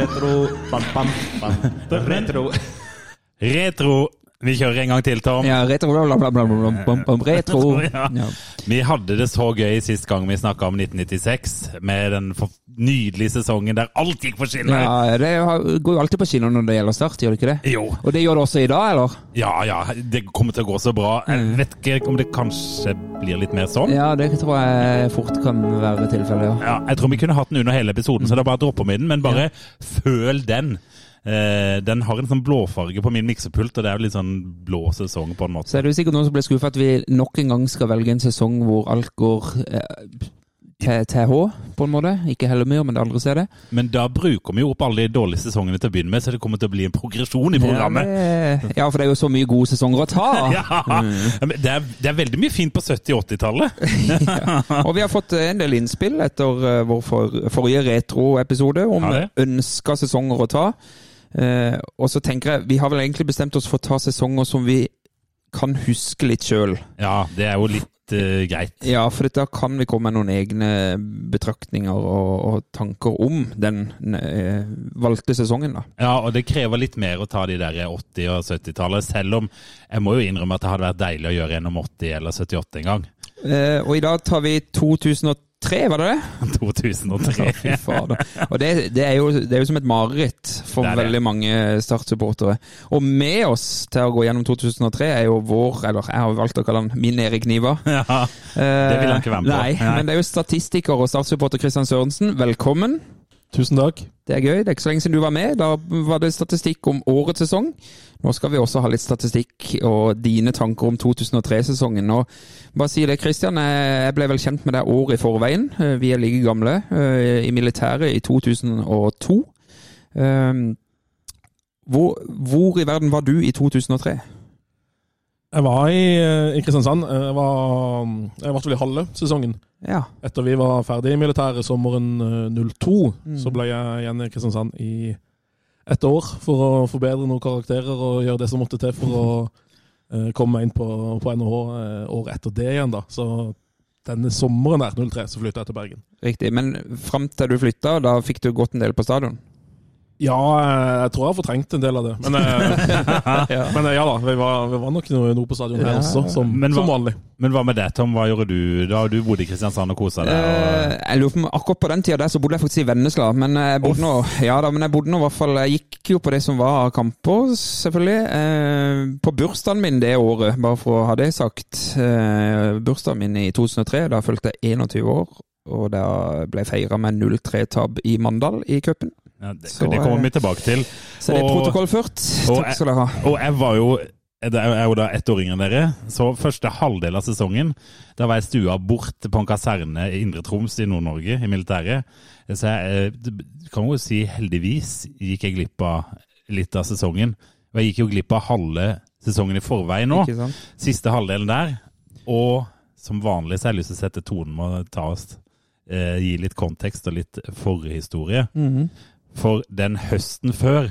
Retro bam, bam, bam. Retro. Retro. Vi kjører en gang til, Tom. Ja, retro, bla, bla, bla, bla, retro. Ja. Ja. Vi hadde det så gøy sist gang vi snakka om 1996, med den nydelige sesongen der alt gikk på skinner. Ja, det går jo alltid på skinner når det gjelder start, gjør det ikke det? Jo. Og det gjør det også i dag, eller? Ja, ja, det kommer til å gå så bra. Jeg vet ikke om det kanskje blir litt mer sånn. Ja, det tror jeg fort kan være tilfellet, ja. Ja, jeg tror vi kunne hatt den under hele episoden, så er bare dropper vi den. Men bare føl den. Eh, den har en sånn blåfarge på min miksepult, og det er jo litt sånn blå sesong på en måte. Så er det jo sikkert noen som blir skuffet at vi nok en gang skal velge en sesong hvor alt går eh, TH, på en måte. Ikke heller mye, men det aldri ser det. Men da bruker vi jo opp alle de dårlige sesongene til å begynne med, så det kommer til å bli en progresjon i programmet. Ja, ja, for det er jo så mye gode sesonger å ta. Ja, mm. det er, det er veldig mye fint på 70- og 80-tallet. Og vi har fått en del innspill etter eh, vår for, forrige retroepisode om ja, ønska sesonger å ta. Eh, og så tenker jeg, vi har vel egentlig bestemt oss for å ta sesonger som vi kan huske litt sjøl. Ja, det er jo litt uh, greit. Ja, for da kan vi komme med noen egne betraktninger og, og tanker om den uh, valgte sesongen, da. Ja, og det krever litt mer å ta de der 80- og 70-tallet, selv om jeg må jo innrømme at det hadde vært deilig å gjøre en om 80 eller 78 en gang. Eh, og i dag tar vi 2003, var det det? 2003. Ja, fy fader. Og det, det, er jo, det er jo som et mareritt for veldig mange Start-supportere. Og med oss til å gå gjennom 2003 er jo vår, eller jeg har valgt å kalle han min Erik Niva. Ja, det vil han ikke være med på. Nei, men det er jo statistiker og Start-supporter Kristian Sørensen. Velkommen. Tusen takk. Det er gøy. Det er ikke så lenge siden du var med. Da var det statistikk om årets sesong. Nå skal vi også ha litt statistikk og dine tanker om 2003-sesongen. Og bare si det, Kristian. Jeg ble vel kjent med deg år i forveien. Eh, Vi er like gamle. eh, I militæret i 2002. Um, Hvor, hvor i verden var du i 2003? Jeg var i, eh, i Kristiansand. Jeg var, jeg var vel i halve sesongen. Ja. Etter vi var ferdig i militæret sommeren eh, 02, Mm. så ble jeg igjen i Kristiansand i ett år for å forbedre noen karakterer og gjøre det som måtte til for å eh, komme meg inn på, på NHH eh, året etter det igjen. da. Så denne sommeren der, 03, så flytta jeg til Bergen. Riktig. Men fram til du flytta, da fikk du gått en del på stadion? Ja, eh, jeg tror jeg har fortrengt en del av det. Men, ja. men eh, ja da, vi var, vi var nok noe, noe på stadion her Ja, også, som, Men hva- som vanlig. Men hva med deg, Tom? Hva gjorde du da du bodde i Kristiansand og kosa deg? Og... jeg lurer på Akkurat på den tida der så bodde jeg faktisk i Vennesla. Men jeg bodde nå ja da, men jeg bodde nå i hvert fall Jeg gikk jo på det som var av kamper, selvfølgelig. Eh, på bursdagen min det året, bare for å ha det sagt. Eh, bursdagen min i 2003, da fulgte jeg 21 år. Og da ble jeg feira med 0-3-tap i Mandal i cupen. Ja, det, så, det kommer eh, vi tilbake til. Så det er protokollført. Takk skal dere ha. Og jeg var jo det er jo da ett år yngre enn dere, så første halvdel av sesongen da var jeg stua bort på en kaserne i Indre Troms i Nord-Norge, i militæret. Så jeg eh, kan jo si heldigvis gikk jeg glipp av litt av sesongen. Og jeg gikk jo glipp av halve sesongen i forveien nå. Siste halvdelen der. Og som vanlig så har jeg lyst til å sette tonen med å ta oss eh, Gi litt kontekst og litt forhistorie. Mhm. For den høsten før,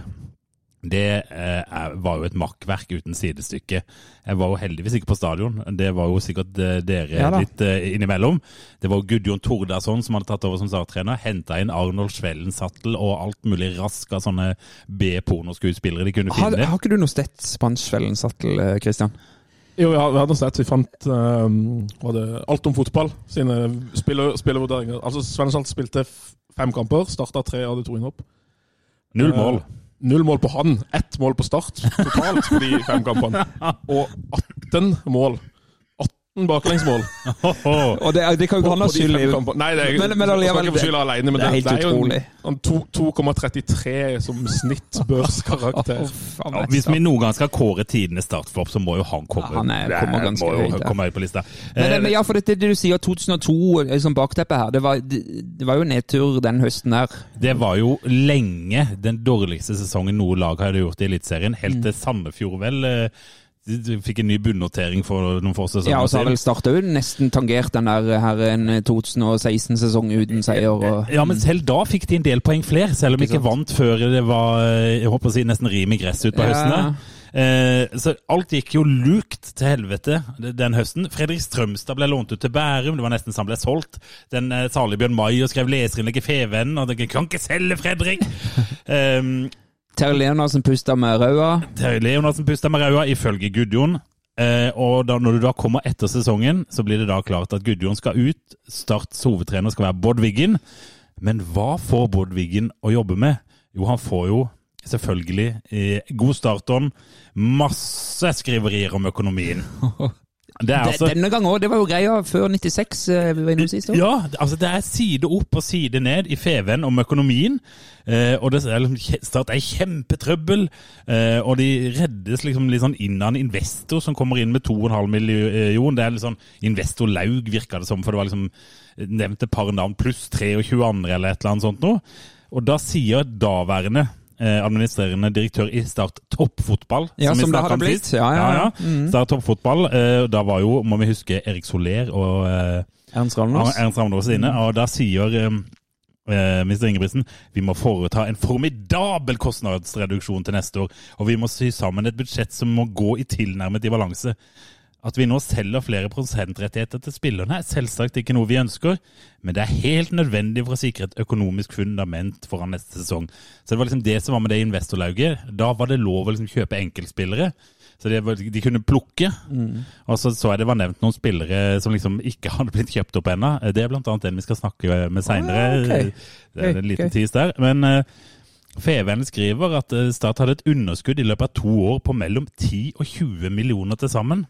det eh, var jo et makkverk uten sidestykke. Jeg var jo heldigvis ikke på stadion. Det var jo sikkert eh, dere Ja litt eh, innimellom. Det var Gudjon Tordarsson som hadde tatt over som starttrener. Henta inn Arnold Svellensattel og alt mulig rask av sånne B-pornoskuespillere de kunne finne. har ikke du noe stett Svellen-sattel, Kristian? Jo, ja, sett, vi fant uh, Alt om fotball sine spiller, spillervurderinger. Altså, Svennesalt spilte fem kamper, starta tre, hadde to innhopp. Null mål. Uh, null mål på han, ett mål på start totalt på de fem kampene. Og 18 mål. 13 baklengsmål. Og det, det kan jo ikke han ha skyld i. Nei, det er, Men- men allikevel, skal ikke få alene, men det det, helt det er utrolig. jo en 2,33 som snittbørskarakter. Faen, Ja, hvis vi noen gang skal kåre tidenes startflopp, så må jo han komme. Ja, han er- kommer ganske må jo høyt, ja. komme høyt på lista. Men, Eh, men ja, for det, det du sier 2002 eh, som bakteppe her, det var, det, det var jo nedtur den høsten her. Det var jo lenge den dårligste sesongen noe lag hadde gjort i Eliteserien. Helt Mm. til Sandefjord vel eh, de- fikk en ny bunnotering for noen få sesonger Ja, og så har vel starta òg nesten tangert den der eh, her en 2016-sesong uten seier. Og, Ja, men selv da fikk de en del poeng flere, selv om de Ikke vant før det var eh, jeg håper å si, nesten rim i gress ut på Ja. høstene. Eh, så alt gikk jo lukt til helvete den høsten. Fredrik Strømstad ble lånt ut til Bærum, det var nesten så han ble solgt. Den eh, salige Bjørn Maier skrev leserinnlegg i Fevennen, og det kan ikke selge Fredrik! um, Terje Leonardsen pusta med ræva. Terje Leonardsen pusta med ræva, ifølge Gudjon. Eh, og da, når du da kommer etter sesongen, så blir det da klart at Gudjon skal ut. Starts hovedtrener skal være Bård Wiggen. Men hva får Bård Wiggen å jobbe med? Jo, han får jo selvfølgelig eh, god startånd. Masse skriverier om økonomien. Det er altså Denne gang òg. Det var jo greia før 96, eh, vi var innom sist. Ja, altså det er side opp og side ned i Feven om økonomien. Eh, og det er liksom, Start er kjempetrøbbel. Eh, og de reddes liksom litt sånn inn av en investor som kommer inn med 2,5 million. Det er litt sånn investor Laug, virka det som, for det var liksom nevnt et par navn, pluss 23 andre eller et eller annet sånt noe. Og da sier daværende eh, administrerende direktør i Start Toppfotball Ja, som, som det hadde blitt. Ja, ja, ja. Mm. Start Toppfotball. Eh, da var jo, må vi huske, Erik Soler og eh, Ernst Ravnås. Ernst Ravnås inne, og da sier eh, Mr. Ingebrigtsen vi må foreta en formidabel kostnadsreduksjon til neste år, og vi må sy sammen et budsjett som må gå i tilnærmet i balanse. At vi nå selger flere prosentrettigheter til spillerne er selvsagt ikke noe vi ønsker, men det er helt nødvendig for å sikre et økonomisk fundament foran neste sesong. Så det var liksom det som var med det investorlauget. Da var det lov å liksom kjøpe enkeltspillere. Så de, de kunne plukke. Og så så jeg det var nevnt noen spillere som liksom ikke hadde blitt kjøpt opp ennå. Det er blant annet den vi skal snakke med seinere. Ah, okay. Det er en liten okay. tis der. Men uh, Feven skriver at eh, Start hadde et underskudd i løpet av to år på mellom 10 og 20 millioner til sammen.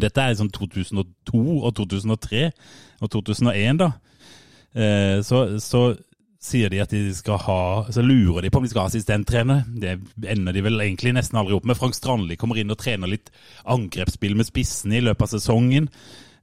Dette er sånn 2002 og 2003 og 2001, da. Eh, så, så sier de at de skal ha Så lurer de på om de skal ha assistenttrener. Det ender de vel egentlig nesten aldri opp med. Frank Strandli kommer inn og trener litt angrepsspill med spissene i løpet av sesongen.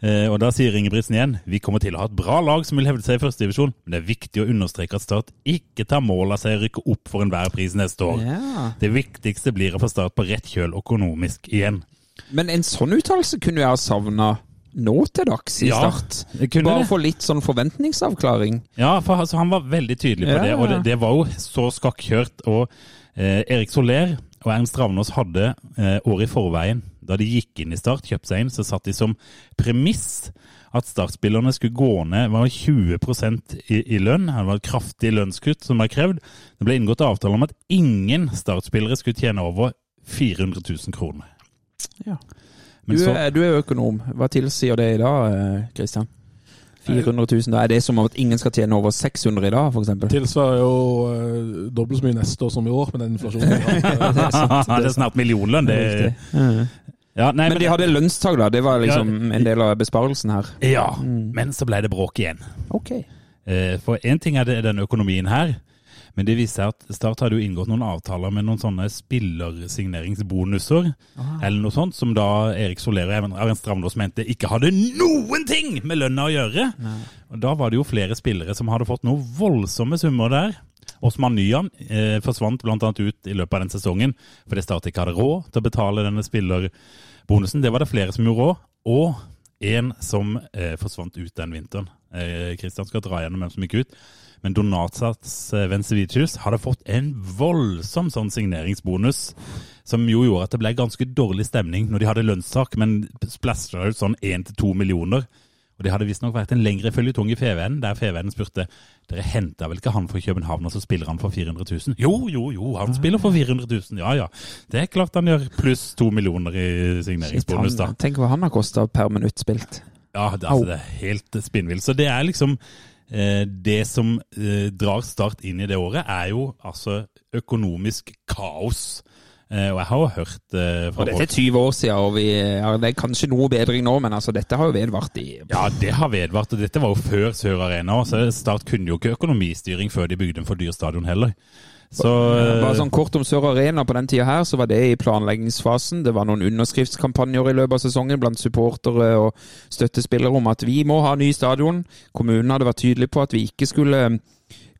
Eh, og da sier Ingebrigtsen igjen vi kommer til å ha et bra lag som vil hevde seg i førstedivisjon, men det er viktig å understreke at Start ikke tar mål av seg å rykke opp for enhver pris neste år. Ja. Det viktigste blir å få Start på rett kjøl økonomisk igjen. Men en sånn uttalelse kunne jeg ha savna nå til dags i Ja, Start. kunne Bare få litt sånn forventningsavklaring. Ja, for altså, han var veldig tydelig på Ja, det, og det, det var jo så skakkjørt. Og eh, Erik Soler og Ernst Ravnås hadde eh, året i forveien, da de gikk inn i Start, kjøpte seg inn, så satt de som premiss at Start-spillerne skulle gå ned var 20 i, i lønn. Det var et kraftig lønnskutt som var krevd. Det ble inngått avtale om at ingen Start-spillere skulle tjene over 400 000 kroner. Ja. Men Du, så, er, du er økonom. Hva tilsier det i dag, Kristian? 400 000, da er det som om at ingen skal tjene over 600 i dag, f.eks.? Tilsvarer jo uh, dobbelt så mye neste år som i år, med den inflasjonen. det, er sant, det er snart millionlønn. Det, ja, nei, Men de hadde lønnstak, da. Det var liksom en del av besparelsen her. Ja, men så ble det bråk igjen. Ok. Eh, For én ting er det, den økonomien her, men det viser seg at Start hadde jo inngått noen avtaler med noen sånne spillersigneringsbonuser, eller noe sånt, som da Erik Soler og Arent Ravnås mente ikke hadde noen ting med lønna å gjøre. Og Da var det jo flere spillere som hadde fått noen voldsomme summer der. Osman Nyan eh, forsvant bl.a. ut i løpet av den sesongen fordi Start ikke hadde råd til å betale denne spillerbonusen. Det var det flere som gjorde òg. Og en som eh, forsvant ut den vinteren. Eh, Kristian skal dra gjennom hvem som gikk ut. Men Donatsats eh, Vencevicius hadde fått en voldsom sånn signeringsbonus, som jo gjorde at det ble ganske dårlig stemning når de hadde lønnstak, men splæsja ut sånn én til to millioner. Og det hadde visstnok vært en lengre føljetong i FVN, der FVN spurte dere henta vel ikke han fra København, og så spiller han for 400 000? Jo, jo, jo, han spiller for 400 000, ja ja. Det er klart han gjør pluss to millioner i signeringsbonus, da. tenk hva han har kosta per minutt spilt. Ja, det, altså, det er helt spinnvilt. Så det er liksom Det som eh, drar Start inn i det året, er jo altså økonomisk kaos. Eh, og jeg har jo hørt eh, fra Og dette er 20 år siden, og vi, ja, det er kanskje noe bedring nå, men altså, dette har jo vedvart i Ja, det har vedvart, og dette var jo før Sør Arena. Så Start kunne jo ikke økonomistyring før de bygde en for dyr stadion heller. Så Bare sånn kort om Sør Arena på den tida her, så var det i planleggingsfasen. Det var noen underskriftskampanjer i løpet av sesongen blant supportere og støttespillere om at vi må ha ny stadion. Kommunen hadde vært tydelig på at vi ikke skulle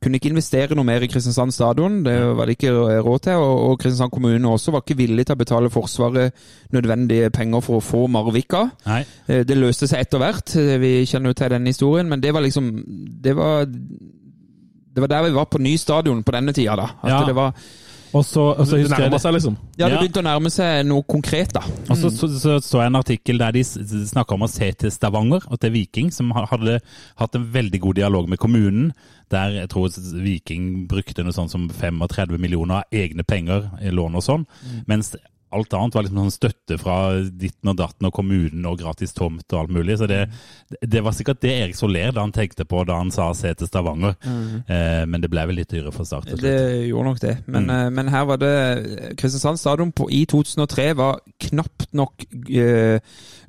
kunne ikke investere noe mer i Kristiansand stadion. Det var det ikke råd til. Og, Kristiansand kommune også var ikke villig til å betale Forsvaret nødvendige penger for å få Marvika. Nei. Eh, Det løste seg etter hvert. Eh, Vi kjenner jo til den historien, men det var liksom Det var det var der vi var på ny stadion på denne tida, da. At Ja. det var Og så, og så Det husker jeg det. seg, liksom. Ja, det Ja. begynte å nærme seg noe konkret, da. Og så så, så, så jeg en artikkel der de snakka om å se til Stavanger og til Viking, som hadde hatt en veldig god dialog med kommunen. Der jeg tror Viking brukte noe sånn som 35 millioner av egne penger i lån og sånn. Mens alt annet var liksom sånn støtte fra ditten og datten og kommunen og gratis tomt og alt mulig. Så det, det var sikkert det Erik Soler da han tenkte på da han sa se til Stavanger. Eh, men det ble vel litt dyrere for start. Det gjorde nok det. Men, mm. men her var det Kristiansand stadion på, i 2003 var knapt nok eh,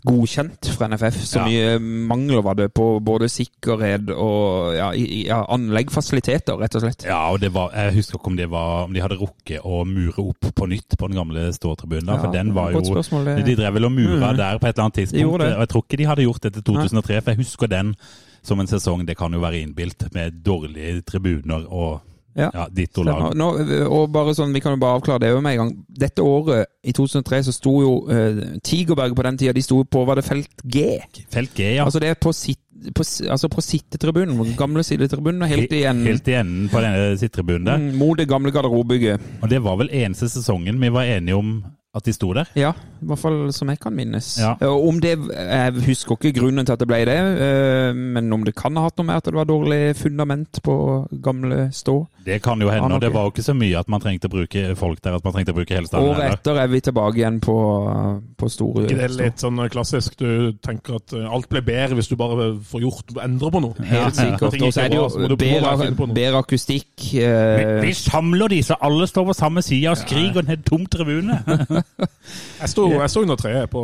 godkjent fra NFF. Så mye mangler var det på både sikkerhet og ja, ja, anlegg, fasiliteter, rett og slett. Ja, og det var, jeg husker ikke om, det var, om de hadde rukket å mure opp på nytt på den gamle ståtribunen. For den var jo spørsmål, det- De drev vel og mura Mm. der på et eller annet tidspunkt. Og jeg tror ikke de hadde gjort det til 2003, for jeg husker den som en sesong. Det kan jo være innbilt med dårlige tribuner og Ja. ja, ditto lag. Nå, og bare sånn, Vi kan jo bare avklare det med en gang. Dette året, i 2003, så sto jo uh, Tigerberg på den tida de sto på var det felt G. Felt G, ja. Altså det er på, sitt, på, altså på sittetribunen, den gamle sidetribunen, helt i enden. Helt i enden på denne sittetribunen der. Mm, Mot det gamle garderobebygget. Og det var vel eneste sesongen vi var enige om at de sto der. Ja, i hvert fall som jeg kan minnes. Ja. Om det, Jeg husker ikke grunnen til at det ble det, eh, men om det kan ha hatt noe med at det var dårlig fundament på gamle stå. Det kan jo hende, og det var jo ikke så mye at man trengte å bruke folk der, at man trengte å bruke hele. Året heller. etter er vi tilbake igjen på, på store Ikke det er litt sånn klassisk? Du tenker at alt blir bedre hvis du bare får gjort endre på noe. Helt sikkert. Ja. Og så er det jo bedre, bedre akustikk. Vi, eh, vi samler de, så alle står på samme side og skriker og ned tom tribune. Jeg sto, jeg sto under treet på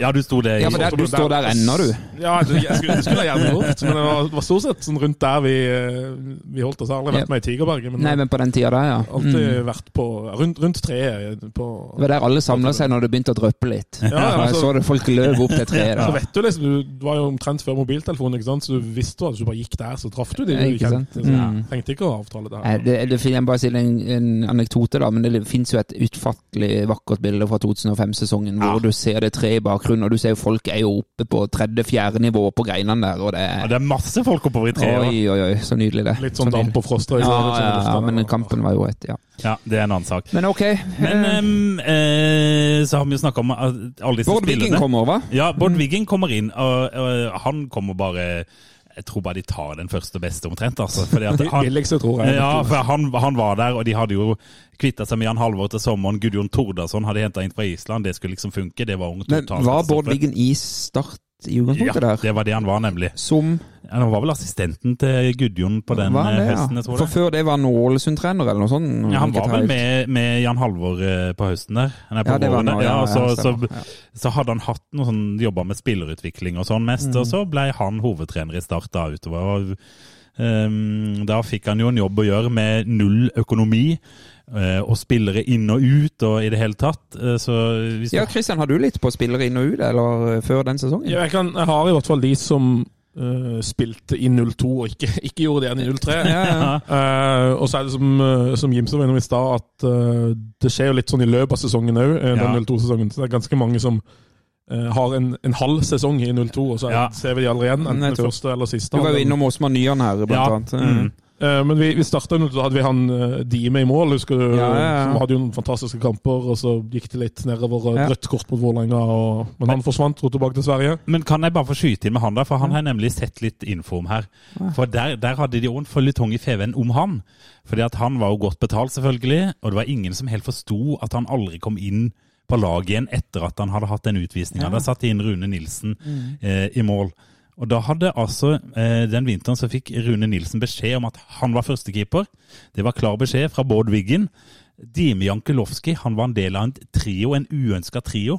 Ja, du sto det Ja, for der, du står der ennå, du. Ja, jeg skulle, jeg skulle gjerne gjort, men det var, det var stort sett sånn rundt der vi, eh, vi holdt oss. Jeg har aldri vært med i Tigerberget, men, Nei, men på den tida der, ja. alltid Mm. vært på, rundt, rundt treet. På, Det var der alle samla seg når det begynte å dryppe litt. Ja, ja, altså- så det folk løp opp til treet. Så vet du liksom, du, var jo omtrent før mobiltelefonen, ikke sant? så du visste at hvis du bare gikk der, så traff du de Ja, du kjente. Mm. tenkte ikke å avtale det Nei, her. det, det, jeg bare si en, en anekdote, da, men det finnes jo et utfattelig vakkert bilde fra 2005-sesongen hvor du ser det treet i bakgrunnen, og du ser jo folk er jo oppe på tredje-fjerde nivå på greinene der, og det Ja, er det er masse folk oppover i treet. Oi, oi, oi, så nydelig det. Litt sånn Så damp og frost. Ja, sånn ja, ja, men kampen var jo et, ja. Ja, det er en annen sak. Men ok. Men um, eh, så har vi jo snakka om alle disse Bård Wiggen spillerne kommer, hva? Ja, Bård Wiggen kommer inn, og, og han kommer bare Jeg tror bare de tar den første og beste, omtrent. altså. Fordi at han, Billigste, tror jeg. ja, for han, han var der, og de hadde jo kvitta seg med Jan Halvor til sommeren. Gudjon Tordasson hadde henta inn fra Island. Det skulle liksom funke. Det var ungt Men var Bård. Wiggen i start i Ja, utgangspunktet der? det var det han var, nemlig. Som Han var vel assistenten til Gudjon på den eh, det, høsten, jeg tror tror For før det var han Ålesund-trener eller noe sånt? Ja, han var vel med, med Jan Halvor eh, på høsten der. Nei, på Ja, det var nå, ja, ja, ja, så, så, så hadde han hatt noe sånn, jobba med spillerutvikling og sånn mest, Mm. og så ble han hovedtrener i Start da utover. Og, da fikk han jo en jobb å gjøre med null økonomi, eh, og spillere inn og ut og i det hele tatt. Eh, så hvis Ja, Christian, har du litt på spillere inn og ut, eller eh, før den sesongen? Ja, jeg, kan, jeg har i hvert fall de som Uh, spilte i 02 og ikke, ikke gjorde det igjen i 03. Ja, ja. uh, og så er det som, uh, som Jimse var innom i stad, at det skjer jo litt sånn i løpet av sesongen òg, Ja. den 02-sesongen. Så det er ganske mange som har en, en halv sesong i 02, og så Ja. ser vi de aldri igjen. Enten Nei, første eller siste. Du var jo innom Åsmann Nyan her, blant Ja, annet. mm. Uh, men vi, vi starta jo, da hadde vi han uh, Dime i mål, husker du? Ja, ja, ja. Som hadde jo noen fantastiske kamper, og så gikk det litt nedover. Ja. Rødt kort mot Vålerenga, og- men han forsvant, dro tilbake til Sverige. Men kan jeg bare få skyte inn med han der, for han har nemlig sett litt info om her. For der, der hadde de jo en føljetong i FVN om han. Fordi at han var jo godt betalt, selvfølgelig, og det var ingen som helt forsto at han aldri kom inn på laget igjen etter at han hadde hatt den utvisninga. Da satte de inn Rune Nilsen eh, i mål. Og da hadde altså eh, den vinteren så fikk Rune Nilsen beskjed om at han var førstekeeper. Det var klar beskjed fra Bård Wiggen. Dime Jankulovskij han var en del av en trio, en uønska trio,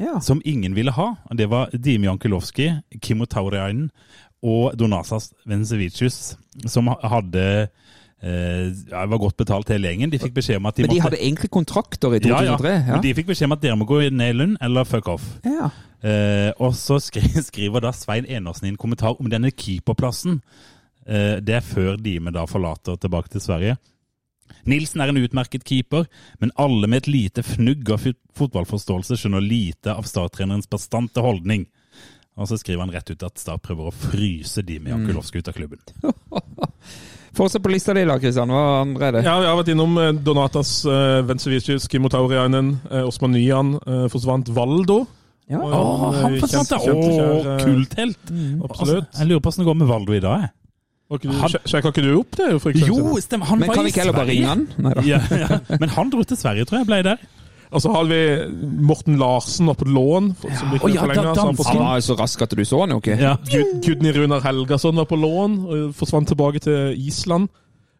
Ja. som ingen ville ha. Det var Dime Jankulovskij, Kimmo Tauriainen og Donasas Venezevicius, som hadde ja, var godt betalt hele gjengen. De fikk beskjed om at de Men de måtte hadde egentlig kontrakter i ja, ja. 2003? Ja. Men de fikk beskjed om at dere må gå ned i lønn eller fuck off. ja. Eh, og så skri skriver da Svein Enersen i en kommentar om denne keeperplassen. Eh, det er før Dime da forlater tilbake til Sverige. Nilsen er en utmerket keeper, men alle med et lite fnugg av fotballforståelse skjønner lite av starttrenerens bastante holdning. Og så skriver han rett ut at Start prøver å fryse Dime Jankulovskij ut av klubben. Fortsett på lista di da, Kristian. Hva andre er det? Ja, vi har vært innom eh, Donatas, uh, Vencevicius, Kimmo Tauriainen, uh, Osman Nyan. Uh, forsvant Valdo. Ja. Og oh, han eh, forsvant! ja! Kjente kjære- kulthelt! Absolutt. Altså, Jeg lurer på hvordan det går med Valdo i dag. Sjekka ikke du opp det? for eksempel? Jo, stemmer! Han Men var kan i vi ikke heller bare ringe han? Ja, ja. Men han dro til Sverige, tror jeg. Ble der. Og så har vi Morten Larsen oppe på lån, som de Å ja, da- så han. Han var så rask at du så han jo ikke. Ja. Gud, Gudny Runar Helgason var på lån og forsvant tilbake til Island.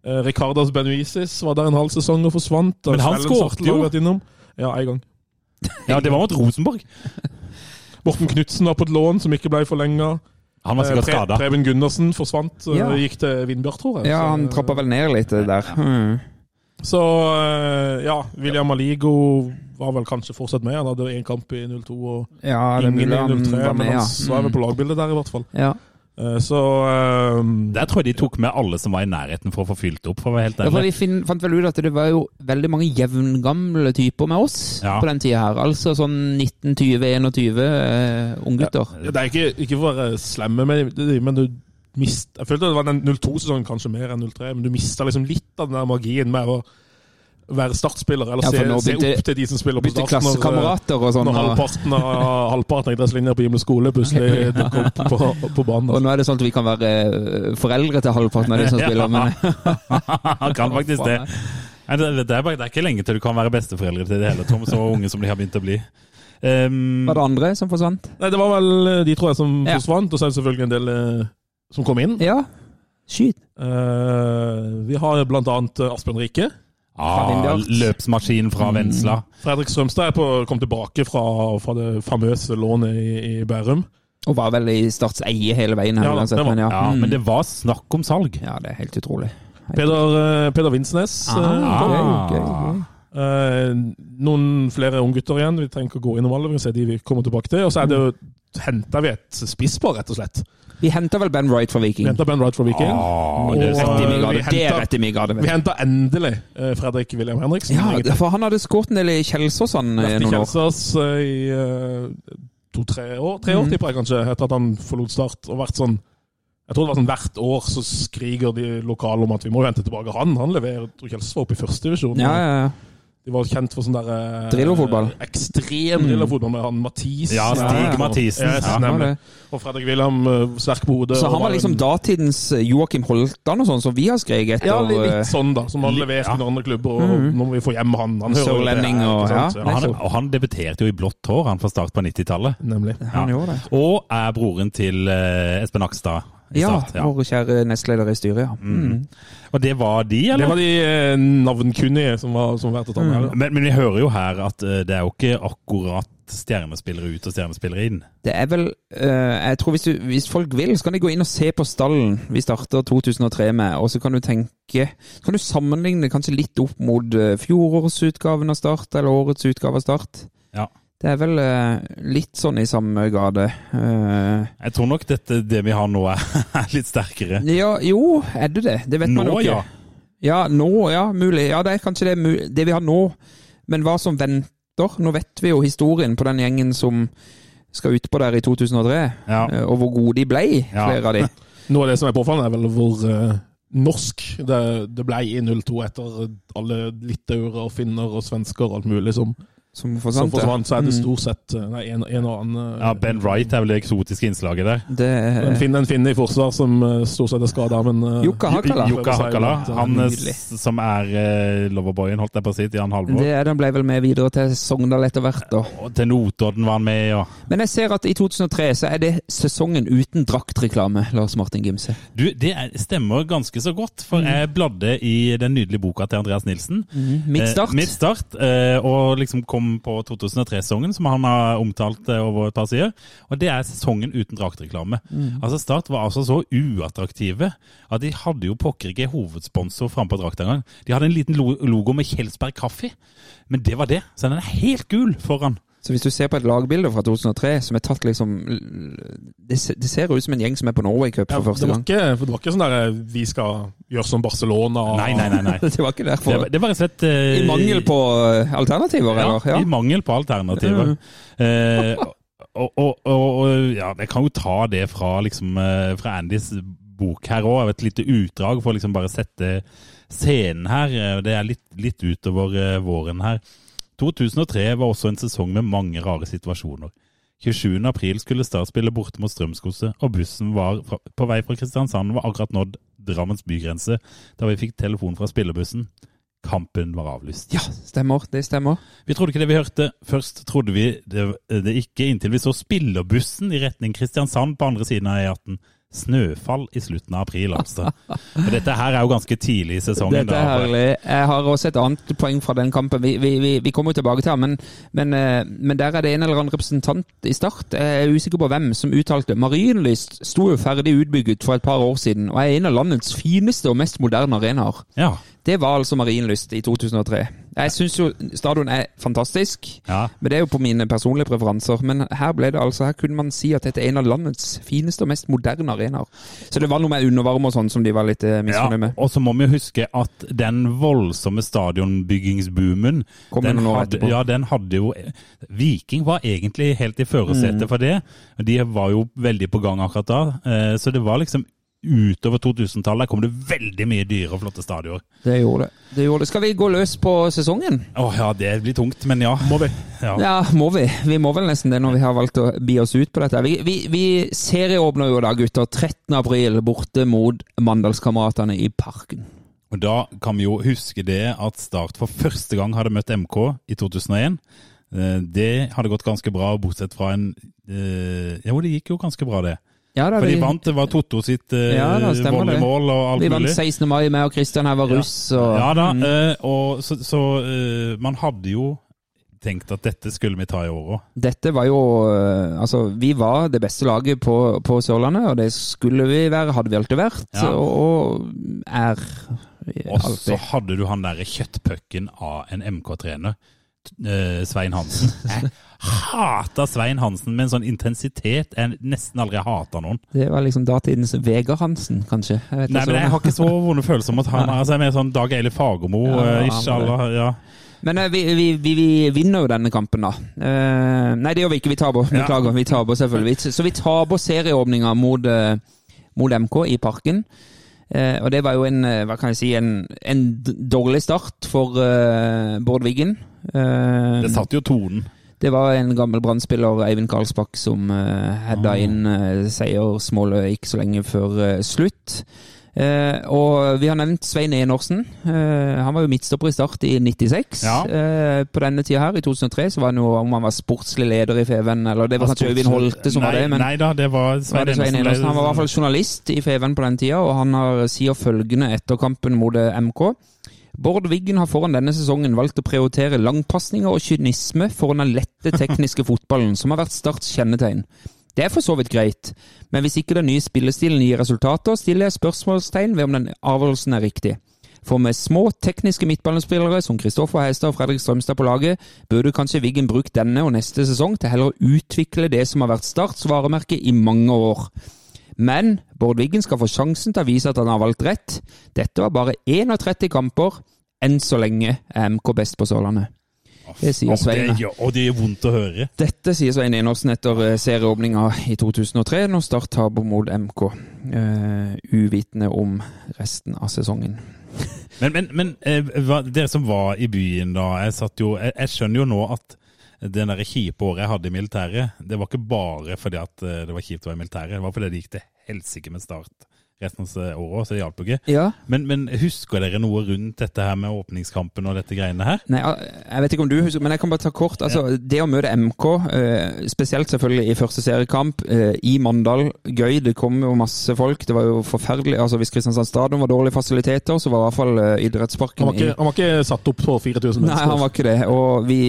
Eh, Ricardas Benuisis var der en halv sesong og forsvant. Men han skåret jo. Ja, en gang. ja, det var mot Rosenborg. Morten Knutsen var på et lån som ikke ble forlenga. Han var sikkert skada. Preben Gundersen forsvant. eh, Ja. Gikk til Vindbjart, tror jeg. Ja, han trappa vel ned litt der. Hmm. Så eh, ja, William Aligo var vel kanskje fortsatt med. Han hadde én kamp i 02 og Ja, ingen i han 03, var men med, han ja. var vel på Mm. lagbildet der, i hvert fall. Ja. Eh, Så um, Der tror jeg de tok med alle som var i nærheten for å få fylt opp, for å være helt Ja, for. De fant vel ut at det var jo veldig mange jevngamle typer med oss Ja. på den tida her. Altså sånn 1920-21 uh, unggutter. Det er ikke, ikke for å være slemme med dem, men du mist, Jeg følte det var den 02-sesongen kanskje mer enn 03, men du mista liksom litt av den der magien med å være startspiller, eller Ja, se, nå se opp til de som spiller på start. når, eh, og sånn. Når halvparten av halvparten av idrettslinja på Gimle skole plutselig dukker opp på, på banen. Og nå er det sånn at vi kan være eh, foreldre til halvparten av de som spiller, men Han kan faktisk det. Det, er bare, det er ikke lenge til du kan være besteforeldre til det hele, Tom, så unge som de har begynt å bli. Um, var det andre som forsvant? Nei, det var vel eh, de, tror jeg, som Ja. forsvant, og så er det selvfølgelig en del uh, som kom inn. Ja. Skyt. Uh, vi har blant annet Aspen Asbjørn Rike. Ah, løpsmaskinen løpsmaskin fra Mm. Fredrik Strømstad er på, kom tilbake fra, fra det famøse lånet i, i Bærum. Og var vel i Starts eie hele veien her, Ja, uansett. det var- Men ja. Ja, Mm. men det var snakk om salg. ja, det er helt utrolig. Peder, eh, Peder Vinsnes. eh, Ah, okay, okay. gøy. Eh, noen flere unggutter igjen. Vi trenger ikke å gå innom alle. Vi kan se de vi kommer tilbake til. Og så er det jo henta vi et spiss på, rett og slett. Vi henta vel Ben Wright fra Viking? Vi henta Ben Wright fra Viking. Åh, Og, det er Rett i min gate. vi henta endelig eh, Fredrik William Henriksen. Ja, for han hadde skåret en del i Kjelsås han eh, noen år. Kjelsås eh, i to-tre år, tre år mm. tipper jeg kanskje, etter at han forlot Start. og vært sånn jeg tror det var sånn Hvert år så skriker de lokale om at vi må vente tilbake han. Han leverer Kjelsås var oppe i førstedivisjon. Ja, ja, ja. De var kjent for sånn der eh, Drillofotball. Ekstrem Mm. drillofotball med han Mathisen. Ja, Stig Mathisen. Yes, Ja, nemlig. Og Fredrik Wilhelm uh, sterk på hodet. Så han var liksom en- datidens eh, Joakim Holtan og sånn, som vi har skrevet etter. Ja, litt, eh, sånn, da. Som han leverte ja. i andre klubber. Og Mhm. nå må vi få hjem han. han hører Sørlending og- ja, ja. Han, og han debuterte jo i blått hår han fra start på 90-tallet. Nemlig. Han gjorde det. Og er broren til eh, Espen Akstad Ja, Start. Ja. vår kjære nestleder i styret, ja. Mm. Og det var de, Det var de eh, navnkunnige som var, som verdt å ta med. Mm. Men, men vi hører jo her at eh, det er jo ikke akkurat stjernespillere ut og stjernespillere inn. Det er vel uh, Jeg tror hvis, du, hvis folk vil, så kan de gå inn og se på stallen vi starter 2003 med, og så kan du tenke Så kan du sammenligne kanskje litt opp mot uh, fjorårsutgaven av Start, eller årets utgave av Start. Ja. Det er vel eh, litt sånn i samme gate. Eh, Jeg tror nok dette, det vi har nå, er, litt sterkere. ja, jo, er det det? Det vet man Nå, jo ikke. ja. Ja, nå, ja, mulig. Ja, det er kanskje det, det vi har nå. Men hva som venter Nå vet vi jo historien på den gjengen som skal utpå der i 2003, Ja. eh, og hvor gode de ble, Ja. flere av de. Noe av det som er påfallende, er vel hvor norsk det, det ble i 02 etter alle litauere og finner og svensker og alt mulig som som forsvant. Som forsvant, så er det Mm. stort sett eh, nei, en, en og annen eh, Ja, Ben Wright er vel det eksotiske innslaget der. Det En finne, en finne i forsvar som eh, stort sett er skada, men Jukka Hakala. Jukka Hakala. Han eh, Nydelig. som er uh, loverboyen, holdt jeg på å si, til Jan Halvor. det, den ble vel med videre til Sogndal etter hvert, da. Og til Notodden var han med, ja. Men jeg ser at i 2003 så er det sesongen uten draktreklame, Lars Martin Gimse. Du, det er, stemmer ganske så godt, for jeg bladde i den nydelige boka til Andreas Nilsen. Mitt start. Eh, mitt start, eh, og liksom kom på 2003-sesongen, som han har omtalt eh, over et par sider. Og det er sesongen uten draktreklame. Altså Start var altså så uattraktive at de hadde jo pokker ikke hovedsponsor frampå drakta engang. De hadde en liten logo med Kjelsberg Kaffe, men det var det. Så den er helt gul foran. Så hvis du ser på et lagbilde fra 2003 som er tatt liksom Det, det ser ut som en gjeng som er på Norway Cup ja, for første gang. ikke, for det var ikke sånn der eh, vi skal gjøre som Barcelona. Nei, nei, nei. nei. Det var ikke derfor. det var rett og slett uh, I mangel på eh, alternativer, ja, eller? Ja. I mangel på alternativer. uh, og, og, og, ja, jeg kan jo ta det fra, liksom, fra Andys bok her òg, et lite utdrag for å liksom bare sette scenen her. Det er litt, litt utover våren her. 2003 var også en sesong med mange rare situasjoner. 27. april skulle Start spille borte mot Strømsgodset, og bussen var fra, på vei fra Kristiansand var akkurat nådd Drammens bygrense da vi fikk telefon fra spillebussen. Kampen var avlyst. ja, stemmer. Det stemmer. Vi trodde ikke det vi hørte. Først trodde vi det, det ikke, inntil vi så spillerbussen i retning Kristiansand på andre siden av E18. Snøfall i slutten av april, altså. Og dette her er jo ganske tidlig i sesongen. Dette er herlig. Jeg har også et annet poeng fra den kampen. Vi, vi, vi, vi kommer tilbake til den, men, men, eh, men der er det en eller annen representant i Start, jeg er usikker på hvem, som uttalte Marienlyst sto jo ferdig utbygget for et par år siden, og er en av landets fineste og mest moderne arenaer. Ja. Det var altså Marienlyst i 2003. Jeg syns jo stadion er fantastisk, ja. men det er jo på mine personlige preferanser. Men her ble det altså, her kunne man si at dette er en av landets fineste og mest moderne arenaer. Så det var noe med undervarme og sånn som de var litt eh, Ja, misfornøyd med. og så må vi huske at den voldsomme stadionbyggingsboomen den hadde, ja, den hadde jo Viking var egentlig helt i førersetet Mm. for det. De var jo veldig på gang akkurat da. Eh, Så det var liksom utover 2000-tallet kom det veldig mye dyre og flotte stadioner. Det gjorde det. det gjorde det. Skal vi gå løs på sesongen? Å ja, det blir tungt, men ja. Må vi? ja. Ja, må vi. Vi må vel nesten det når vi har valgt å bi oss ut på dette. Vi, vi, vi serieåpner jo da, gutter, 13. april borte mot Mandalskameratene i Parken. Og da kan vi jo huske det at Start for første gang hadde møtt MK i 2001. Eh, Det hadde gått ganske bra, bortsett fra en eh, Jo, det gikk jo ganske bra, det. Ja, da, For de vi, vant. Det var Totto sitt eh, Ja, da det. og alt vi vant 16. mai med, og Kristian her var russ. Og, Ja da, Mm. eh, og så, så eh, man hadde jo tenkt at dette skulle vi ta i år òg. Dette var jo øh, Altså, vi var det beste laget på, på Sørlandet, og det skulle vi være, hadde vi alltid vært. Ja. Og, og er Og så hadde du han derre kjøttpucken av en MK-trener, eh, Svein Hansen. Hata Svein Hansen med en sånn intensitet jeg nesten aldri hata noen. Det var liksom datidens Vegard Hansen, kanskje. Nei, men jeg har ikke så vonde følelser mot han. Altså, jeg er mer sånn Dag Eilif Fagermo, Ja, eh, alle, ja. Men eh, vi, vi, vi, vi vinner jo denne kampen, da. Eh, nei, det gjør vi ikke. Vi taper. Beklager. Vi taper selvfølgelig. Så vi taper serieåpninga mot, eh, mot MK i Parken. Eh, og det var jo en, eh, hva kan jeg si, en, en dårlig start for eh, Bård Wiggen. Eh, Det satt jo tonen. Det var en gammel brannspiller, Eivind Karlsbakk, som uh, heada Ah. inn uh, seiersmålet ikke så lenge før uh, slutt. Uh, og vi har nevnt Svein Enorsen. Uh, han var jo midtstopper i Start i 96. Ja. Uh, på denne tida her, i 2003, så var det noe om han var sportslig leder i Feven, eller det var kanskje Øyvind Holte som nei, var det. men... Nei da, det var Svein, var det Svein Enorsen. Han var i hvert fall journalist i Feven på den tida, og han har, sier følgende etter kampen mot eh, MK. Bård Wiggen har foran denne sesongen valgt å prioritere langpasninger og kynisme foran den lette tekniske fotballen, som har vært Starts kjennetegn. Det er for så vidt greit, men hvis ikke den nye spillestilen gir resultater, stiller jeg spørsmålstegn ved om den avgjørelsen er riktig. For med små tekniske midtbanespillere som Kristoffer Heistad og Fredrik Strømstad på laget, burde kanskje Wiggen brukt denne og neste sesong til heller å utvikle det som har vært Starts varemerke i mange år. Men Bård Wiggen skal få sjansen til å vise at han har valgt rett. Dette var bare 31 kamper. Enn så lenge er MK best på Sørlandet. Det sier Svein. det, og det gjør vondt å høre. Dette sier Svein Enersen etter eh, serieåpninga i 2003, når Start taper mot MK. Uh, uvitende om resten av sesongen. Men, men, men uh, dere som var i byen da, jeg, satt jo, jeg, jeg skjønner jo nå at den der kjipe året jeg hadde i militæret, det var ikke bare fordi at eh, det var kjipt å være i militæret, det var fordi det gikk til helsike med start resten av året, så det hjalp jo ikke. Ja. Men, men husker dere noe rundt dette her med åpningskampen og dette greiene her? Nei, jeg vet ikke om du husker, men jeg kan bare ta kort. Altså, Det å møte MK, eh, spesielt selvfølgelig i første seriekamp, eh, i Mandal, gøy. Det kom jo masse folk. Det var jo forferdelig. Altså, Hvis Kristiansand stadion var dårlige fasiliteter, så var i hvert fall eh, idrettsparken Han var, ikke, han var ikke satt opp på 4000 mennesker? Nei, han var ikke det. Og vi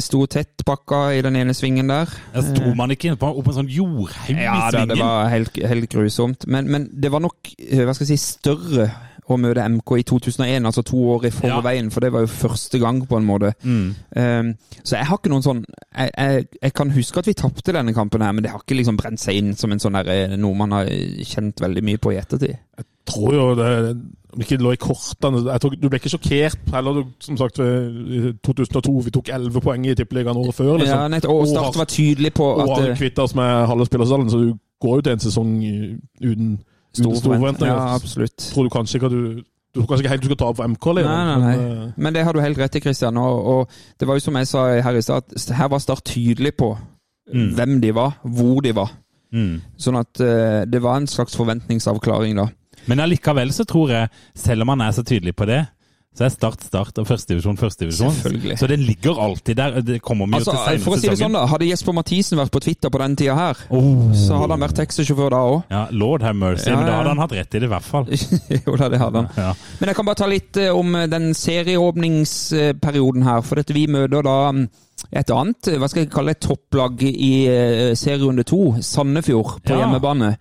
sto tett pakka i den ene svingen der. Jeg sto man ikke på, opp på en sånn jordhaug Ja, svingen? Ja, det det var helt, helt grusomt. Men, men det var nok eh, hva skal jeg si, større å møte MK i 2001, altså to år i forveien, for det var jo første gang, på en måte. Mm. Um, så jeg har ikke noen sånn Jeg, jeg, jeg kan huske at vi tapte denne kampen, her, men det har ikke liksom brent seg inn som en sånn der, eh, noe man har kjent veldig mye på i ettertid. Jeg tror jo det om ikke det lå i kortene jeg tror, Du ble ikke sjokkert heller, du, som sagt, i 2002. Vi tok 11 poeng i Tippeligaen året før. liksom. Ja, nett, og Start var tydelig på at Og har eh, kvitta oss med halve spillerstallen, så du går jo til en sesong uten store forventninger. Ja, absolutt. tror du kanskje ikke at du du tror kanskje ikke helt du skal ta opp for MK Eller? Nei, nei, nei. men, eh, Men det har du helt rett i, Kristian. Og, og det var jo som jeg sa her i stad, at her var Start tydelig på Mm. hvem de var, hvor de var. Mm. Sånn at uh, det var en slags forventningsavklaring da. Men allikevel så tror jeg, selv om han er så tydelig på det, så er Start Start og førstedivisjon førstedivisjon. Så det ligger alltid der. Det kommer jo Altså, til senere for å si det sånn, da. Hadde Jesper Mathisen vært på Twitter på den tida her, Oh. så hadde han vært taxisjåfør da òg. Ja, Lord have mercy. Ja, Men da hadde han hatt rett i det, i hvert fall. jo da, det hadde han. Ja. Men jeg kan bare ta litt eh, om den serieåpningsperioden her. For dette vi møter da mm, et annet, hva skal jeg kalle et topplag i eh, serierunde to, Sandefjord, på Ja. hjemmebane.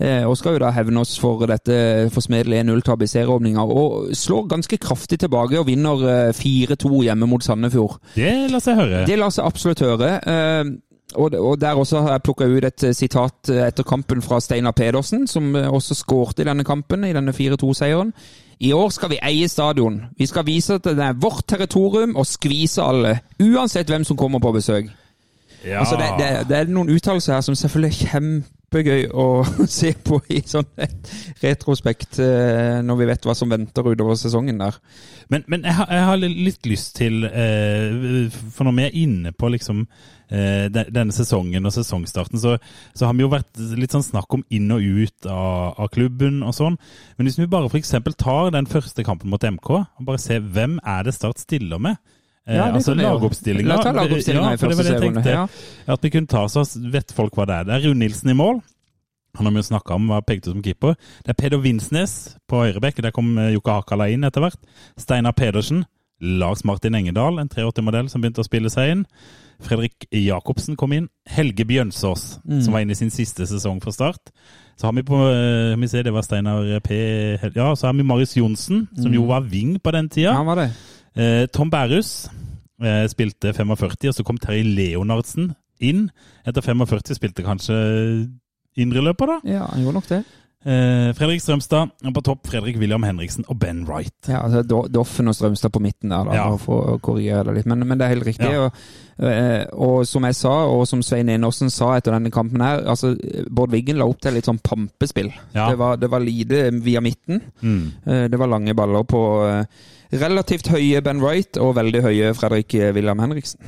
Eh, og skal jo da hevne oss for dette forsmedelige 0-tapet i serieåpninga. Og slår ganske kraftig tilbake og vinner eh, 4-2 hjemme mot Sandefjord. Det lar seg høre. Det lar seg absolutt høre. eh, Og, der også har jeg plukka ut et eh, sitat eh, etter kampen fra Steinar Pedersen, som eh, også skårte i denne kampen, i denne 4-2-seieren. I år skal vi eie stadion. Vi skal vise at det er vårt territorium og skvise alle, uansett hvem som kommer på besøk. Ja. Altså det, det, det er noen uttalelser her som selvfølgelig er kjempegøy å se på i sånn et retrospekt, eh, når vi vet hva som venter utover sesongen der. Men, men jeg, har, jeg har litt lyst til eh, For når vi er inne på liksom eh, denne sesongen og sesongstarten, så, så har vi jo vært litt sånn snakk om inn og ut av, av klubben og sånn. Men hvis vi bare f.eks. tar den første kampen mot MK og bare ser hvem er det Start stiller med? Eh, Ja, altså lagoppstillinga. La ta lagoppstillinga i det var første serierunde, ja. At vi kunne ta så vet folk hva det er. Det er Rune Nilsen i mål. Han har vi jo snakka om, var pekt ut som keeper. Det er Peder Vinsnes på høyrebekk. Der kom Jukka Jokke Hakala inn etter hvert. Steinar Pedersen. Lars Martin Engedal, en 380-modell som begynte å spille seg inn. Fredrik Jacobsen kom inn. Helge Bjønsås, Mm. som var inne i sin siste sesong for Start. Så har vi på eh, vi ser, Det var Steinar P. Ja, så har vi Marius Johnsen, som jo var wing på den tida. Ja, var det. Eh, Tom Bærus eh, spilte 45, og så kom Terje Leonardsen inn. Etter 45 spilte kanskje indreløper, da. Ja, han gjorde nok det. Eh, Fredrik Strømstad, på topp Fredrik William Henriksen og Ben Wright. Ja, altså Do- Doffen og Strømstad på midten der, da, Ja. for å korrigere det litt. Men, men det er helt riktig. Ja. Og, eh, og som jeg sa, og som Svein Enorsen sa etter denne kampen her, altså Bård Wiggen la opp til litt sånn pampespill. Ja. Det, var, det var lite via midten. Mm. Eh, Det var lange baller på eh, relativt høye Ben Wright og veldig høye Fredrik William Henriksen.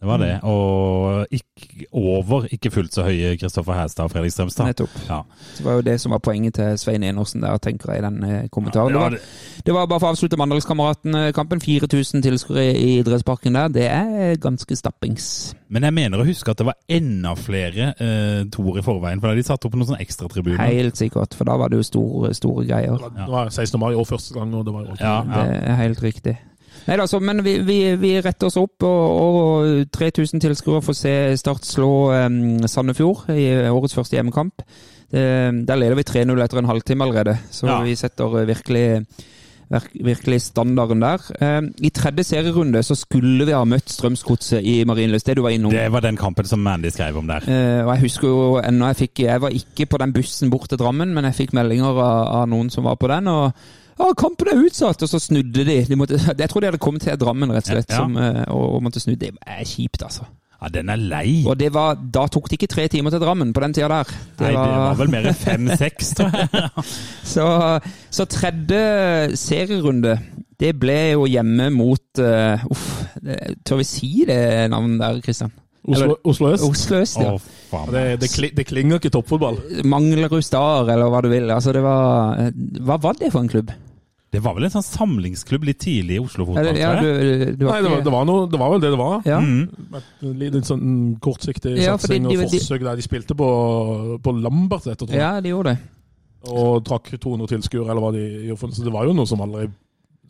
Det var det. Og ikke, over ikke fullt så høye Kristoffer Hæstad og Fredrik Strømstad. Nettopp. Ja. Det var jo det som var poenget til Svein Enersen der, tenker jeg, i den eh, kommentaren. Ja, det, var, det- det var bare for å avslutte Mandalskameratene-kampen. 4000 tilskuere i idrettsparken der. Det er ganske stappings. Men jeg mener å huske at det var enda flere eh, toer i forveien, for da de satt opp noen sånne ekstratribuner. Helt sikkert, for da var det jo store, store greier. Det var 16. mai og første gang, og det var jo Ja, ja. Det er helt riktig. Nei da, så, men vi, vi, vi retter oss opp, og, og 3000 tilskuere får se Start slå um, Sandefjord i årets første hjemmekamp. Det, der leder vi 3-0 etter en halvtime allerede, så Ja. vi setter virkelig, virkelig standarden der. I tredje serierunde så skulle vi ha møtt Strømsgodset i Marienlyst, det du var innom. Det var den kampen som Mandy skrev om der. Eh, og Jeg husker jo ennå jeg fikk Jeg var ikke på den bussen bort til Drammen, men jeg fikk meldinger av, av noen som var på den. og ja, kampen er utsatt! Og så snudde de. de måtte, jeg tror de hadde kommet til Drammen rett og slett Ja. som, eh, og, og måtte snu. Det er kjipt, altså. Ja, den er lei. Og det var, da tok det ikke tre timer til Drammen på den tida der. Nei, det var vel mer enn fem-seks, tror jeg. så, så tredje serierunde, det ble jo hjemme mot uh, Uff, Tør vi si det navnet der, Kristian? Oslo, Oslo øst. Oslo øst, ja. Oh. Det, det, kli- det klinger ikke toppfotball. Manglerud Star, eller hva du vil. Altså, det var Hva var det for en klubb? Det var vel en sånn samlingsklubb litt tidlig i Oslo fotball, ja, jeg. Nei, det var, det, var noe, det var vel det det var. Ja. Mm. En sånn kortsiktig Ja, satsing de- og forsøk der de spilte på, på Lambertseter, tror jeg. ja, de gjorde det. Og trakk 200 tilskuere, eller hva de gjorde. Så det var jo noe som aldri,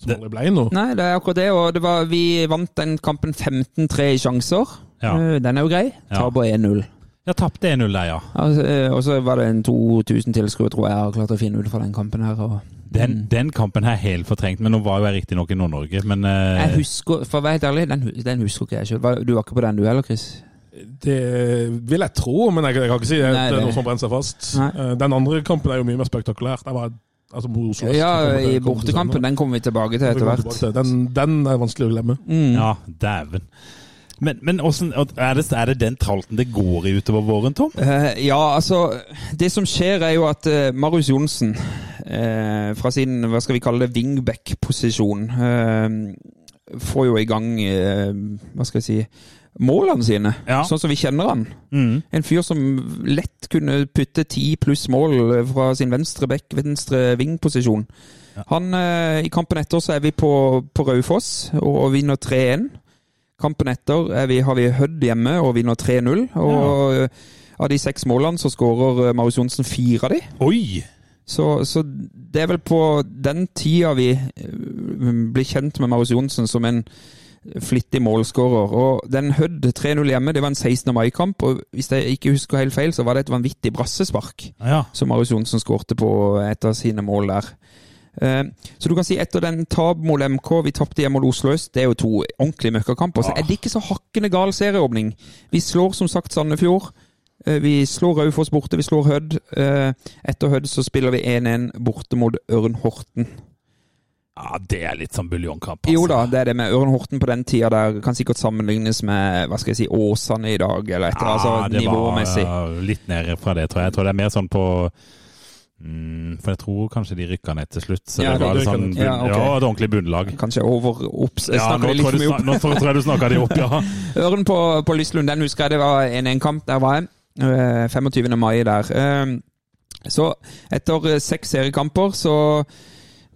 som aldri ble noe. Nei, det er akkurat det. Og det var, vi vant den kampen 15-3 i sjanser. Ja. Eh, Den er jo grei. Ja. på 1-0. Ja, tapte 1-0 der, ja. Altså, eh, og så var det en 2000 tilskuere, tror jeg, har klart å finne ut fra den kampen her. Og Den, den kampen er helt fortrengt, men nå var jo jeg riktignok i Nord-Norge, men uh... jeg husker, for å være helt ærlig, den, den husker ikke jeg ikke Du var ikke på den du heller, Chris? Det vil jeg tro, men jeg, jeg kan ikke si det. Nei, det er noe som brenner seg fast. Nei. Eh, Den andre kampen er jo mye mer spektakulær. Det var, altså, Oslo Øst, Ja, i bortekampen. Den kommer vi tilbake til etter hvert. til. Den, den er vanskelig å glemme. Mm. Ja, dæven. Men, men hvordan, er, det, er det den tralten det går i utover våren, Tom? Uh, ja, altså Det som skjer, er jo at uh, Marius Johnsen, uh, fra sin hva skal vi kalle det, wingback-posisjon, får jo i gang Hva skal jeg si målene sine, Ja. sånn som vi kjenner han. Mm. En fyr som lett kunne putte ti pluss mål fra sin venstre back, venstre vingposisjon. Han, eh, I kampen etter så er vi på, på Raufoss og, og vinner 3-1. Kampen etter er vi, har vi Hødd hjemme og vinner 3-0. Og eh, av de seks målene så skårer eh, Marius Johnsen fire av de. Oi! Så, så det er vel på den tida vi eh, blir kjent med Marius Johnsen som en flittig målskårer. Og den Hødd 3-0 hjemme, det var en 16. mai-kamp. Og hvis jeg ikke husker helt feil, så var det et vanvittig brassespark Ja. som Marius Johnsen skårte på et av sine mål der. Eh, Så du kan si etter den tap mot MK, vi tapte hjemme mot Oslo øst, det er jo to ordentlige møkkakamper. Så er det ikke så hakkende gal serieåpning. Vi slår som sagt Sandefjord. Eh, Vi slår Raufoss borte, vi slår Hødd. Eh, Etter Hødd så spiller vi 1-1 borte mot Ørn Horten. ja, det er litt sånn buljongkamp. altså. Jo da, det er det med Ørn Horten på den tida der kan sikkert sammenlignes med hva skal jeg si, Åsane i dag, eller et eller annet Ja, altså, det nivåmessig. var litt nede fra det, tror jeg. Jeg tror det er mer sånn på mm, For jeg tror kanskje de rykka ned til slutt. Så Ja, det var de sånn bunn, Ja, okay. ja, et ordentlig bunnlag. Kanskje over opps... Ja, snakker nå de litt tror, mye opp. nå tror jeg du snakka de opp, ja. Øren på, på Lyslund, den husker jeg det var en 1-1-kamp. Der var jeg. eh, 25. mai der. Eh, Så etter eh, seks seriekamper så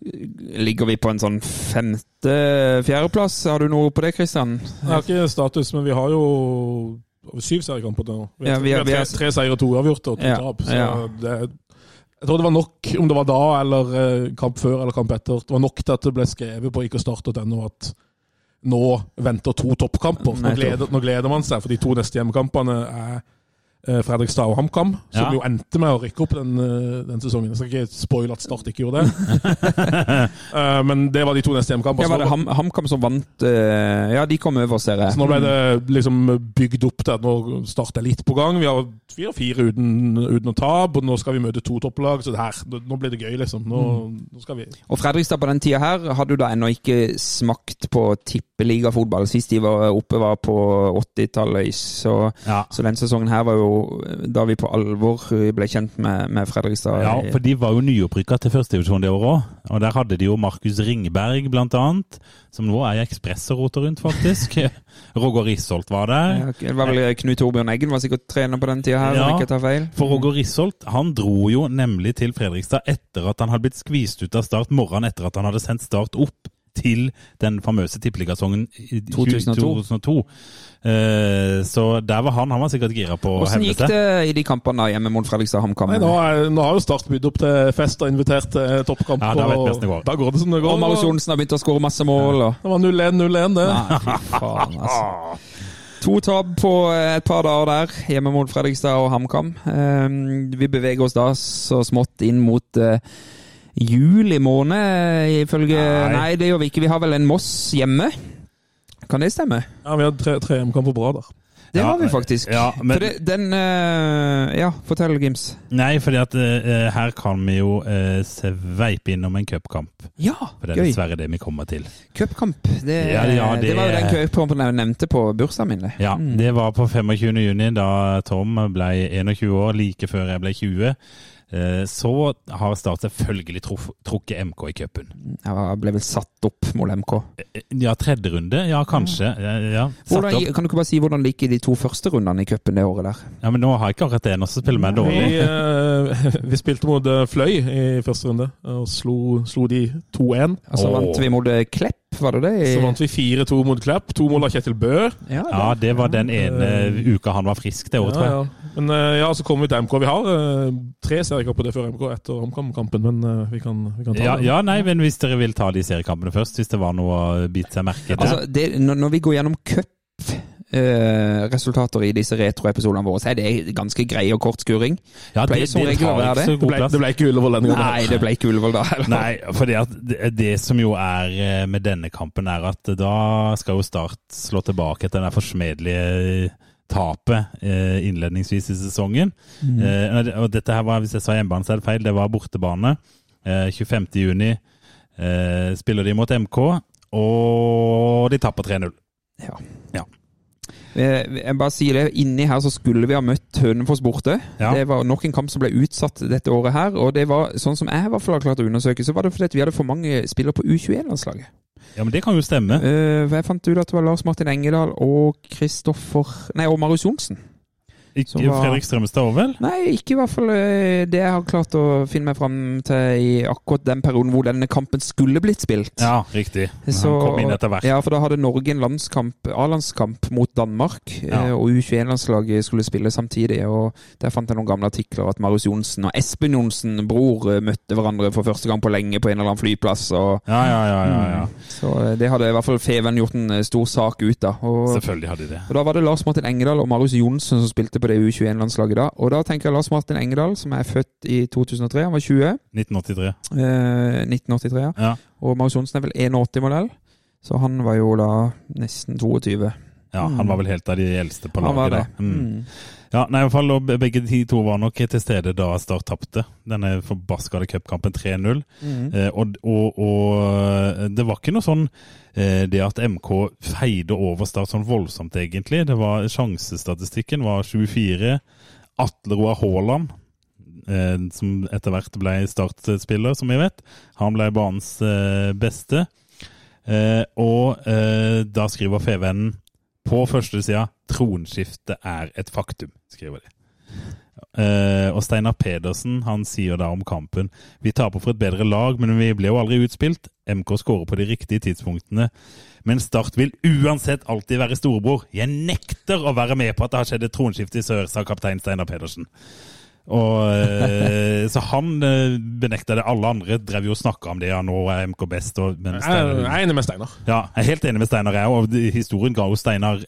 ligger vi på en sånn femte-fjerdeplass. Har du noe på det, Kristian? Jeg har ikke status, men vi har jo syv seriekamper til nå. Vi har, ja, vi har vi har- tre, tre seier og to uavgjorte og to Ja, tap. Så ja. det, jeg tror det var nok, om det var da eller eh, kamp før eller kamp etter, det var nok til at det ble skrevet på ikke-start.no at nå venter to toppkamper. Nå gleder, nå gleder man seg, for de to neste hjemmekampene er Fredrikstad og HamKam, som Ja. jo endte med å rykke opp den, eh, den sesongen. Jeg skal ikke spoile at Start ikke gjorde det. Eh, men det var de to neste hjemmekampene. Ja, var det Ham, HamKam som vant eh, Ja, de kom over, ser jeg. Så nå ble det liksom bygd opp til at nå starter litt på gang. Vi har fire, fire uten, uten å tape, og nå skal vi møte to topplag. Så det her, nå blir det gøy, liksom. Nå, nå skal vi Og Fredrikstad på den tida her hadde jo da ennå ikke smakt på tippeligafotball. Sist de var oppe, var på 80-tallet. Så, Ja. så den sesongen her var jo da vi på alvor ble kjent med, med Fredrikstad. Ja, for de var jo nyopprykka til førstedivisjon det året òg. Og der hadde de jo Markus Ringberg, annet. Som nå er i Ekspress og roter rundt, faktisk. Roger Risholt var der. Ja, Det var vel Knut Torbjørn Eggen var sikkert trener på den tida her, Ja. om ikke tar feil. For Roger Risholt han dro jo nemlig til Fredrikstad etter at han hadde blitt skvist ut av Start morgenen etter at han hadde sendt Start opp til den famøse tippeligasongen i 2002. 2002. Eh, så der var han. Han var sikkert gira på å Hvordan gikk det i de kampene hjemme mot Fredrikstad HamKam? Nå, nå har jo Start bydd opp til fest og invitert til toppkamp. Ja, da og går. Da går det som det går. Og Marius Johnsen har begynt å skåre masse mål. Og... Det var 0-1-0-1, det. Nei, fy faen, altså. To tap på eh, et par dager der, hjemme mot Fredrikstad og HamKam. Eh, vi beveger oss da så smått inn mot eh, juli måned, ifølge Nei. Nei. det gjør vi ikke. Vi har vel en Moss hjemme? Kan det stemme? Ja, Vi hadde tre, hjemmekamper på rad der. Det Ja, har vi faktisk. ja, men- det, den uh, Ja, fortell, Gims. Nei, fordi at uh, her kan vi jo uh, sveipe innom en cupkamp. Ja, For det er gøy. dessverre det vi kommer til. Cupkamp. Det, Ja, ja, det, det- var jo den cupkampen jeg nevnte på bursdagen min. Ja, Ja, det var på 25. juni, da Tom ble 21 år, like før jeg ble 20. eh, så har Start selvfølgelig truff, trukket MK i cupen. Ja, ble vel satt opp mot MK. Eh, Ja, tredje runde? Ja, kanskje. Ja, ja. Hvordan, kan du ikke bare si hvordan i de to første rundene i cupen det året der? Ja, men nå har jeg ikke akkurat det. Nå så spiller vi dårlig. Vi, uh, vi spilte mot eh, Fløy i første runde, og slo, slo de 2-1. Og så vant vi mot eh, Klepp, var det det? Så vant vi 4-2 mot Klepp. To mål av Kjetil Bø. Ja, Ja, det var den ene uka han var frisk det året, tror jeg. Ja, ja. Men eh, ja, så kommer vi til MK. Vi har uh, tre seriekamper før MK etter HamKam-kampen, men eh, vi, kan, vi kan ta Ja, det. ja, nei, men hvis dere vil ta de seriekampene først, hvis det var noe å bite seg merke i. Altså, det, når, når vi går gjennom cup-resultater i disse retroepisodene våre, så er det ganske grei og kort skuring. ja, det, det, det, tar ikke det. så Det god ble, plass. det ble ikke Ullevål denne gangen. Nei, det ble ikke Ullevål da heller. Nei, for det, det som jo er eh, med denne kampen, er at da skal jo Start slå tilbake etter den forsmedelige tapet eh, innledningsvis i sesongen. Mm. Eh, og og dette her var, hvis jeg sa hjemmebane, så er det feil. Det var bortebane. Eh, 25. juni eh, spiller de mot MK, og de tapper 3-0. Ja. Ja. Eh, Jeg bare sier det, Inni her så skulle vi ha møtt Hønefoss borte. Ja. Det var nok en kamp som ble utsatt dette året her. Og det var, sånn som jeg i hvert fall har klart å undersøke, så var det fordi vi hadde for mange spillere på U21-landslaget. Ja, men det kan jo stemme. Uh, jeg fant ut at det var Lars Martin Engedal og Kristoffer Nei, og Marius Johnsen. Ikke var- Fredrik Strømstad òg, vel? Nei, ikke i hvert fall eh, det jeg har klart å finne meg fram til i akkurat den perioden hvor denne kampen skulle blitt spilt. Ja, riktig. Så- Han kom inn etter hvert. Ja, for da hadde Norge en landskamp, A-landskamp mot Danmark, Ja. eh, og U21-landslaget skulle spille samtidig. og Der fant jeg noen gamle artikler at Marius Johnsen og Espen Johnsen, bror, eh, møtte hverandre for første gang på lenge på en eller annen flyplass. og Ja, ja, ja. ja, ja. Så eh, det hadde i hvert fall Feven gjort en stor sak ut av. Selvfølgelig hadde de det. og Da var det Lars Martin Engedal og Marius Johnsen som spilte på det U21-landslaget da. Og da tenker jeg Lars Martin Engedal, som er født i 2003, han var 20. 1983. Eh, 1983, ja. Ja. Og Marius Johnsen er vel 81-modell. Så han var jo da nesten 22. ja, han var vel helt av de eldste på laget. Han var det. Mm. Mm. Ja, nei, i hvert fall, begge de to var nok til stede da Start tapte denne forbaskede cupkampen 3-0. Mm. Eh, og, og, og det var ikke noe sånn eh, det at MK feide over Start sånn voldsomt, egentlig. Det var Sjansestatistikken var 24. Atle Roar Haaland, eh, som etter hvert ble Start-spiller, som vi vet, han ble banens eh, beste. Eh, og eh, da skriver Fevennen på første sida 'Tronskiftet er et faktum', skriver de. Uh, og Steinar Pedersen han sier da om kampen Vi taper for et bedre lag, men vi ble jo aldri utspilt. MK skårer på de riktige tidspunktene. Men Start vil uansett alltid være storebror. Jeg nekter å være med på at det har skjedd et tronskifte i sør, sa kaptein Steinar Pedersen. Og, eh, så han eh, benekta det. Alle andre drev jo og snakka om det. Ja, nå er MK best. Og, men Steinar, jeg er enig med Steinar. ja, jeg er helt enig med Steinar. jeg, og Historien ga jo Steinar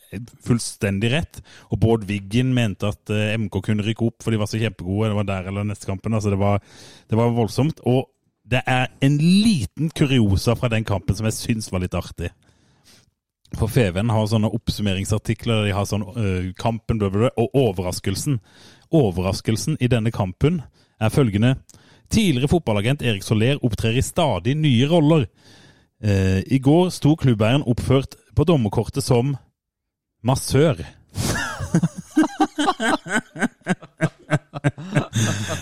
fullstendig rett. Og Bård Wiggen mente at eh, MK kunne rykke opp, for de var så kjempegode. Det var der eller neste kampen. altså Det var, det var voldsomt. Og det er en liten kuriosa fra den kampen som jeg syns var litt artig. For Feven har sånne oppsummeringsartikler. De har sånn øh, kampen blah, og overraskelsen. Overraskelsen i denne kampen er følgende. Tidligere fotballagent Erik Soler opptrer i stadig nye roller. Eh, I går sto klubbeieren oppført på dommerkortet som massør.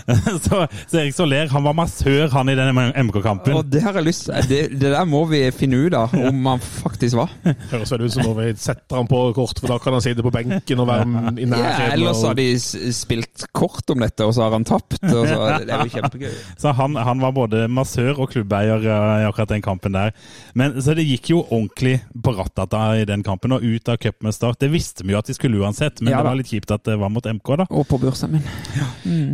så, så Erik Soler han var massør han i denne MK-kampen. Og det har jeg lyst det, det der må vi finne ut av, om han faktisk var. Høres vel ut som når vi setter han på kort, for da kan han sitte på benken og være i Ja, nærheten. ellers og- har de spilt kort om dette, og så har han tapt. Og så, det er jo kjempegøy. Så han, han var både massør og klubbeier eh, i akkurat den kampen der. Men Så det gikk jo ordentlig på rattata i den kampen, og ut av cup med start. Det visste vi jo at de skulle uansett, men Ja det var litt kjipt at det var mot MK, da. Og på børsen min.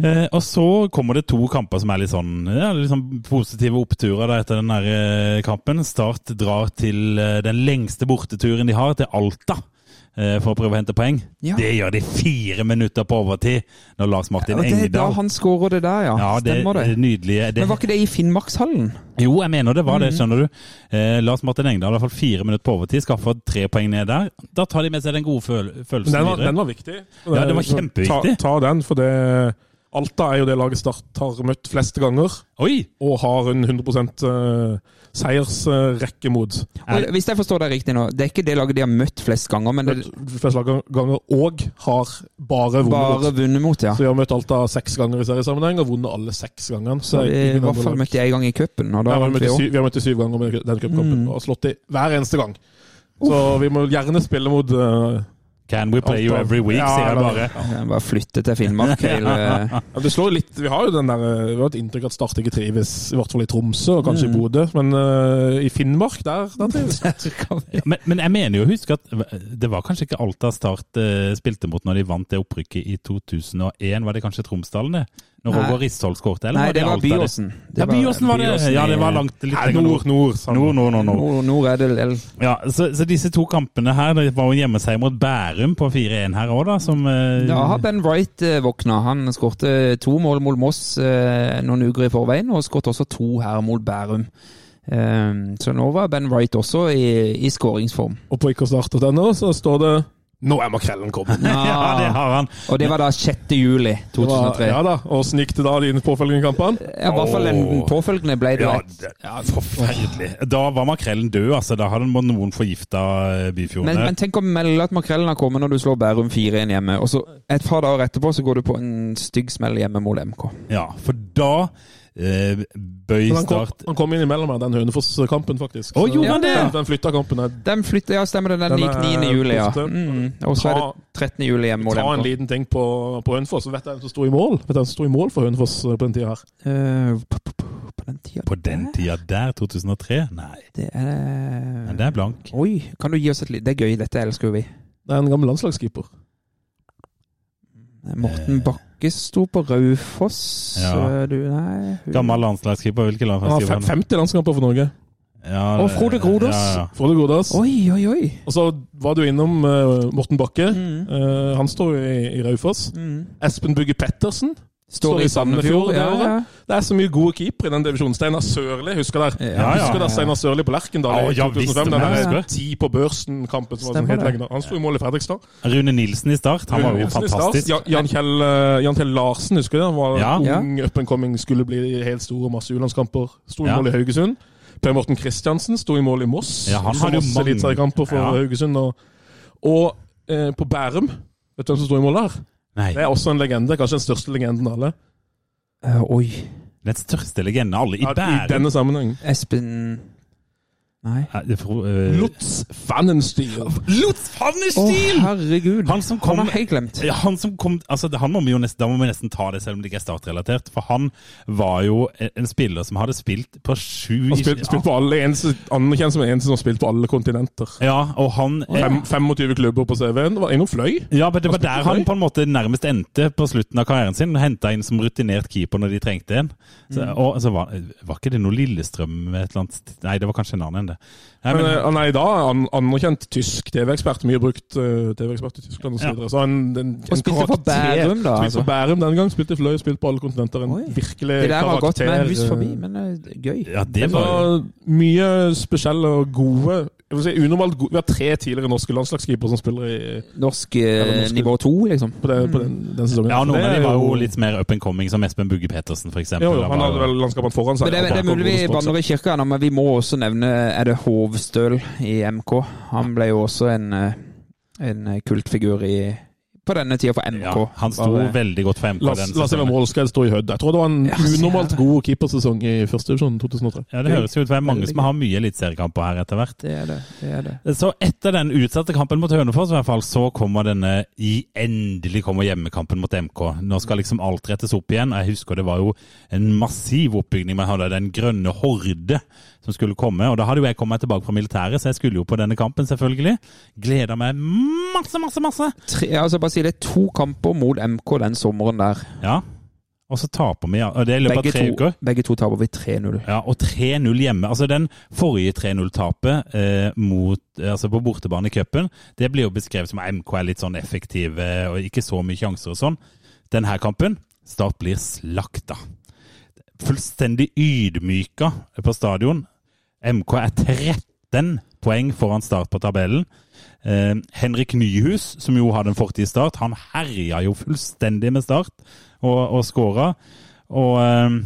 Eh, og så kommer det to kamper som er litt sånn, ja, litt sånn positive oppturer da, etter den der eh, kampen. Start drar til eh, den lengste borteturen de har, til Alta. eh, For å prøve å hente poeng. Ja. Det gjør de fire minutter på overtid når Lars Martin Og det er da han skårer det der, ja. Ja, det Stemmer det. nydelige det, Men var ikke det i Finnmarkshallen? Jo, jeg mener det var Mhm. det, skjønner du. Eh, Lars Martin Engdahl, i hvert fall fire minutter på overtid, skaffer tre poeng ned der. Da tar de med seg den gode føl følelsen den var, videre. den var viktig. Ja, den var kjempeviktig. Ta, ta den, for det Alta er jo det laget Start har møtt flest ganger, Oi! og har en 100 uh, seiersrekke mot. Hvis jeg forstår deg riktig nå, det er ikke det laget de har møtt flest ganger, men det Møtt flest ganger, og har bare vunnet bare mot. vunnet mot, ja. Så vi har møtt Alta seks ganger i seriesammenheng, og vunnet alle seks gangene. Så vi i hvert fall møtte møtt de en gang i cupen, vi, har møtt vi syv, har møtt de syv ganger med den cupkampen, Mm. og har slått dem hver eneste gang. Så vi må gjerne spille mot uh, Can we play you every week, Ja, sier jeg bare. bare. Bare flytte til Finnmark hele ja, det slår litt, Vi har jo den der, uh, vi har et inntrykk at Start ikke trives, i hvert fall i Tromsø og kanskje i Bodø, men uh, i Finnmark, der, der trives de. Men, men jeg mener jo å huske at det var kanskje ikke Alta Start uh, spilte mot når de vant det opprykket i 2001. Var det kanskje Tromsdalen, det? Når. Roger Ristholt skåret? eller Nei, det var Alta, det? Byåsen. Ja, Byåsen var det. Byåsen Ja, det var langt litt lenger nord, nord. sånn. Nord, nord, nord, nord. Nord, nord er det vel. Ja, så, så disse to kampene her, det var jo hjemmeseier mot Bærum på 4-1 her òg, da, som eh, Da har Ben Wright eh, våkna. Han skårte to mål mot Moss eh, noen uker i forveien, og skåret også to her mot Bærum. Eh, så nå var Ben Wright også i, i skåringsform. Og på ikke å starte denne, så står det 'Nå er makrellen kommet'. Ja, det har han. Og det var da 6. juli Det var- 2003. Ja da, Åssen gikk det da, de påfølgende kampene? Ja, I hvert fall den påfølgende ble det Ja, rett. det, ja, forferdelig. Da var makrellen død, altså. Da hadde noen forgifta Byfjordene. Men, men tenk å melde at makrellen har kommet når du slår Bærum 4-1 hjemme, og så et par dager etterpå så går du på en stygg smell hjemme mot MK. Ja, for da eh, bøy han, kom, Start kom inn imellom her, den Hønefoss-kampen, faktisk. Å, gjorde han det? Den, den flytta kampen. her. Den flytta, ja, stemmer det. Den, Den gikk er 9. juli, ja. Mm. Og så er det 13. juli hjemme Ta en liten ting på, på Hønefoss. Vet du hvem som sto i mål Vet du hvem som sto i mål for Hønefoss eh, på den tida her? Uh, på, den tida På den tida der, 2003? Nei, Det er men det er blank. Oi, kan du gi oss et litt Det er gøy, dette elsker jo vi. Det er en gammel landslagskeeper. Morten Bakke sto på Raufoss. Ja. eh, Du, nei hun- Gammel landslagskeeper. Hvilke land Han har 50 landskamper for Norge. Ja, Og Frode Grodås. Ja, ja. Frode. Oi, oi, oi. Og så var du innom uh, Morten Bakke. Mm. Uh, han står jo i, i Raufoss. Mm. Espen Bugge Pettersen. Står i Sandefjord. Ja, ja. Det er så mye gode keepere i den divisjonen. Steinar Sørli, husker dere? Ja, ja, Husker ja. dere Steinar Sørli på Lerkendal i ja, visst, 2005? Den der ti på børsen-kampen som var sånn helt det. Han sto i mål i Fredrikstad. Rune Nilsen i start, han var jo Nilsen fantastisk. Ja, Jan, Kjell, eh, Jan Kjell Larsen, husker du? Han var Ja. ung, up and coming, skulle bli helt stor, masse U-landskamper. Sto i Ja. mål i Haugesund. Per Morten Kristiansen sto i mål i Moss. Ja, han hadde jo masse eliteseriekamper for Ja. Haugesund. Og, og eh, på Bærum, vet du hvem som sto i mål der? Nei, Det er også en legende, kanskje den største legenden av alle. Uh, oi. den største legenden av alle i Ja, I denne sammenheng. Espen Nei. Eh, Lutz Fannenstiel! Lutz Å, Pfannestil! herregud. Han som kom- Han har helt glemt. Han som kom, altså han må vi jo nesten, Da må vi nesten ta det, selv om det ikke er startrelatert. For han var jo en, en spiller som hadde spilt på sju Han spilt, spilt på alle, eneste, anerkjent som en som har spilt på alle kontinenter. Ja, og han Fem, 25 klubber på CV-en. Det var en fløy. Ja, men det var Han der han på en måte nærmest endte på slutten av karrieren sin. Henta inn som rutinert keeper når de trengte en. Så, og så var, var ikke det noe Lillestrøm et eller annet Nei, det var kanskje en annen enn det. Nei, Men men, eh, han er i dag an, anerkjent tysk TV-ekspert. Mye brukt uh, TV-ekspert i Tyskland osv. Ja. Så, så han, en, en Og spilte for karakter- Bærum, da, Spilte altså. for Bærum den gang. Spilte i Fløy, spilte på alle kontinenter. En Oi. virkelig Det der har gått med meg hus forbi, eh, men uh, gøy. ja, det Det var var mye spesielle og gode si unormalt gode. Vi har tre tidligere norske landslagskeepere som spiller i, Norsk eh, norske- nivå to, liksom. på, det, på den, den sesongen. Ja, noen av dem var jo litt mer up and coming, som Espen Bugge Petersen, for eksempel. jo, jo, Han hadde vel landskapene foran seg. Men det, det er mulig vi banner i kirka, men vi må også nevne Er det Hovstøl i MK? Han ble jo også en, eh, en kultfigur i, på denne tida for MK. ja, han sto Bare- veldig godt for MK Lasse sesongen. Målskred sto i Hødd. Jeg tror det var en Ja, unormalt god keepersesong i førstedivisjon 2003. Ja, Det høres jo ut som det er mange som har mye eliteseriekamper her etter hvert. Det er det. det er det. Så etter den utsatte kampen mot Hønefoss, i hvert fall, så kommer denne i endelig kommer hjemmekampen mot MK. Nå skal liksom alt rettes opp igjen. Jeg husker det var jo en massiv oppbygning. Man hadde den grønne horde som skulle komme. Og da hadde jo jeg kommet tilbake fra militæret, så jeg skulle jo på denne kampen, selvfølgelig. Gleda meg masse, masse, masse. Tre, altså bare si det er to kamper mot MK den sommeren der. Ja. Og så taper vi, ja. Det er i løpet av tre to, uker. begge to taper vi 3-0. Ja, og 3-0 hjemme. Altså Den forrige 3-0-tapet eh, eh, altså på bortebane i cupen, det blir jo beskrevet som at MK er litt sånn effektive og ikke så mye sjanser og sånn. Denne kampen, Start blir slakta. Fullstendig ydmyka på stadion. MK er 13 poeng foran Start på tabellen. Eh, Henrik Nyhus, som jo hadde en fortid i Start, han herja jo fullstendig med Start og, og skåra. Og eh,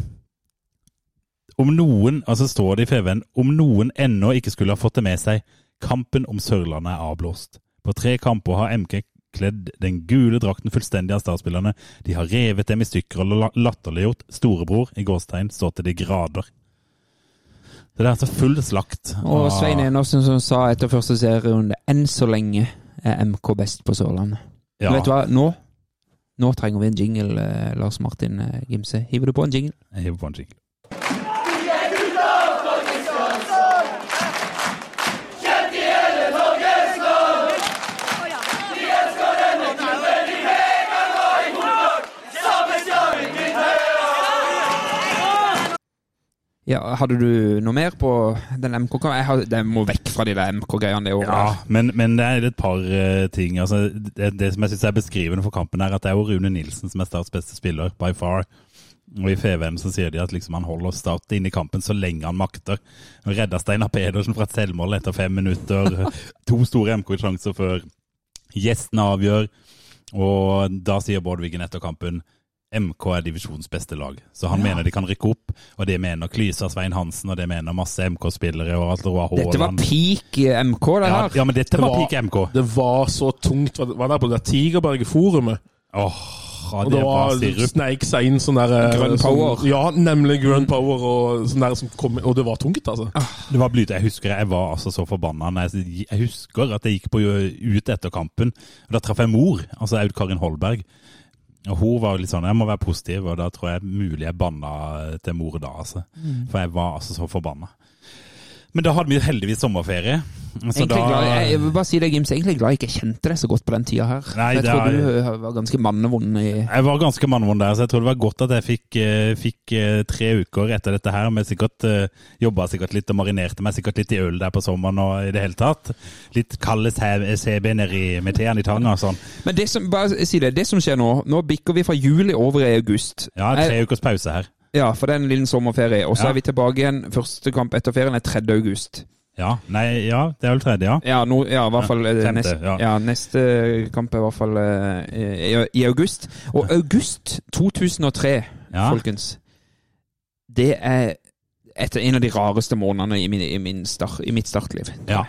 om noen, altså står det i FVN, om noen ennå ikke skulle ha fått det med seg, kampen om Sørlandet er avblåst. På tre kamper har MK kledd den gule drakten fullstendig av startspillerne. De har revet dem i stykker og la- latterliggjort storebror i gåstegn så til de grader. Så det er altså full slakt. Og Svein Enersen som sa etter første serierunde enn så lenge er MK best på Sørlandet. ja, Vet du hva, nå Nå trenger vi en jingle, eh, Lars Martin eh, Gimse. Hiver du på en jingle? Jeg hiver på en jingle. Ja, Hadde du noe mer på den MK-kampen? Jeg, har- jeg må vekk fra de der MK-greiene det året. Ja, men, men det er et par eh, ting. Altså, det, det som jeg syns er beskrivende for kampen, er at det er jo Rune Nilsen som er Starts beste spiller, by far. Og i FVM så sier de at liksom han holder Start inn i kampen så lenge han makter. Han Redda Steinar Pedersen fra et selvmål etter fem minutter. To store MK-sjanser før gjestene avgjør. Og da sier Bård Wiggen etter kampen MK er divisjonens beste lag. Så han mener de kan rykke opp, og det mener Klysa Svein Hansen, og det mener masse MK-spillere. og Atle Roar Dette var peak eh, MK, det Ja, her. ja, men dette Det var var- peak MK. Det var så tungt. Var var der på det Tigerberget-forumet. Åh, ja, Og det det var var sneik seg inn sånn der Grønn Grønn sånn- power. Ja, nemlig grønn power og sånn der som kom Og det var tungt, altså. Det var blyt. Jeg husker jeg var altså så forbanna. Jeg husker at jeg gikk på ut etter kampen. og Da traff jeg mor, altså Aud Karin Holberg. Og Hun var litt sånn Jeg må være positiv, og da tror jeg mulig jeg banna til mor da. altså. For jeg var altså så forbanna. Men da hadde vi heldigvis sommerferie. Så da, glad, jeg, jeg vil bare si det, Gims, jeg egentlig glad jeg ikke kjente deg så godt på den tida her. Nei, jeg tror er- du eh, var ganske mannevond i Jeg var ganske mannevond der, så jeg tror det var godt at jeg fikk, eh, fikk eh, tre uker etter dette her. Vi sikkert jobba sikkert litt og marinerte meg sikkert litt i øl der på sommeren og i det hele tatt. Litt kalde CB nedi med teen i tanga og sånn. Men det som, bare si det, det som skjer nå Nå bikker vi fra juli over i august. Ja, Jeg- tre ukers pause her. Ja, for det er en liten sommerferie. Og så Ja. er vi tilbake igjen. Første kamp etter ferien er 3. august. Ja, nei, ja, det er vel tredje, ja. Ja, no, ja i hvert fall eh, femte, neste, ja. neste kamp er i hvert fall eh, i, i august. Og august 2003, Ja. folkens, det er etter en av de rareste månedene i, min, i, min start, i mitt startliv. ja.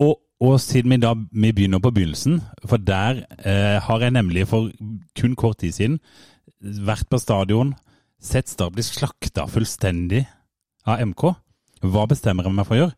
Og, og siden vi da vi begynner på begynnelsen, for der eh, har jeg nemlig for kun kort tid siden vært på stadion, sett Start bli slakta fullstendig av MK. Hva bestemmer jeg meg for å gjøre?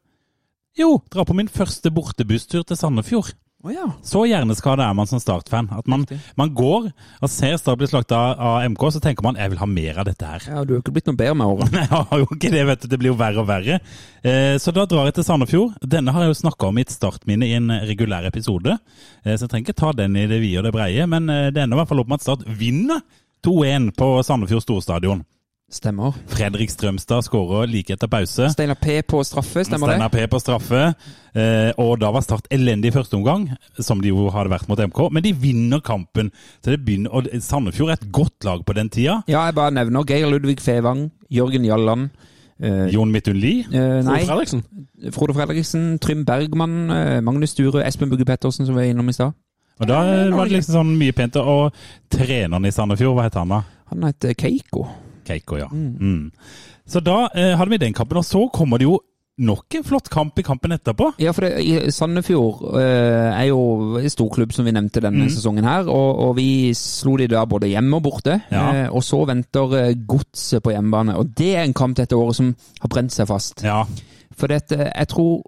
Jo, dra på min første bortebusstur til Sandefjord. Oh, ja. Så hjerneskada er man som Start-fan. At man, man går og ser Start bli slakta av MK, så tenker man jeg vil ha mer av dette her. ja. Du har ikke blitt noe bedre med årene. Jeg har jo ikke det, vet du. Det blir jo verre og verre. Eh, så da drar jeg til Sandefjord. Denne har jeg jo snakka om i et startminne i en regulær episode. Eh, så jeg trenger ikke ta den i det vide og det breie, men eh, det ender i hvert fall opp med at Start vinner 2-1 på Sandefjord storstadion. Stemmer. Fredrik Strømstad skårer like etter pause. Steinar P på straffe, stemmer Steiner det? P på straffe. Eh, og da var Start elendig i første omgang, som de jo hadde vært mot MK. Men de vinner kampen. Så det begynner, og Sandefjord er et godt lag på den tida. Ja, jeg bare nevner Geir Ludvig Fevang, Jørgen Jalland. eh, Jon Midtun Lie. eh, Frode Fredriksen. Frode Fredriksen, Trym Bergman, eh, Magnus Sture, Espen Bugge Pettersen, som vi var innom i stad. Og da var det liksom sånn mye pent. Og treneren i Sandefjord, hva het han da? Han heter Keiko. Keiko, ja. Mm. Så da eh, hadde vi den kampen, og så kommer det jo nok en flott kamp i kampen etterpå. Ja, for det, Sandefjord eh, er jo en storklubb, som vi nevnte denne Mm. sesongen her. Og, og vi slo de da både hjemme og borte. Ja. Eh, og så venter eh, Godset på hjemmebane. Og det er en kamp dette året som har brent seg fast. Ja, For dette, jeg tror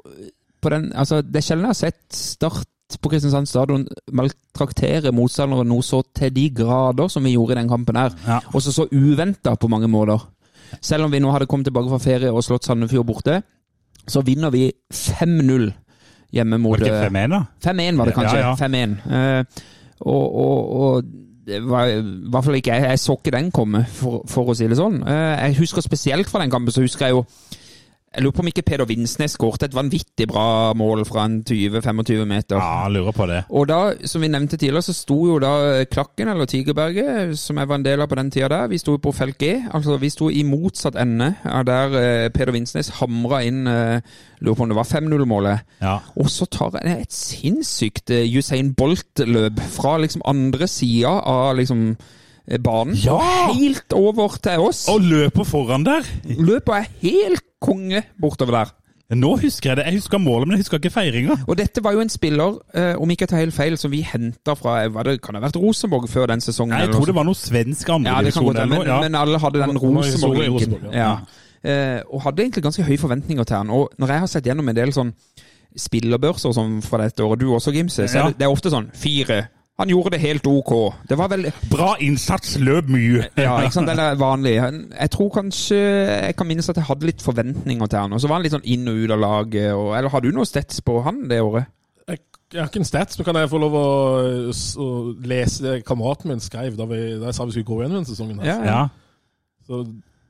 på den, altså Det er sjelden jeg har sett Start på Kristiansand stadion maltraktere motstandere noe så til de grader som vi gjorde i den kampen her. Ja. Også så uventa på mange måter. Selv om vi nå hadde kommet tilbake fra ferie og slått Sandefjord borte, så vinner vi 5-0 hjemme mot var det ikke eh, 5-1 da? 5-1 var det kanskje. Ja, ja. 5-1. Eh, og, og, og det var i hvert fall ikke jeg. Jeg så ikke den komme, for, for å si det sånn. Eh, jeg husker spesielt fra den kampen, så husker jeg jo Jeg lurer på om ikke Peder Vinsnes skåret et vanvittig bra mål fra en 20-25 meter. Ja, lurer på det. Og da, som vi nevnte tidligere, så sto jo da Klakken, eller Tigerberget, som jeg var en del av på den tida der, vi sto på felt G. Altså, vi sto i motsatt ende av der eh, Peder Vinsnes hamra inn eh, Lurer på om det var 5-0-målet. Ja. Og så tar jeg et sinnssykt eh, Usain Bolt-løp fra liksom andre sida av liksom eh, banen. Ja! Helt over til oss. Og løper foran der! Løpet er helt konge bortover der. Nå husker jeg det. Jeg husker målet, men jeg husker ikke feiringa. Og dette var jo en spiller, eh, om ikke jeg tar helt feil, som vi henta fra eh, det, Kan det ha vært Rosenborg før den sesongen? Nei, jeg tror det var noe svensk Ja, det andredivisjon Ja, men. Ja. men alle hadde den Rosenborg-linken. Rosenborg, Ja. Eh, og hadde egentlig ganske høye forventninger til han. Og når jeg har sett gjennom en del sånn spillerbørser sånn fra dette året, du også, Gimse, så er det, det er ofte sånn fire. Han gjorde det helt ok. Det var vel Bra innsats, løp mye. Ja, ikke sant, det er vanlig. Jeg tror kanskje Jeg kan minnes at jeg hadde litt forventninger til han. Og så var han litt sånn inn og ut av laget. Og, eller har du noe stats på han det året? Jeg, jeg har ikke en stats, men kan jeg få lov å, å lese det kameraten min skrev da, vi, da jeg sa vi skulle gå gjennom denne sesongen? her? Ja, Ja. Så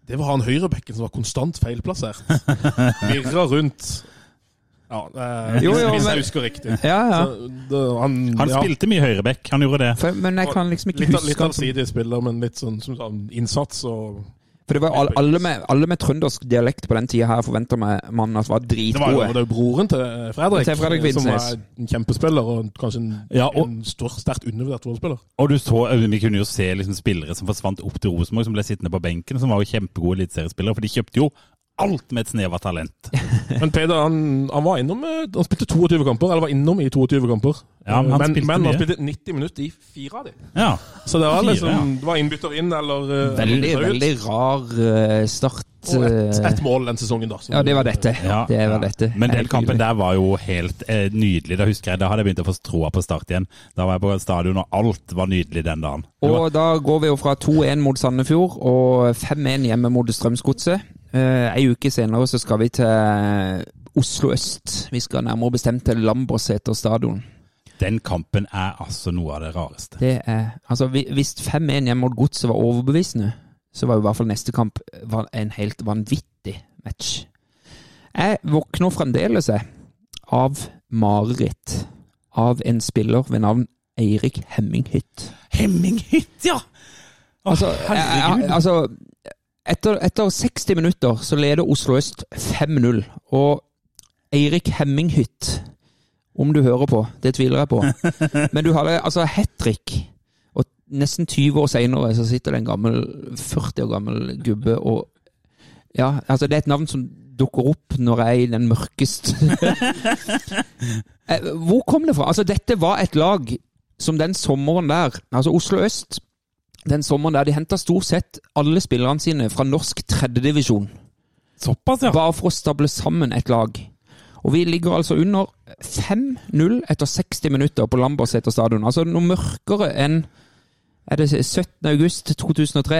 det var han høyrebekken som var konstant feilplassert. Virra rundt. Ja, eh, Jo, jo, hvis jeg husker riktig. ja. ja. Så, det, han Han ja, spilte mye høyreback, han gjorde det. For, men jeg kan liksom ikke litt, huske litt allsidig spiller, men litt sånn, som sånn innsats og For det var alle, alle, med, alle med trøndersk dialekt på den tida her forventa meg mannen at var Det var jo dritgode. det var jo broren til eh, Fredrik, Til Fredrik som var er en kjempespiller og kanskje en, Ja, og- en stor, sterkt undervurdert rollespiller. Og du så, eh, Vi kunne jo se liksom spillere som forsvant opp til Rosenborg, som ble sittende på benken, som var jo kjempegode eliteseriespillere. For de kjøpte jo alt med et snev av talent. Men Peder han, han var innom eh, Han spilte 22 kamper, eller var innom i 22 kamper. Ja, men han men, spilte men han spilte 90 minutter i fire av dem. Ja. Så det var liksom ja. Det var innbytter inn eller eh, Veldig, eller veldig rar eh, start. Og ett eh, et mål den sesongen, da. Ja, det var dette. Ja, det var dette. Men den kampen der var jo helt eh, nydelig. Da husker jeg, da hadde jeg begynt å få troa på start igjen. Da var jeg på stadion, og alt var nydelig den dagen. Og da går vi jo fra 2-1 mot Sandefjord og 5-1 hjemme mot Strømsgodset. Eh, Ei uke senere så skal vi til Oslo øst. Vi skal nærmere bestemt til Lambertseter stadion. den kampen er altså noe av det rareste. Det er Altså, hvis 5-1 hjemme mot Godset var overbevisende, så var jo i hvert fall neste kamp en helt vanvittig match. Jeg våkner fremdeles av mareritt av en spiller ved navn Eirik Hemminghytt. Hemminghytt, ja! Å, Altså, jeg, jeg, altså etter, etter 60 minutter så leder Oslo øst 5-0. Og Eirik Hemminghytt, om du hører på, det tviler jeg på, men du hadde altså hat trick. Og nesten 20 år seinere så sitter det en gammel, 40 år gammel gubbe og Ja, altså det er et navn som dukker opp når jeg er i den mørkeste Eh, Hvor kom det fra? Altså, dette var et lag som den sommeren der Altså, Oslo øst den sommeren der de henta stort sett alle spillerne sine fra norsk tredjedivisjon. Såpass, ja. Bare for å stable sammen et lag. Og vi ligger altså under 5-0 etter 60 minutter på Lambertseter stadion. Altså noe mørkere enn Er det 17. august 2003?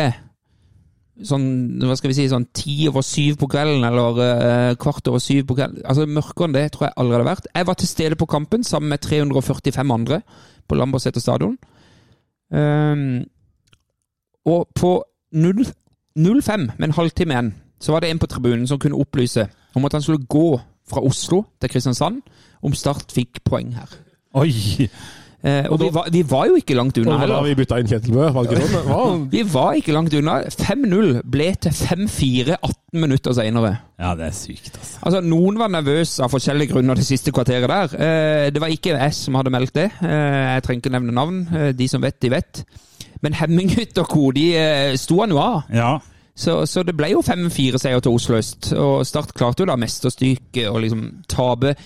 Sånn, hva skal vi si, sånn ti over syv på kvelden, eller eh, kvart over syv på kvelden. Altså Mørkere enn det tror jeg aldri hadde vært. Jeg var til stede på kampen sammen med 345 andre på Lambertseter stadion. Ehm, og på 0 05, med en halvtime igjen, så var det en på tribunen som kunne opplyse om at han skulle gå fra Oslo til Kristiansand om Start fikk poeng her. Oi! Eh, og vi var, vi var jo ikke langt unna Og da heller. vi bytta inn Kjetil Bø, var det ikke sånn? Var han... Vi var ikke langt unna. 5-0 ble til 5-4 18 minutter senere. Ja, det er sykt, altså. Altså, Noen var nervøse av forskjellige grunner det siste kvarteret der. Eh, det var ikke jeg som hadde meldt det. Eh, jeg trenger ikke nevne navn. Eh, de som vet, de vet. Men Hemminghytt og co. de eh, sto han jo av. Ja. Så, så det ble jo 5-4-seier til Oslo øst. Og Start klarte jo da mesterstyrke og liksom tape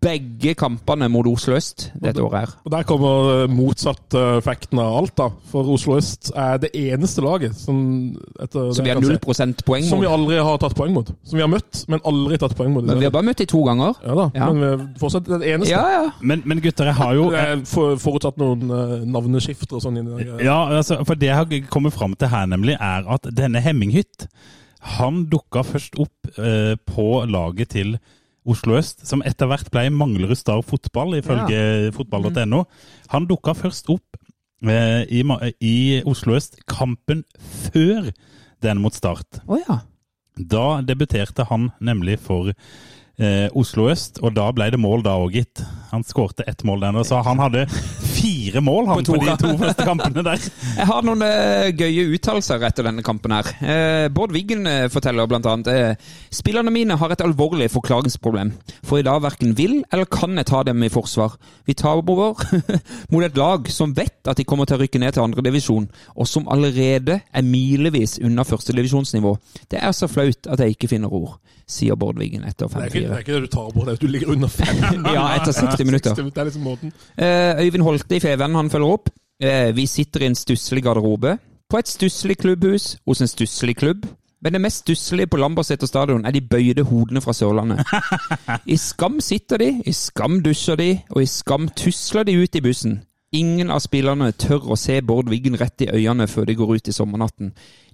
begge kampene mot Oslo øst dette året her. Og Der kommer eh, motsatt eh, effekten av alt, da. For Oslo øst er det eneste laget som etter Som vi har kan null se, prosent poeng Som vi aldri har tatt poeng mot. Som vi har møtt, men aldri tatt poeng mot. Men vi har bare møtt de to ganger. Ja da, Ja. men vi er fortsatt det eneste. Ja, ja. Men, men gutter, jeg har jo for, forutsatt noen uh, navneskifter og sånn. Ja, altså, for det jeg har kommet fram til her, nemlig, er at denne Hemminghytt han dukka først opp eh, på laget til Oslo øst, som etter hvert ble Manglerud Star Fotball, ifølge fotball.no. Han dukka først opp eh, i, i Oslo øst kampen før den mot Start. Oh, ja. Da debuterte han nemlig for eh, Oslo øst, og da ble det mål da òg, gitt. Han skårte ett mål der og så han hadde fire mål han På på, de to første kampene der. Jeg har noen uh, gøye uttalelser etter denne kampen her. Uh, Bård Wiggen uh, forteller blant annet Spillerne mine har et alvorlig forklaringsproblem. For i dag verken vil eller kan jeg ta dem i forsvar. Vi taper mot et lag som vet at de kommer til å rykke ned til andredivisjon, og som allerede er milevis unna førstedivisjonsnivå. Det er så flaut at jeg ikke finner ord, sier Bård Wiggen etter Det er, ikke, det er ikke det du tar på at du ligger under 5. Ja, etter 60 minutter. Det er liksom måten. Eh, Øyvind Holte i Feven han følger opp. Eh, vi sitter i en stusslig garderobe. På et stusslig klubbhus hos en stusslig klubb. Men det mest stusselige på Lambertseter stadion er de bøyde hodene fra Sørlandet. I skam sitter de, i skam dusjer de, og i skam tusler de ut i bussen. Ingen av spillerne tør å se Bård Wiggen rett i øynene før de går ut i sommernatten.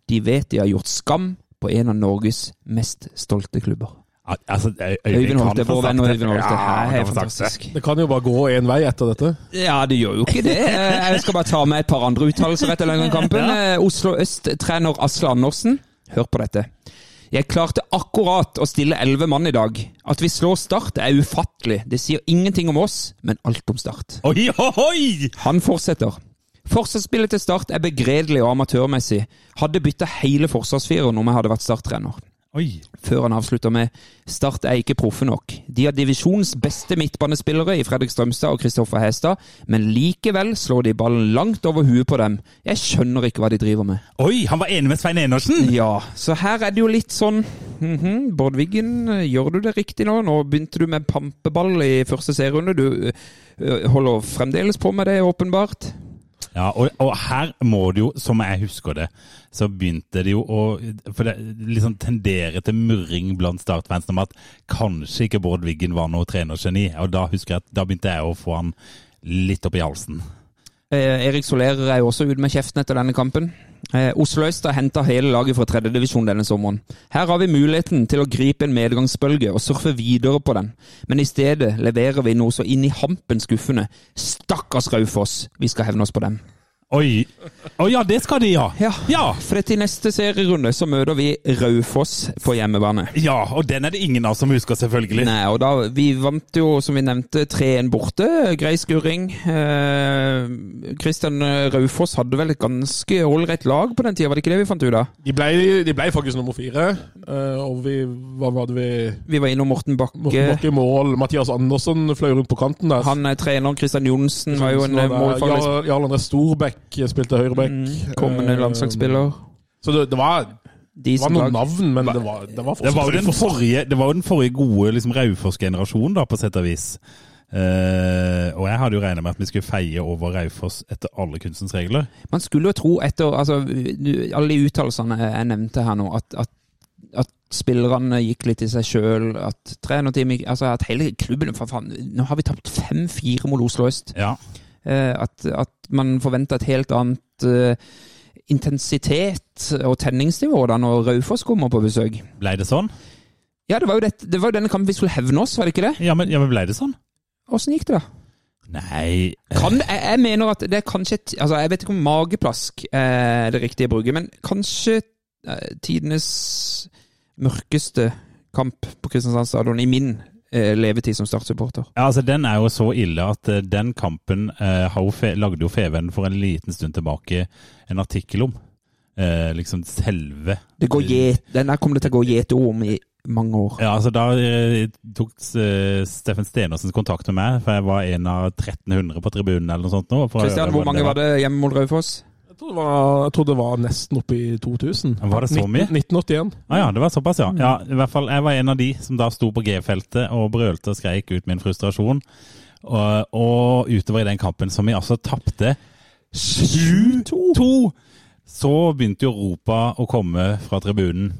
De vet de har gjort skam på en av Norges mest stolte klubber. Ja, Altså, Øyvind Holte, vår venn og Øyvind Holte. Ja, er fantastisk. Det kan jo bare gå én vei etter dette. Ja, det gjør jo ikke det. Jeg skal bare ta med et par andre uttalelser etter denne kampen. Eh, Oslo Øst-trener Asle Andersen, hør på dette. Jeg klarte akkurat å stille elleve mann i dag. At vi slår Start er ufattelig. Det sier ingenting om oss, men alt om Start. Oi, oi! Han fortsetter. Forsvarsspillet til Start er begredelig og amatørmessig. Hadde bytta hele forsvarsfireren om jeg hadde vært Start-trener. Oi. Før han avslutter med Start er ikke proffe nok. De har divisjonens beste midtbanespillere i Fredrik Strømstad og Kristoffer Hestad, men likevel slår de ballen langt over huet på dem. Jeg skjønner ikke hva de driver med. Oi, han var enig med Svein Enersen! Ja, så her er det jo litt sånn mhm, Bård Wiggen, gjør du det riktig nå? Nå begynte du med pampeball i første serierunde. Du ø, holder fremdeles på med det, åpenbart. Ja, og, og her må det jo, som jeg husker det, så begynte det jo å For det liksom tendere til murring blant Start-fans om at kanskje ikke Bård Wiggen var noe trenergeni. Og da husker jeg at da begynte jeg å få han litt opp i halsen. Eh, Erik Solerer er jo også ute med kjeften etter denne kampen. Eh, Oslo Øst har henta hele laget fra tredjedivisjon denne sommeren. Her har vi muligheten til å gripe en medgangsbølge og surfe videre på den, men i stedet leverer vi noe så inn i hampen skuffende. Stakkars Raufoss, vi skal hevne oss på dem. Oi! Å ja, det skal de, ja! Ja, Ja! for til neste serierunde så møter vi Raufoss på hjemmebane. Ja, og den er det ingen av oss som husker, selvfølgelig. Nei, og da, Vi vant jo, som vi nevnte, 3-1 borte. Grei skurring. Eh, Raufoss hadde vel et ganske ålreit lag på den tida, var det ikke det vi fant ut av? De ble, de ble faktisk nummer fire. eh, og vi Hva var det vi Vi var innom Morten Bakke. Morten Bakke i mål. Mathias Andersen fløy rundt på kanten der. Han er treneren. Kristian Johnsen var jo en målfaglig Jarl André Storbekk spilte høyreback. Mm, kommende Eh, landslagsspiller. Så det, det, var, det var noen navn, men det var, det var Det var jo den forrige, det var jo den forrige gode liksom, Raufoss-generasjonen, da, på sett og vis. Uh, og jeg hadde jo regna med at vi skulle feie over Raufoss etter alle kunstens regler. Man skulle jo tro etter altså, alle de uttalelsene jeg nevnte her nå, at, at, at spillerne gikk litt i seg sjøl, at trenerteamet altså At hele klubben for faen, Nå har vi tapt 5-4 mot Oslo øst. Ja. Eh, at, at man forventer et helt annet eh, intensitet og tenningsnivå da når Raufoss kommer på besøk. Ble det sånn? Ja, det var jo, det, det var denne kampen vi skulle hevne oss, var det ikke det? Ja, men, ja, men ble det sånn? Åssen gikk det, da? Nei Kan, jeg, jeg mener at det er kanskje altså Jeg vet ikke om mageplask er det riktige bruket, men kanskje eh, tidenes mørkeste kamp på Kristiansand stadion i min eh, levetid som Start-supporter. Ja, altså Den er jo så ille at uh, den kampen uh, jo lagde jo Feven for en liten stund tilbake en artikkel om. Uh, liksom selve Det går get, Den der kommer det til å gå gjetord om i mange år. Ja, altså Da eh, tok eh, Steffen Stenersen kontakt med meg, for jeg var en av 1300 på tribunen. eller noe sånt nå. Kristian, hvor mange var det hjemme mot Raufoss? Jeg tror, var, jeg tror det var nesten oppe i 2000. Var det så mye? 19, 1981. Ah, ja, det var såpass, ja. ja. I hvert fall, Jeg var en av de som da sto på G-feltet og brølte og skreik ut min frustrasjon. Og, og utover i den kampen som vi altså tapte 7-2, så begynte jo ropa å komme fra tribunen.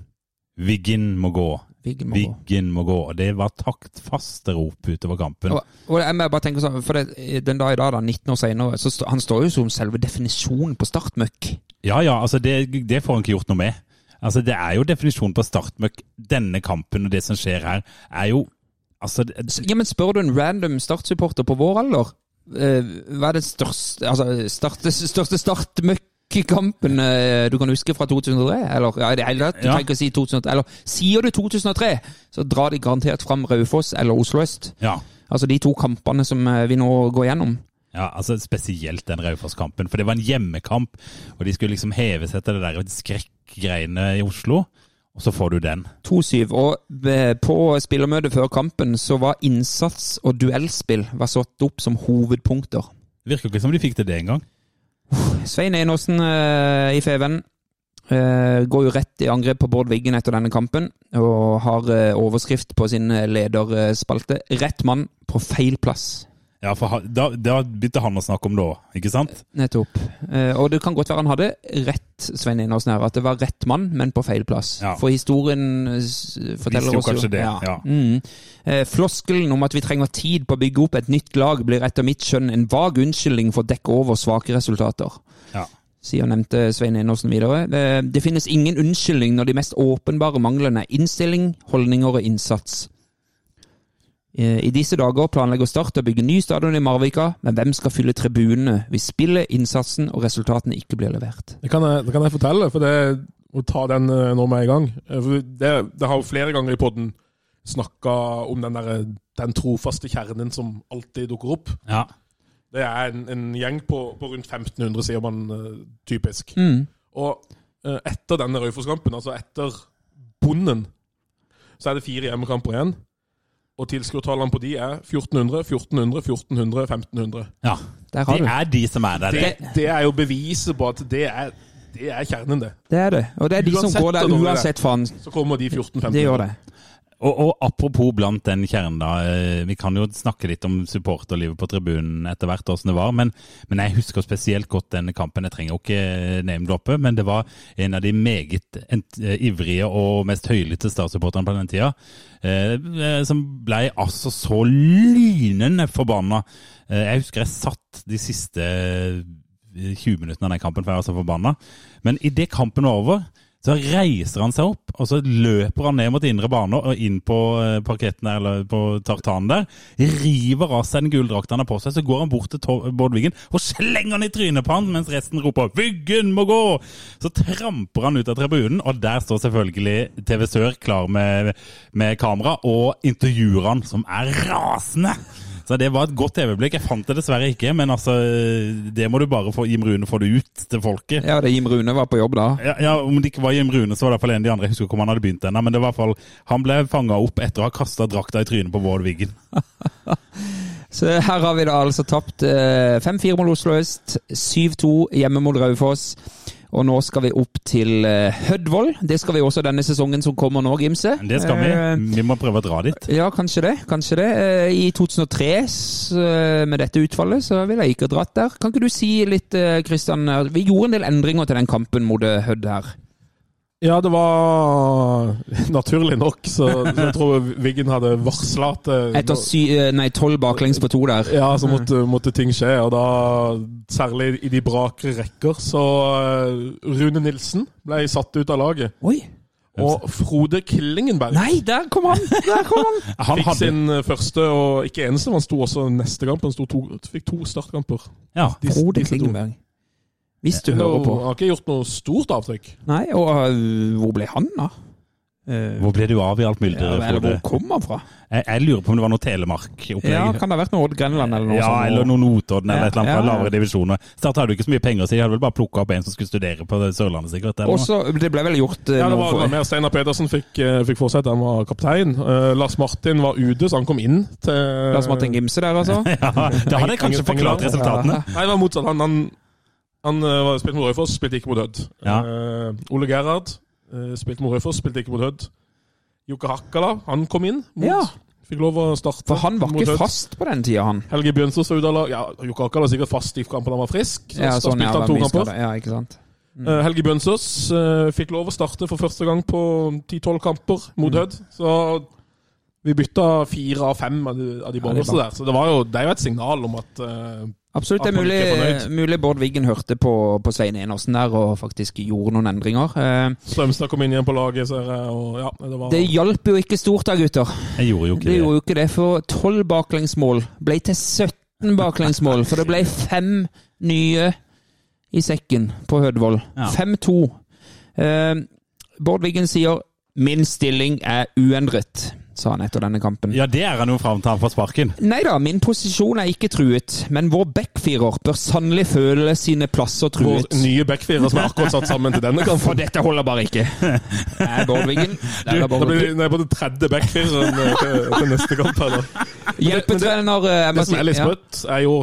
Wiggen må gå. Viggen må gå. Må gå. Og det var taktfaste rop utover kampen. Og, og jeg må bare tenke sånn, for det, Den dag i dag, da, 19 år senere, så han står jo som selve definisjonen på startmøkk. Ja, ja, altså det, det får han ikke gjort noe med. Altså Det er jo definisjonen på startmøkk. Denne kampen og det som skjer her, er jo Altså, Ja, men Spør du en random Start-supporter på vår alder, eh, hva er det største altså, start, største kampen eh, du kan huske fra 2003? Eller ja, det hele tatt, du Ja. trenger ikke å si 2003. Eller sier du 2003, så drar de garantert fram Raufoss eller Oslo øst. Ja. Altså de to kampene som eh, vi nå går gjennom. Ja, altså Spesielt den Raufoss-kampen. For det var en hjemmekamp, og de skulle liksom heve seg til det der skrekkgreiene i Oslo. Og så får du den. 2-7. Og eh, på spillermøtet før kampen så var innsats og duellspill var satt opp som hovedpunkter. Virker ikke som de fikk til det engang. Svein Enåsen eh, i Feven eh, går jo rett i angrep på Bård Wiggen etter denne kampen, og har eh, overskrift på sin lederspalte 'Rett mann på feil plass'. Ja, for da, da begynte han å snakke om det òg, ikke sant? Nettopp. Eh, og det kan godt være han hadde rett, Svein Enåsen her, at det var rett mann, men på feil plass. Ja. For historien eh, forteller oss jo kanskje det, ja. Mm. Eh, floskelen om at vi trenger tid på å bygge opp et nytt lag, blir etter mitt skjønn en vag unnskyldning for å dekke over svake resultater. Ja. sier nevnte Svein Enåsen videre. Det, det finnes ingen unnskyldning når de mest åpenbare manglene er innstilling, holdninger og innsats. Eh, I disse dager planlegger Start å bygge ny stadion i Marvika, men hvem skal fylle tribunene hvis spillet, innsatsen og resultatene ikke blir levert? Det kan jeg, det kan jeg fortelle, for det å ta den nå med i gang. Eh, Det, det har jo flere ganger i podden snakka om den, der, den trofaste kjernen som alltid dukker opp. Ja. Det er en, en gjeng på, på rundt 1500, sier man eh, typisk. Mm. Og eh, etter denne Raufoss-kampen, altså etter Bonden, så er det fire hjemmekamper igjen. Og tilskuertallene på de er 1400, 1400, 1400, 1500. ja. Der har Det du. er de som er der. Det, Det. er jo beviset på at det er, det er kjernen, det. Det er det. Og det er de som går der er. uansett faen. Så kommer de 14-15. Det gjør det. Og, og apropos blant den kjernen, da. eh, Vi kan jo snakke litt om supporterlivet på tribunen etter hvert, åssen det var. Men, men jeg husker spesielt godt denne kampen. Jeg trenger jo ikke name-droppe, men det var en av de meget eh, ivrige og mest høylytte statssupporterne på den tida. eh, eh, Som ble altså så lynende forbanna. Eh, Jeg husker jeg satt de siste eh, 20 minuttene av den kampen, for jeg var så forbanna. Men idet kampen var over, så reiser han seg opp, og så løper han ned mot indre bane og inn på eh, parketten der, eller på tartanen der. River av seg den gulldrakta han har på seg, så går han bort til Bård Wiggen og slenger han i trynet på han, mens resten roper 'Wiggen må gå!' Så tramper han ut av tribunen, og der står selvfølgelig TV Sør klar med, med kamera og intervjuer han, som er rasende. Så det var et godt øyeblikk. Jeg fant det dessverre ikke, men altså, det må du bare få Jim Rune få det ut til folket. Ja, det Jim Rune var på jobb da. Ja, ja, Om det ikke var Jim Rune, så var det i hvert fall en av de andre. Jeg husker ikke om han hadde begynt ennå. Men det var i hvert fall, han ble fanga opp etter å ha kasta drakta i trynet på Vård Wiggen. Så her har vi da altså tapt eh, 5-4 mot Oslo øst, 7-2 hjemme mot Raufoss. Og nå skal vi opp til eh, Hødvoll. Det skal vi også denne sesongen som kommer nå, Gimse. Det skal vi. Eh, Vi må prøve å dra dit. Ja, kanskje det. kanskje det. Eh, I 2003, eh, med dette utfallet, så ville jeg ikke dratt der. Kan ikke du si litt, Kristian. Vi gjorde en del endringer til den kampen mot Hødd her. Ja, det var naturlig nok, så, så jeg tror Wiggen hadde varsla at eh, Etter sy eh, nei, tolv baklengs på to der. Ja, så måtte, måtte ting skje, og da særlig i de brakere rekker, så eh, Rune Nilsen ble satt ut av laget. Oi! Og Frode Klingenberg Nei, der kom han! Der kom han! Han fikk hadde sin eh, første, og ikke eneste, men han sto også neste kamp. Han sto to, fikk to startkamper. Ja. Frode Killingenberg. Klingenberg. Hvis du hører på. Han har ikke gjort noe stort avtrykk. Nei, og øh, hvor ble han da? Uh, Hvor ble du av i alt ja, mylderet? eller hvor kom han fra? Jeg, jeg lurer på om det var noe Telemark-opplegg. Ja, Kan det ha vært noe Odd Grenland eller noe Ja, sånt? eller noe Notodden eller Ja, et eller annet fra ja, ja. lavere divisjoner. Start hadde jo ikke så mye penger, så de hadde vel bare plukka opp en som skulle studere på Sørlandet, sikkert. eller. Også, det ble vel gjort uh, Ja, det noe var, mer Steinar Pedersen fikk, eh, fikk fortsette, han var kaptein. Eh, Lars Martin var ute, så han kom inn til Lars Martin Gimse der, altså? Ja, da hadde jeg kanskje forklart resultatene. Nei, det var motsatt. Han, han, han uh, spilte mot Raufoss, spilte ikke mot Hødd. Ja. Uh, Ole Gerhard uh, spilte mot Raufoss, spilte ikke mot Hødd. Jokke Hakkala, han kom inn. Mot, Ja. Fikk lov å starte. For han var ikke fast på den tida, han. Helge Bjønsås var ute av lag. Ja, Jokke Hakkala var sikkert fast i kampen han var frisk. Så Ja, sånn, ja, spilte han to kamper. ja, ikke sant? Mm. Helge Bjønsås fikk lov å starte for første gang på 10-12 kamper mot Mm. Hødd. Så vi bytta fire av fem av de, av de Ja, er der. Så det, var jo, det er jo et signal om at Absolutt. Det er mulig, mulig Bård Wiggen hørte på, på Svein Enersen der og faktisk gjorde noen endringer. Eh, Strømstad kom inn igjen på laget, ser jeg. Og ja, det var Det hjalp jo ikke stort da, gutter. Jeg gjorde jo ikke Det det. gjorde jo ikke det, for 12 baklengsmål ble til 17 baklengsmål. For det ble fem nye i sekken på Hødvold. Ja. 5-2. Eh, Bård Wiggen sier 'min stilling er uendret', sa han etter denne kampen. Ja, det er han jo fram til han får sparken. Nei da, min posisjon er ikke truet, men vår backfirer bør sannelig føle sine plasser Vår truet. nye backfirer som er akkurat satt sammen til denne kampen. For dette holder bare ikke. Det er Bård Wiggen. Det er Da Bård blir det på den tredje backfireren eh, til, til neste kamp. Hjelpetrener eh, Det som er litt sprøtt, er jo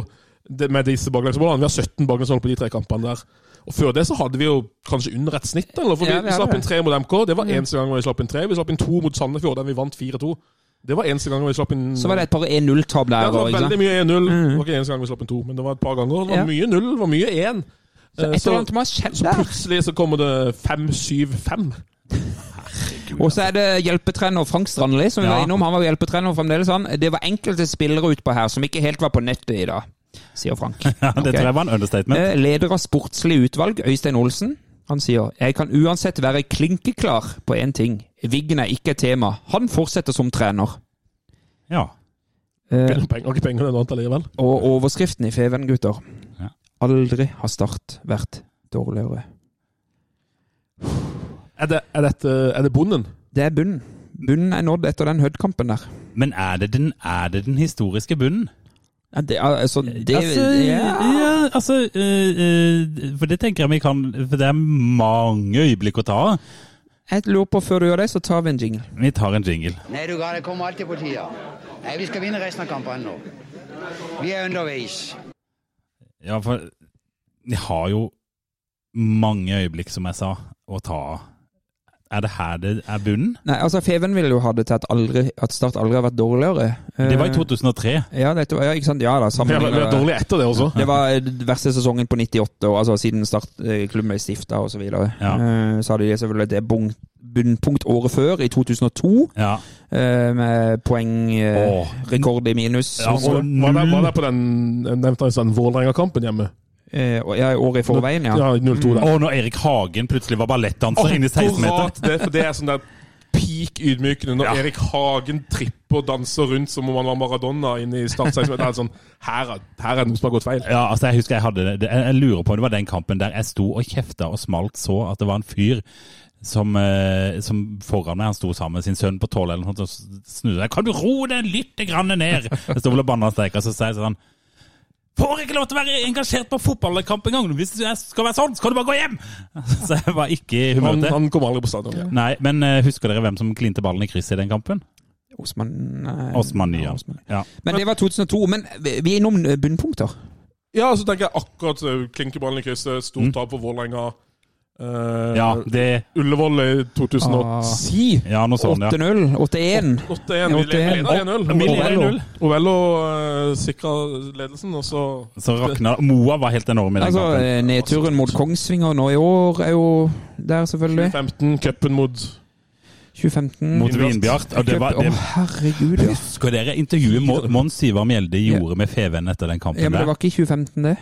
det med disse baklengsmålene. Vi har 17 baklengsmål på de tre kampene der. Og Før det så hadde vi jo kanskje under et snitt. Eller? For Ja, vi, vi slapp inn tre mot MK. Det var eneste gang vi slapp inn tre. Vi slapp inn to mot Sandefjord, den vi vant 4-2. Det var eneste gang vi slapp inn Så var det et par 1-0-tap der. ja, det var veldig mye 1-0. Det var ikke eneste gang vi slapp inn to, men det var et par ganger. Det var Ja. mye 0, det var mye 1. Så Eh, et eller annet må så plutselig så kommer det 5-7-5. Og så er det hjelpetrener Frank Strandli, som vi Ja. var innom. Han var hjelpetrener fremdeles. Han. Det var enkelte spillere utpå her som ikke helt var på nettet i dag, sier Frank. Ja, det okay. tror jeg var en understatement. Eh, Leder av sportslig utvalg, Øystein Olsen, han sier jeg kan uansett være klinkeklar på én ting. Viggen er ikke et tema. Han fortsetter som trener. Ja. Eh, Penger, ikke penger er noe annet allikevel. og overskriften i Feven, gutter. Ja. Aldri har Start vært dårligere. Er det, er dette, er det bunnen? Det er bunnen. Bunnen er nådd etter den Hødd-kampen der. Men er det den, er det den historiske bunnen? Ja, det, altså, det, altså, ja. ja, altså uh, uh, For det tenker jeg vi kan For det er mange øyeblikk å ta av. Jeg lurer på, før du gjør det, så tar vi en jingle. Vi tar en jingle. Nei, du gal, det kommer alltid på tida. Nei, vi skal vinne resten av kampene nå. Vi er underveis. Ja, for vi har jo mange øyeblikk, som jeg sa, å ta av. Er det her det er bunnen? Nei, altså Feven ville jo ha det til at, aldri, at Start aldri har vært dårligere. Det var i Eh, 2003. Ja, det, ja, ikke sant? Ja da, Vi har, vi har dårlig etter det også. Det var verste sesongen på 98 og, altså siden Start eh, klubben ble stifta osv. Ja. Uh, så hadde de selvfølgelig det bunnpunkt året før, i 2002, Ja. eh, med poeng eh, Åh. rekord i minus. Ja, og så- Var det, var det på den nevnte sånn Vålerenga-kampen hjemme? Eh, ja, året i forveien, ja. Ja, 0-2. Og når Erik Hagen plutselig var ballettdanser inne i 16-meter. Det, for det er sånn der peak ydmykende når Ja. Erik Hagen tripper og danser rundt som om han var Maradona inne i Start 16. Det er sånn, her, er- her er det noe som har gått feil. Ja, altså jeg husker jeg hadde det. Jeg jeg lurer på om det var den kampen der jeg sto og kjefta og smalt så at det var en fyr som, eh, som foran meg, han sto sammen med sin sønn på tolv eller noe sånt, og snudde seg. 'Kan du roe deg litt grann ned?' Jeg sto vel og banna så sa jeg sånn Får ikke lov til å være engasjert på fotballkamp engang! Hvis det skal være sånn, så kan du bare gå hjem! Så jeg var ikke i humør til. han kom aldri på stadion. Nei, men uh, husker dere hvem som klinte ballen i krysset i den kampen? Osman eh, Osman Nya. Osman. Ja. Men det var 2002. Men vi er innom eh, bunnpunkter. Ja, så tenker jeg akkurat klinkeballen i krysset, stort tap for Vålerenga. Eh, ja, det Ullevål i 2010. Ja, noe sånt, ja. 8-0, 8-1. 8-1. Vi leder 1-0. Vi leder 1-0. Ovello uh, sikra ledelsen, og så Så rakna Moa var helt enorm i den Altså, kampen. eh, nedturen mot Kongsvinger nå i år er jo der, selvfølgelig. 2015, cupen mot 2015. Mot Vinbjart. Og det var, det, herregud, ja. husker dere intervjuet Mo- Mons Ivar Mjelde gjorde med Feven etter den kampen ja. Men det var ikke i 2015, det?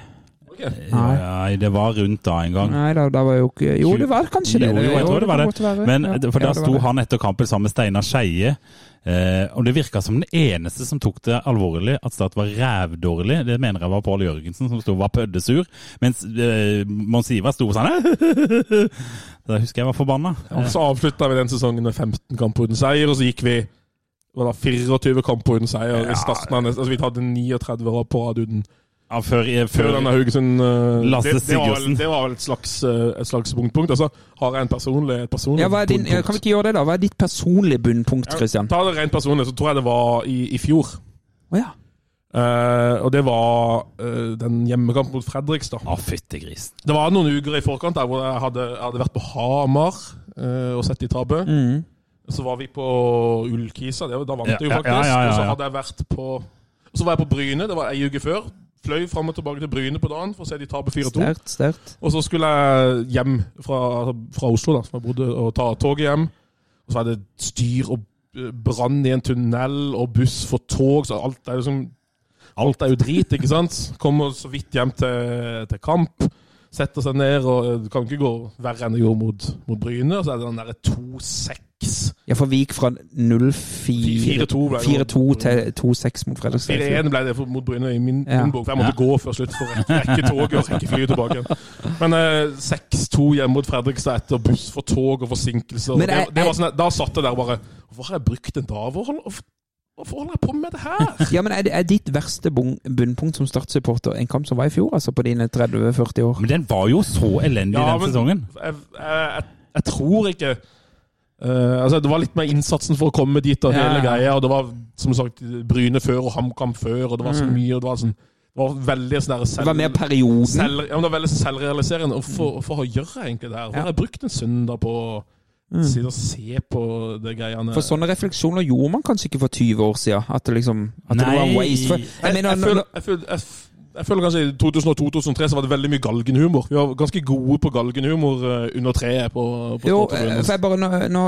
Nei. Nei, det var rundt da en gang. Nei, da, da var jo ikke Jo, det var kanskje det. Jo, jo, jeg tror det var kan det. Men Ja, For ja, da det sto det. han etter kampen sammen med Steinar Skeie. Eh, og det virka som den eneste som tok det alvorlig at Start var rævdårlig. Det mener jeg var Pål Jørgensen, som sto og var pøddesur. Mens eh, Mons Ivar sto sånn Da husker jeg var forbanna. Og så avslutta vi den sesongen med 15 kamper uten seier, og så gikk vi var det 24 kamper uten seier neste Altså, vi hadde 39 år på rad uten Ja, før, før denne Haugesund uh, Lasse det, det, var det var vel et slags, uh, et slags bunnpunkt. Altså, har jeg en personlig, et personlig Ja, din, ja, kan vi ikke gjøre det, da? Hva er ditt personlige bunnpunkt, Christian? Ta det rent personlig, så tror jeg det var i, i fjor. Oh, ja. Uh, og det var uh, den hjemmekampen mot Fredrikstad. Å, fytti. Det var noen uker i forkant der hvor jeg hadde, hadde vært på Hamar eh, og sett de tape. Mm. Så var vi på Ullkisa, det, da vant Ja, de jo ja, faktisk. ja, ja, ja, Og så hadde jeg vært på så var jeg på Bryne, det var ei uke før. Fløy fram og tilbake til Bryne på dagen for å se de tape 4-2. Sterkt, sterkt. Og så skulle jeg hjem fra, altså fra Oslo, da, som jeg bodde, og ta toget hjem. Og så er det styr og brann i en tunnel og buss for tog, så alt er liksom Alt er jo drit, ikke sant? Kommer så vidt hjem til, til kamp. Setter seg ned, og det kan ikke gå verre enn det gjorde mot, mot Bryne. Og så er det den derre 2-6 Ja, for vi gikk fra 0-4 4-2 ble det. 4-2 til 2-6 mot Fredrikstad. 4-1 ble det for, mot Bryne i min, Ja. min bok, for jeg måtte gå før slutt for å rekke toget og rekke flyet tilbake. Men eh, 6-2 hjemme mot Fredrikstad etter buss for tog og forsinkelser. Det, det var sånn, da satt jeg der bare Hvorfor har jeg brukt en dag? Hvorfor holder, jeg på med det her? Ja, men er, det, er ditt verste bunnpunkt som startsupporter en kamp som var i fjor, altså på dine 30-40 år? Men den var jo så elendig Ja, den men- sesongen. Jeg, jeg, jeg, jeg tror ikke Uh, altså Det var litt mer innsatsen for å komme dit og Ja, hele ja. greia. Og det var som sagt Bryne før og HamKam før, og det var så Mm. mye. og Det var, sånn, det var veldig sånn der Det var mer perioden. Selv, ja, men det var veldig selvrealiserende. Hvorfor, hvorfor gjør jeg egentlig det her? Hvorfor har jeg brukt en søndag på Mm. sitte og se på det greiene For sånne refleksjoner gjorde man kanskje ikke for 20 år siden. At det liksom At det var en Nei. waste. For, jeg jeg, mener, jeg, jeg, føler, jeg, føler, jeg, føler kanskje i 2002-2003 så var det veldig mye galgenhumor. Vi var ganske gode på galgenhumor eh, under treet på, på Jo, eh, for jeg bare, nå, nå,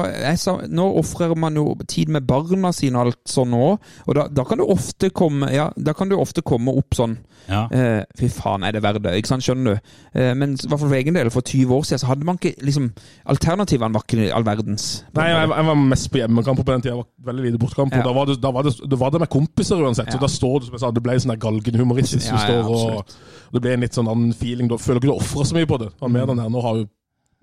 nå ofrer man jo tid med barna sine og alt sånn nå, og da, da kan du ofte komme ja, da kan du ofte komme opp sånn Ja. eh, Fy faen, er det verdt det? Ikke sant, skjønner du? Eh, men i hvert fall for egen del, for 20 år siden så hadde man ikke liksom Alternativene var ikke all verdens. Nei, jeg, jeg var mest på hjemmekamper på den tida. Veldig lite bortekamper. Ja. Da, var det, da, var det, da var det med kompiser uansett. Ja. Så da står du, som jeg sa, det ble sånn der galgenhumoristisk. Ja, du ja, og. Det ble en litt sånn annen feeling. Da føler ikke du ofrer så mye på det. Han var den her, Nå har jo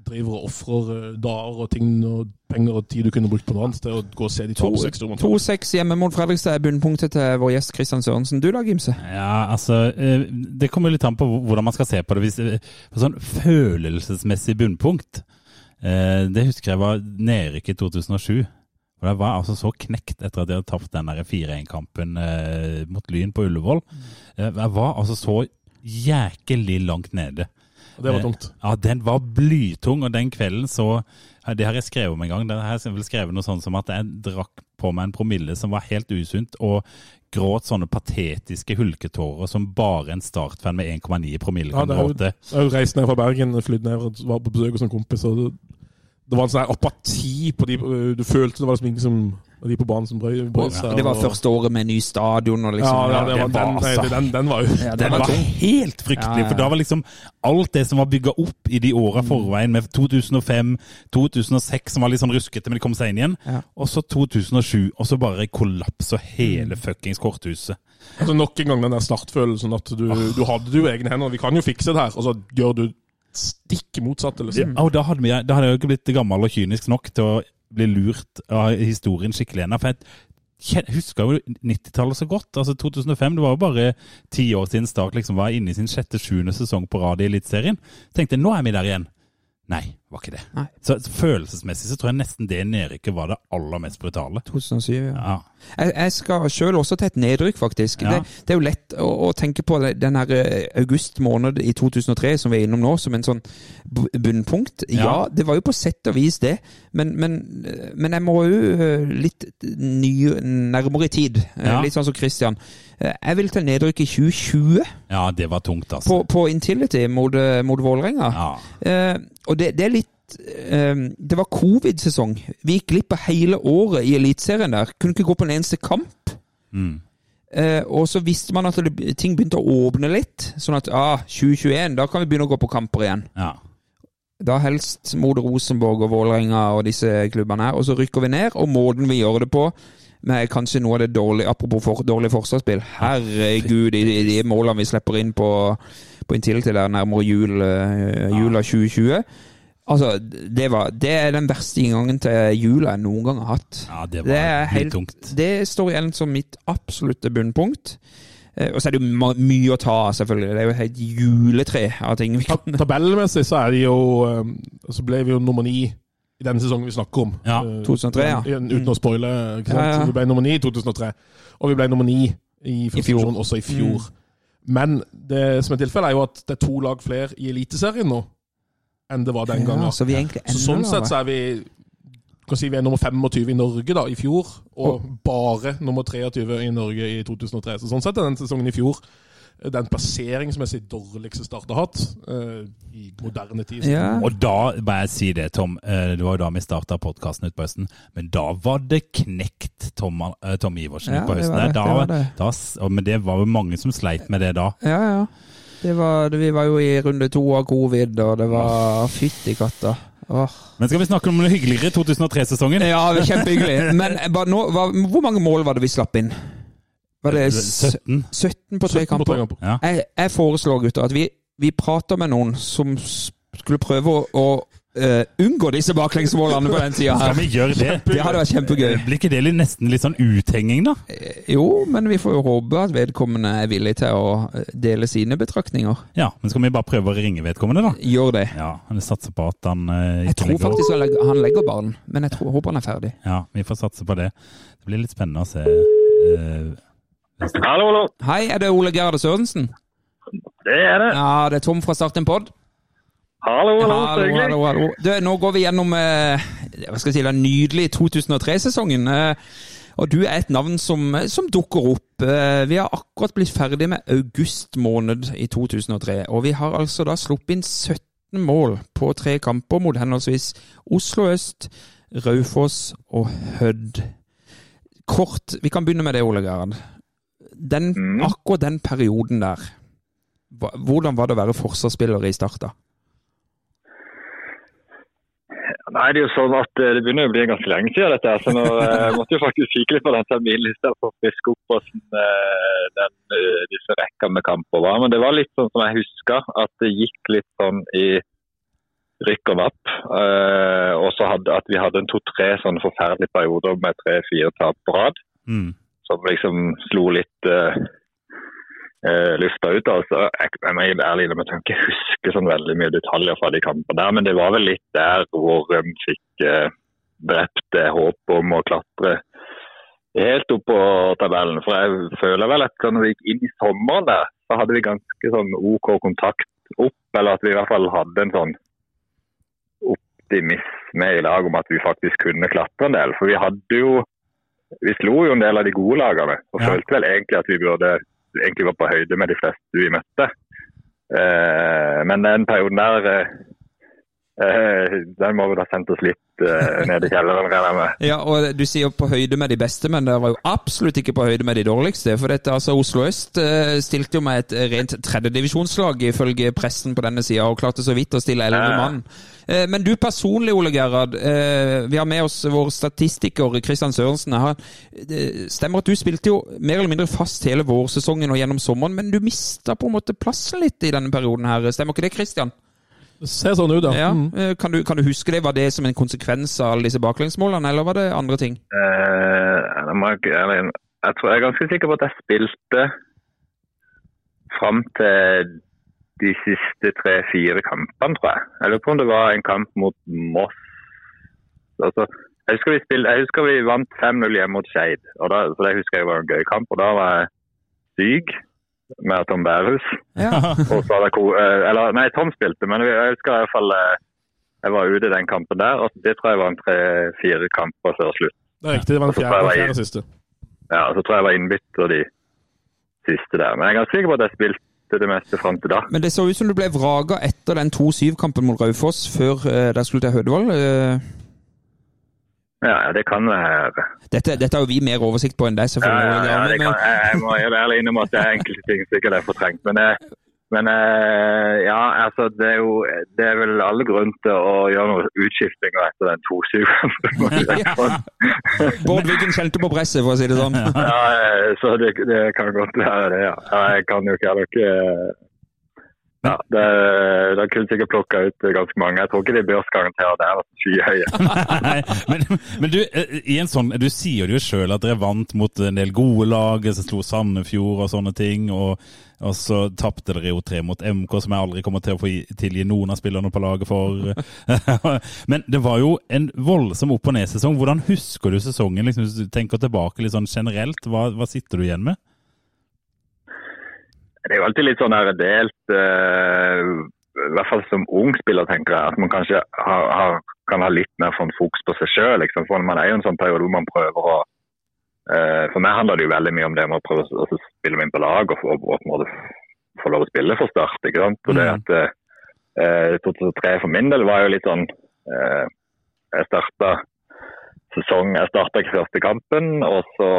driver og ofrer eh, dager og ting og penger og tid du kunne brukt på noe annet til å gå og se de To- tape 6 mot 2-6 hjemme mot Fredrikstad er bunnpunktet til vår gjest Kristian Sørensen. Du da, Gimse? Ja, altså eh, Det kommer litt an på hvordan man skal se på det. Hvis, eh, sånn følelsesmessig bunnpunkt eh, Det husker jeg var nedrykk i 2007. Og Jeg var altså så knekt etter at jeg hadde tapt den 4-1-kampen eh, mot Lyn på Ullevål. Eh, jeg var altså så jækelig langt nede. Og det var Eh. Ja, den var blytung, og den kvelden så Det har jeg skrevet om en gang. Det har jeg vel skrevet noe sånt som at jeg drakk på meg en promille som var helt usunt, og gråt sånne patetiske hulketårer som bare en startfan med 1,9 promille Ja, kan er gråte. Jeg har jo reist ned fra Bergen, flydd ned og var på besøk hos en kompis. og det, var en sånn apati på de Du følte det var liksom ingen som de på banen som brøy, brød seg. Det var og- første året med ny stadion og liksom Ja, ja, det var, den nei, altså- den, den var jo Ja, Den den var var tung. helt fryktelig, Ja, ja, for da var liksom alt det som var bygga opp i de åra forveien, med 2005, 2006 som var litt sånn ruskete, men de kom seg inn igjen, Ja. og så 2007, og så bare kollaps hele fuckings korthuset. altså Nok en gang den der startfølelsen at du, du hadde det jo i egne hender. Vi kan jo fikse det her. Og så gjør du stikk motsatte. Liksom. Ja, og da hadde, vi, da hadde jeg jo ikke blitt gammel og kynisk nok til å bli lurt av historien skikkelig ennå. For jeg husker jo 90-tallet så godt. Altså 2005, det var jo bare ti år siden Start liksom var inne i sin sjette-sjuende sesong på rad i Eliteserien. Tenkte nå er vi der igjen. Nei, var ikke det. Nei. Så følelsesmessig så tror jeg nesten det nedrykket var det aller mest brutale. 2007, ja. Ja. Jeg, jeg skal sjøl også til et nedrykk, faktisk. Ja. Det, det er jo lett å, å tenke på den her eh, august måned i 2003 som vi er innom nå, som en sånn bunnpunkt. Ja, Ja. det var jo på sett og vis det, men, men, eh, men jeg må jo eh, litt ny, nærmere i tid. Litt sånn som Christian. Jeg vil til nedrykk i 2020 ja, det var tungt, altså. på, på Intility mot, mot Vålerenga. Ja. Eh, og det, det er litt eh, Det var covid-sesong. Vi gikk glipp av hele året i Eliteserien der. Kunne ikke gå på en eneste kamp. Mm. Eh, og så visste man at det, ting begynte å åpne litt. Sånn at ah, 2021, da kan vi begynne å gå på kamper igjen. ja. Da helst mot Rosenborg og Vålerenga og disse klubbene her. Og så rykker vi ned, og måten vi gjør det på med kanskje noe av det dårlige Apropos for, dårlig forsvarsspill. Herregud, de, de målene vi slipper inn på, på Intility der nærmere jul, eh, jula 2020. Altså, det, var, det er den verste inngangen til jula jeg noen gang har hatt. ja, det var Det er litt helt tungt. Det står igjen som mitt absolutte bunnpunkt. Eh, Og så er det jo mye å ta av, selvfølgelig. Det er jo et helt juletre av ting vi Ta- kan Tabellmessig så er det jo eh, Så ble vi jo nummer ni i denne sesongen vi snakker om. Ja. Eh, 2003, ja. Uten å spoile. Ikke sant? Ja, ja. Vi ble nummer ni i 2003. Og vi ble nummer ni i I fjor. også i fjor. Men det som er tilfellet, er jo at det er to lag flere i Eliteserien nå enn det var den gangen. Ja, så Så sånn sett så er vi kan si vi er nummer 25 i Norge da, i fjor, og bare nummer 23 i Norge i 2003. Så sånn sett er den sesongen i fjor eh, den plasseringsmessig dårligste Start har hatt uh, i moderne tid. Ja. Og da må jeg si det, Tom. eh, Det var jo da vi starta podkasten utpå høsten. Men da var det knekt Tom, Tom Iversen Ja, utpå det høsten. var det, Da, det var det. Da, men det var jo mange som sleit med det da. Ja, ja. Det var, vi var jo i runde to av covid, og det var fytti katta. Åh. Men skal vi snakke om det hyggeligere 2003-sesongen? Ja, kjempehyggelig. Men bare nå, hva, hvor mange mål var det vi slapp inn? Var det 17. 17 på tre 17 kamper? kamper. Ja. Jeg, jeg foreslår, gutter, at vi, vi prater med noen som skulle prøve å, å eh, unngå disse baklengsmålene på den tida Skal vi gjøre det? Det hadde vært kjempegøy. Blir ikke det nesten litt sånn uthenging, da? Jo, men vi får jo håpe at vedkommende er villig til å eh, dele sine betraktninger. Ja, men skal vi bare prøve å ringe vedkommende, da? Gjør det. Ja, han satser på at han uh, Jeg tror legger faktisk han legger, han legger barn, men jeg tror, håper han er ferdig. Ja, vi får satse på det. Det blir litt spennende å se. Uh, Hallo, hallo. Hei, er det Ole Gerhard Sørensen? Det er det. Ja, det er Tom fra Start en pod. Hallo, hallo. Hallo, hallo, hallo. Du, nå går vi gjennom eh, hva skal jeg si, den nydelige 2003-sesongen. Eh, og du er et navn som, som dukker opp. Eh, vi har akkurat blitt ferdig med august måned i 2003. Og vi har altså da sluppet inn 17 mål på tre kamper mot henholdsvis Oslo øst, Raufoss og Hødd. Kort, vi kan begynne med det, Ole Gerhard. Den, Mm. Akkurat den perioden der, hvordan var det å være forsvarsspiller i Start da? Nei, det er jo sånn at eh, det begynner å bli ganske lenge siden dette. Så nå eh, jeg måtte jo faktisk kikke litt på den terminlista for å friske opp hvordan eh, den, eh, disse rekka med kamper var. Men det var litt sånn som jeg husker, at det gikk litt sånn i rykk og vapp. Eh, og så at vi hadde en to-tre sånne forferdelige perioder med tre-fire tap på rad. mm. som liksom slo litt uh, lufta ut. Altså, jeg, jeg må ærlig innrømme at jeg kan ikke huske sånn veldig mye detaljer fra de kampene der, men det var vel litt der hvor de fikk uh, drept det håpet om å klatre helt opp på tabellen. For jeg føler vel at når vi gikk inn i sommeren der, så hadde vi ganske sånn OK kontakt opp, eller at vi i hvert fall hadde en sånn optimisme i lag om at vi faktisk kunne klatre en del. For vi hadde jo vi slo jo en del av de gode lagene, og Ja. følte vel egentlig at vi burde egentlig var på høyde med de fleste vi møtte. Eh, men den perioden der eh, eh, den må vel ha sendt oss litt eh, ned i kjelleren, regner jeg med. Ja, og du sier på høyde med de beste, men det var jo absolutt ikke på høyde med de dårligste. For dette, altså Oslo øst eh, stilte jo med et rent tredjedivisjonslag ifølge pressen på denne sida, og klarte så vidt å stille elleve mann. Eh, men du personlig, Ole Gerhard. Eh, vi har med oss vår statistiker Kristian Sørensen. Det stemmer at du spilte jo mer eller mindre fast hele vårsesongen og gjennom sommeren, men du mista på en måte plassen litt i denne perioden her. Stemmer ikke det, Kristian? Det ser sånn ut, ja. Ja. Mm. Eh, Kan, du, kan du huske det? Var det som en konsekvens av alle disse baklengsmålene, eller var det andre ting? Eh, jeg, jeg, tror, jeg er ganske sikker på at jeg spilte fram til de siste tre-fire kampene, tror jeg. Jeg lurer på om det var en kamp mot Moss. Altså, jeg, husker vi spilte, jeg husker vi vant 5-0 hjemme mot Skeid, så det husker jeg var en gøy kamp. Og da var jeg syk med Tom Bærhus. Ja. Og så hadde jeg eh, eller, nei, Tom spilte, men jeg husker i hvert fall eh, jeg var ute i den kampen der. og Det tror jeg var en tre-fire kamper før slutt. Det er riktig. Det var den fjerde, fjerde siste. Ja, så tror jeg jeg var innbytter de siste der. Men jeg er ganske sikker på at jeg spilte det meste fram til da. Men det så ut som du ble vraga etter den 2-7-kampen mot Raufoss før uh, dere skulle til Hødevold? Eh, Ja, ja, det kan være. dette, dette har jo vi mer oversikt på enn deg, Ja, selvfølgelig. ja, ja, men- det kan, jeg, jeg må være ærlig innom at det er enkelte ting sikkert er fortrengt. Men, eh, men eh, ja, altså det er jo det er vel alle grunn til å gjøre noen utskiftinger etter den 2-7-kampen. Bård Wiggen skjelte på presset, for å si det sånn. ja, eh, så det, det kan godt være det, ja. jeg kan jo ikke heller ikke ja, det, det kunne sikkert plukka ut ganske mange. Jeg tror ikke de børsgaranterer der var skyhøye. Nei, men, men du, eh, i en sånn, du sier jo sjøl at dere vant mot en del gode lag, som slo Sandefjord og sånne ting. Og, og så tapte dere jo tre mot MK, som jeg aldri kommer til å få tilgi noen av spillerne på laget for. men det var jo en voldsom opp- og ned-sesong. Hvordan husker du sesongen? Liksom, hvis du tenker tilbake litt sånn generelt, hva, hva sitter du igjen med? Det er jo alltid litt sånn her delt uh, I hvert fall som ung spiller, tenker jeg. At man kanskje har, har, kan ha litt mer sånn fokus på seg sjøl. Liksom. For man er jo en sånn periode hvor man prøver å For meg handler det jo veldig mye om det med å prøve å spille meg inn på lag og, og, og på en måte få lov å spille for Start. ikke sant? Og det Mm. at eh, 2003 for min del var jo litt sånn eh, Jeg starta sesong Jeg starta ikke første kampen, og så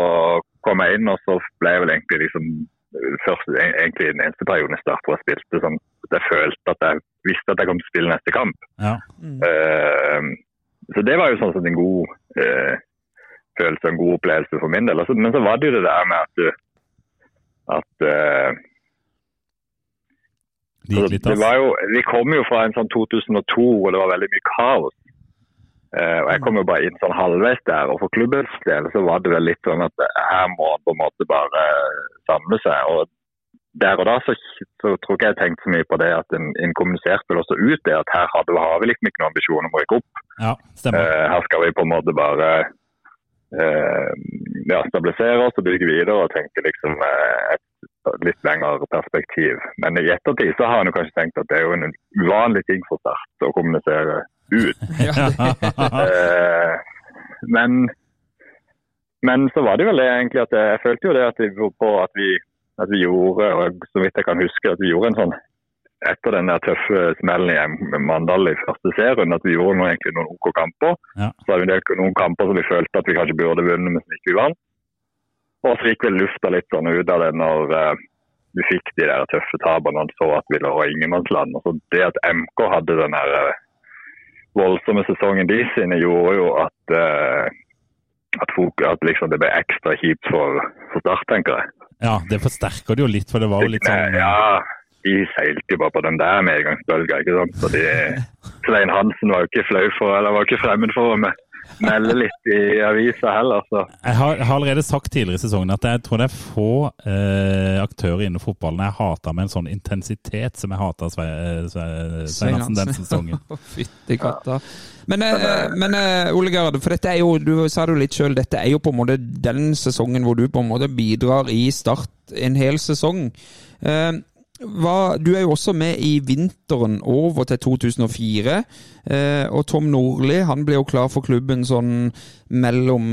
kom jeg inn, og så ble jeg vel egentlig liksom først, egentlig den eneste perioden jeg startet hvor jeg spilte sånn jeg følte at jeg visste at jeg kom til å spille neste kamp. Ja. Eh, så det var jo sånn sett en god eh, og en god opplevelse for min del. Altså, men så var det jo det der med at du at uh, Det gikk Altså, litt, det var jo, vi kom jo fra en sånn 2002 hvor det var veldig mye kaos. Uh, og Jeg kom jo bare inn sånn halvveis der, og for klubbens del så var det vel litt sånn at eh, her må man på en måte bare samle seg. og Der og da så, så tror ikke jeg tenkte så mye på det at en, en kommuniserte vel også ut det at her hadde, har vi liksom ikke noen ambisjon om å rykke opp. Ja. Eh, her skal vi på en måte bare eh, ja, stabilisere oss og bygge videre og tenke liksom eh, et litt lengre perspektiv. Men i ettertid så har jo kanskje tenkt at det er jo en uvanlig ting for Start å kommunisere ut. Eh, men, men så var det vel det egentlig at jeg, jeg følte jo det at vi, på at vi, at vi gjorde, og så vidt jeg kan huske, at vi gjorde en sånn etter den der tøffe smellen i Mandal i første serien, at vi gjorde noe, egentlig noen OK kamper. Ja. Så hadde vi delt noen kamper som vi følte at vi kanskje burde vunnet, men som ikke vi vant. Og så gikk vel lufta litt sånn ut av det når eh, vi fikk de der tøffe tapene og så at vi lå i ingenmannsland. Altså så det at MK hadde den der eh, voldsomme sesongen de sine, gjorde jo at, eh, at, folk, at liksom det ble ekstra kjipt for, for Start, tenker jeg. Ja, det forsterker det jo litt, for det var jo litt sånn Ja, de seilte jo bare på den der medgangsbølga, ikke sant. Så Svein Hansen var jo ikke flau for, eller var ikke fremmed for å melde litt i avisa heller, så Jeg har, har allerede sagt tidligere i sesongen at jeg tror det er få eh, aktører innen fotballen jeg hater med en sånn intensitet som jeg hater Svein Sve, Svein Hansen den sesongen. Fytti katta. Men, eh, men eh, Ole Gerhard, for dette er jo, du sa det jo litt sjøl, dette er jo på en måte den sesongen hvor du på en måte bidrar i Start en hel sesong. Eh, hva, du er jo også med i vinteren over til 2004. Eh, og Tom Nordli han ble jo klar for klubben sånn mellom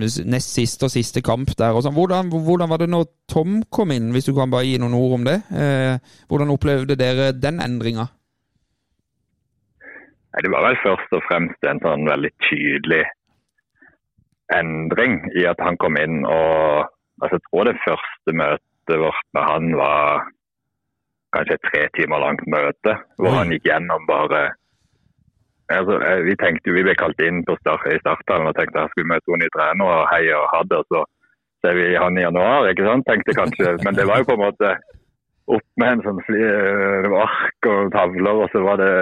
nest siste og siste kamp der. og sånn. Hvordan, hvordan var det når Tom kom inn, hvis du kan bare gi noen ord om det? Eh, hvordan opplevde dere den endringa? Det var vel først og fremst en sånn veldig tydelig endring i at han kom inn og altså Jeg tror det første møtet vårt med han var kanskje et tre timer langt møte, hvor han gikk gjennom bare altså, eh, Vi tenkte jo, vi ble kalt inn på start, i starthallen og tenkte vi skulle møte to nye trenere og hei og ha det. Og så ser vi han i januar, ikke sant? tenkte kanskje. Men det var jo på en måte opp med en sånn var ark og tavler, og så var det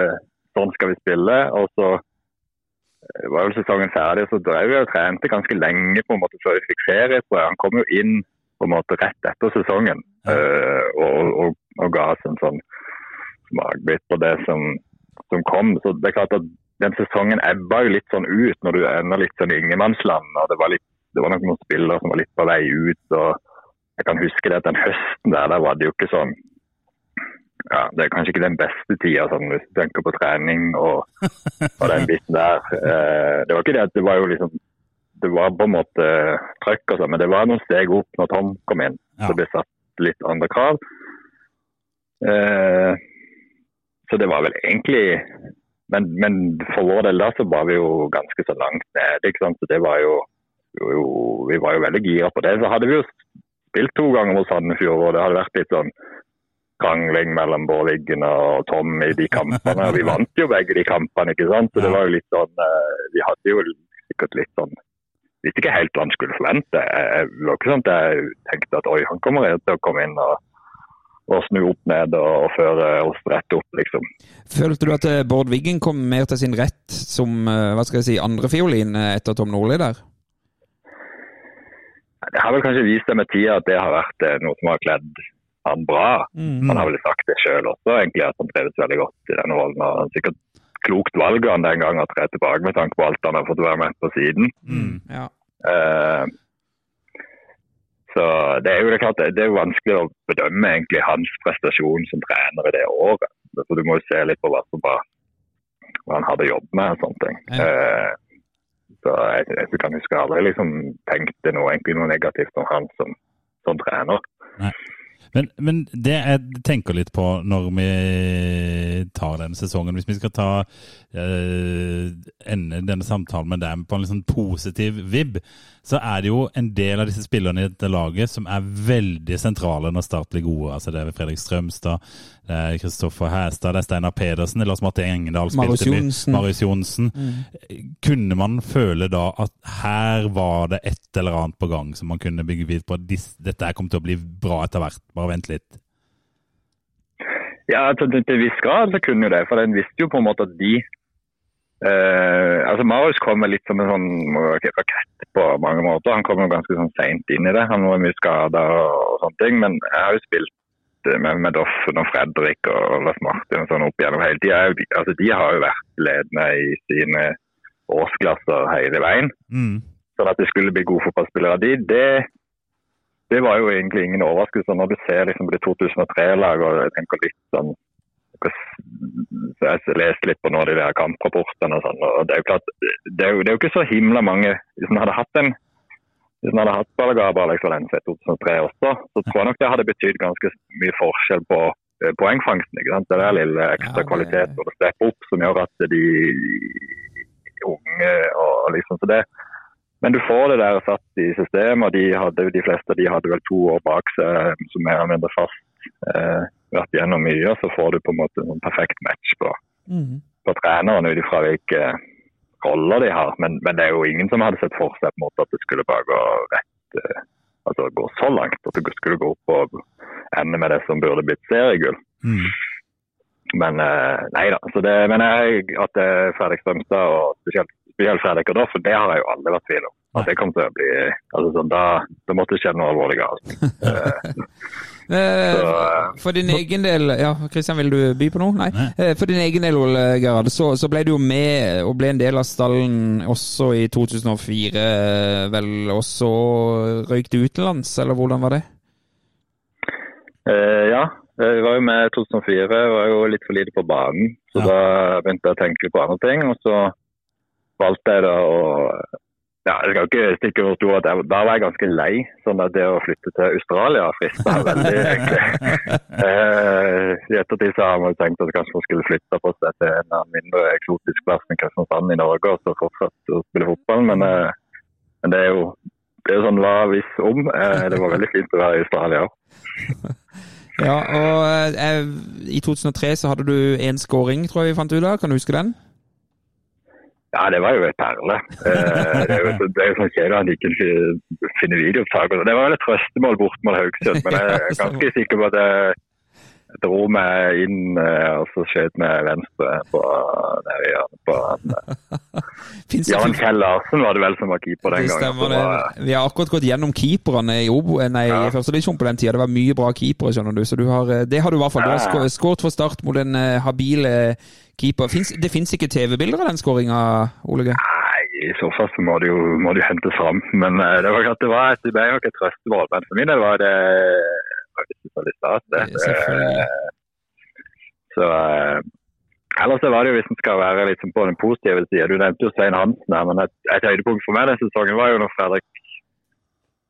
sånn skal vi spille. Og så eh, var jo sesongen ferdig, så drev vi og trente ganske lenge på en måte før vi fikk ferie. Han kom jo inn på en måte rett etter sesongen eh, og, og, og ga oss en sånn smakbit på det som, som kom. Så det er klart at den sesongen ebba jo litt sånn ut når du ender litt sånn i ingenmannsland. og Det var litt, det var nok noen spillere som var litt på vei ut. og jeg kan huske det at den høsten der, der var det jo ikke sånn ja, Det er kanskje ikke den beste tida sånn, hvis du tenker på trening og, og den biten der. Eh, det var ikke det at det var jo liksom Det var på en måte trøkk og sånn, men det var noen steg opp når Tom kom inn. Ja. Så ble satt litt andre krav. Eh, så det var vel egentlig men, men for vår del da så var vi jo ganske så langt nede. ikke sant? Så det var jo, jo Vi var jo veldig gira på det. Så hadde vi jo spilt to ganger mot Sandefjord, og det hadde vært litt sånn krangling mellom Bård Wiggen og Tom i de kampene. og Vi vant jo begge de kampene, ikke sant. Så det var jo litt sånn eh, Vi hadde jo sikkert litt sånn Visste ikke helt hva han skulle forvente. Det var ikke sånn at jeg tenkte at oi, han kommer til å komme inn og, og snu opp ned og, og føre oss rett opp, liksom. Følte du at eh, Bård Wiggen kom mer til sin rett som eh, hva skal jeg si, andrefiolin eh, etter Tom Nordli der? Det har vel kanskje vist seg med tida at det har vært noe som har kledd han bra. Han har vel sagt det sjøl også, egentlig, at han trives veldig godt i denne rollen. og han har Sikkert klokt valg han den gang å tre tilbake med tanke på alt han har fått være med på siden. Ja. Eh, så det er jo det klart, det er jo vanskelig å bedømme egentlig hans prestasjon som trener i det året. Så du må jo se litt på hva, hva han hadde jobbet med og sånne ting. Ja. Eh, så jeg, jeg kan huske aldri liksom tenkte noe, egentlig noe negativt om han som, som trener. Men, men det jeg tenker litt på når vi tar denne sesongen, hvis vi skal ta eh, ende denne samtalen med dem på en sånn positiv vib, så er det jo en del av disse spillerne i dette laget som er veldig sentrale når Start blir gode. Altså Det er Fredrik Strømstad, Kristoffer Hæstad, det er Steinar Pedersen, eller er Lars Martin Engedal Marius spilte med Johnsen. Marius Johnsen. Kunne man føle da at her var det et eller annet på gang som man kunne bygge videre på? Dette her kom til å bli bra etter hvert, bare vent litt. Ja, til til en viss grad så kunne jo det, for den visste jo på en måte at de eh, altså Marius kom litt som en sånn rakett på mange måter. Han kom jo ganske sånn seint inn i det. Han var mye skada og, sånne ting. Men jeg har jo spilt eh, med, med Doffen og Fredrik og Lars Martin og sånn opp gjennom hele tida. Altså, de har jo vært ledende i sine årsklasser hele veien. Mm. Sånn at de skulle bli gode fotballspillere. De, det, det var jo egentlig ingen overraskelse når du ser liksom det 2003-laget og jeg tenker litt sånn så Jeg leste litt på noen av de der kamprapportene og sånn. og Det er jo klart, det er jo, det er jo ikke så himla mange Hvis man hadde hatt en hvis en hadde hatt Balagaba Alex Valencia i 2003 også, så tror jeg nok det hadde betydd ganske mye forskjell på eh, poengfangsten. ikke sant? Det er lille ekstra Ja, kvalitet og det stepper opp som gjør at de unge og liksom så det men du får det der satt i systemet, og de, hadde, de fleste de hadde vel to år bak seg som mer eller mindre fast. Eh, vært gjennom mye, og så får du på en måte en perfekt match på, på treneren ut ifra hvilke roller de har. Men, men det er jo ingen som hadde sett for seg på en måte at det skulle bare gå rett eh, altså gå så langt. At det skulle gå opp og ende med det som burde blitt seriegull. Mm. Men eh, nei da. Så det, men jeg, at det er Fredrik Strømstad og spesielt, spesielt Fredrik og Doffen, det har jeg jo aldri vært tvil om. At det kom til å bli altså sånn, da, da måtte det skje noe alvorlig galt. Eh, Så, eh, For din egen del Ja, Kristian, vil du by på noe? Nei. Eh, For din egen del, Ole Gerhard, så, så ble du jo med og ble en del av stallen også i 2004, eh, vel. Og så røyk du utenlands, eller hvordan var det? Eh, ja, jeg var jo med i 2004. Jeg var jo litt for lite på banen. Så Ja. da begynte jeg å tenke på andre ting. Og så valgte jeg da å ja, Jeg skal ikke stikke over stor at jeg, da var jeg ganske lei. sånn at Det å flytte til Australia frista veldig. egentlig. Eh, I ettertid så har man tenkt at kanskje man skulle flytte på seg til en mindre eksotisk plass enn Kristiansand i Norge og så fortsatt å spille fotball. Men, eh, men det er jo det er sånn hva hvis om. Eh, det var veldig fint å være i Australia òg. Ja, og eh, i 2003 så hadde du én scoring, tror jeg vi fant ut av. Kan du huske den? Ja, det var jo et perle. Eh, det er jo, det er jo sånn kjedelig at han ikke finner videoopptak. Det var vel et trøstemål bort mot Haugesund, men jeg er ganske sikker på at det jeg dro meg inn eh, og så skjøt med venstre på, der i hjørnet på eh, Jan Kjell Larsen var det vel som var keeper den gangen. var-. Vi har akkurat gått gjennom keeperne i, Obo, nei, Ja. i første divisjon på den tida. Det var mye bra keepere, skjønner du. Så du har, eh, det har du i hvert fall. Du har skåret for Start mot en eh, habil eh, keeper. Finns, det fins ikke TV-bilder av den skåringa, Ole G? I så fall så må det jo, må det jo hentes fram. Men eh, det var klart det var et, det ble nok et trøstemål. Men for min del var det det veldig stas. det. Så eh, Ellers var det jo hvis en skal være sånn på den positive sida. Du nevnte jo Svein Hansen her, men et, et høydepunkt for meg den sesongen var jo når Fredrik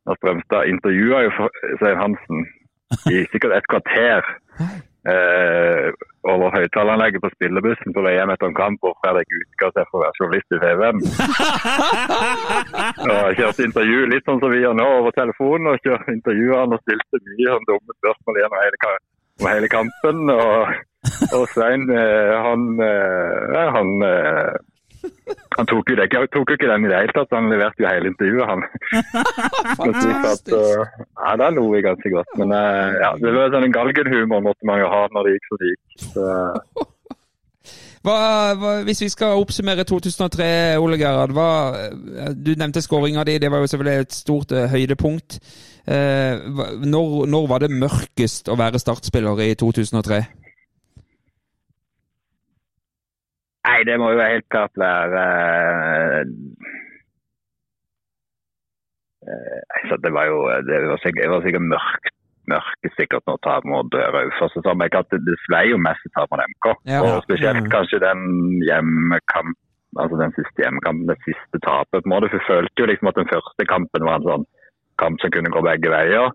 når Strømstad intervjua Svein Hansen i sikkert et kvarter eh, over høyttaleranlegget på spillebussen på vei hjem etter en kamp hvor Fredrik utga seg for å være journalist i TV-en. og kjørte intervju litt sånn som vi gjør nå over telefonen. og kjørte intervjuene og stilte mye sånn dumme spørsmål gjennom hele, om hele kampen. Og, og Svein, eh, han, eh, han eh, han tok jo, det, tok jo ikke den i det hele tatt, han leverte jo hele intervjuet, han. At, uh, ja, da lo vi ganske godt. Men uh, ja, det var sånn en galgenhumor måtte man jo ha når det gikk som det gikk. Så, Hva, hva, hvis vi skal oppsummere 2003, Ole Gerhard. Hva, eh, du nevnte skåringa di, det var jo selvfølgelig et stort uh, høydepunkt. Uh, når, når var det mørkest å være startspiller i 2003? Nei, det må jo helt klart være eh, eh, altså, Det var jo det var sikkert, det var sikkert mørkt. mørkt sikkert når Raufoss. Så sa det, det svei jo mest tap mot MK. Ja. Og spesielt Mm. kanskje den hjemmekamp, altså den siste hjemmekampen, det siste tapet. på en måte. For følte jo liksom at den første kampen var en sånn kamp som kunne gå begge veier.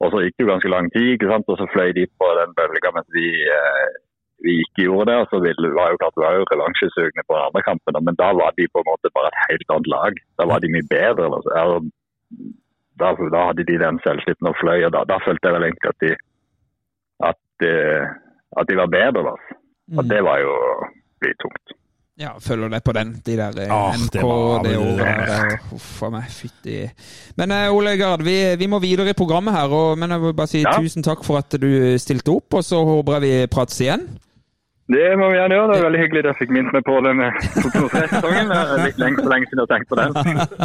Og så gikk det jo ganske lang tid, ikke sant? og så fløy de på den bølga mens vi, eh, vi ikke gjorde det. Og så ville, var jo klart, var jo revansjesugne på den andre kampen, men da var de på en måte bare et helt annet lag. Da var de mye bedre. Altså. Da, da hadde de den selvtilliten og fløy, og da, da følte jeg vel egentlig at de, at, eh, at de var bedre. Altså. Og det var jo litt tungt. Ja, følger det på den. De der eh, Ah, NK, det det, var- året der. Uff a meg, fytti. Men eh, Ole Gard, vi, vi må videre i programmet her. Og, men jeg vil bare si Ja. tusen takk for at du stilte opp, og så håper jeg vi prates igjen. Det må vi gjerne gjøre. Det er veldig hyggelig at jeg fikk minnet meg på det med 2003-sesongen. Er litt lenge, så lenge siden jeg har tenkt på den.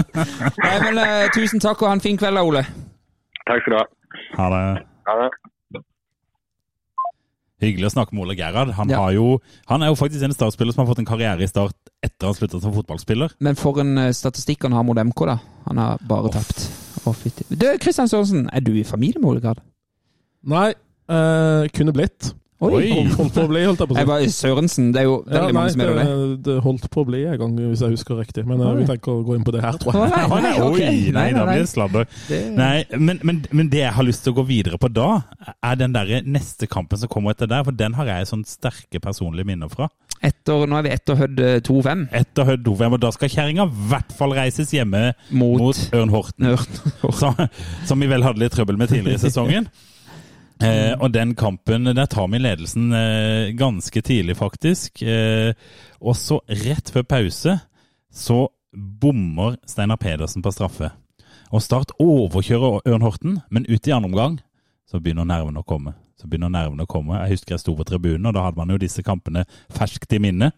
Nei, men uh, Tusen takk, og ha en fin kveld da, Ole. Takk skal du ha. Ha det. Ha det. Hyggelig å snakke med Ole Gerhard. Han, Ja. har jo, han er jo faktisk en startspiller som har fått en karriere i Start etter han slutta som fotballspiller. Men for en eh, statistikk han har mot MK, da. Han har bare tapt. Å. Du, Kristian Sørensen, er du i familie med Ole Gerhard? Nei, eh, kunne blitt. Oi! Holdt, på å bli, holdt jeg på å si. Jeg var Sørensen, det er jo Ja, nei, mange som er det. det, det holdt på å bli en gang, hvis jeg husker riktig. Men uh, vi tenker å gå inn på det her, tror jeg. nei, nei, nei, ok. Oi, nei, da blir det sladder. Det- Nei, men, men, men det jeg har lyst til å gå videre på da, er den der neste kampen som kommer etter der. For den har jeg sånn sterke personlige minner fra. Etter, nå er vi etter Hødd eh, 2-5 Etter Hødd Dovhjem, og da skal kjerringa i hvert fall reises hjemme mot, mot Ørn Horten. som, som vi vel hadde litt trøbbel med tidligere i sesongen. Eh, og den kampen, der tar vi ledelsen eh, ganske tidlig, faktisk. Eh, og så rett før pause så bommer Steinar Pedersen på straffe. Og Start overkjører Ørn Horten, men ut i andre omgang så begynner nervene å komme. Så begynner nervene å komme. Jeg husker jeg sto på tribunen, og da hadde man jo disse kampene ferskt i minne.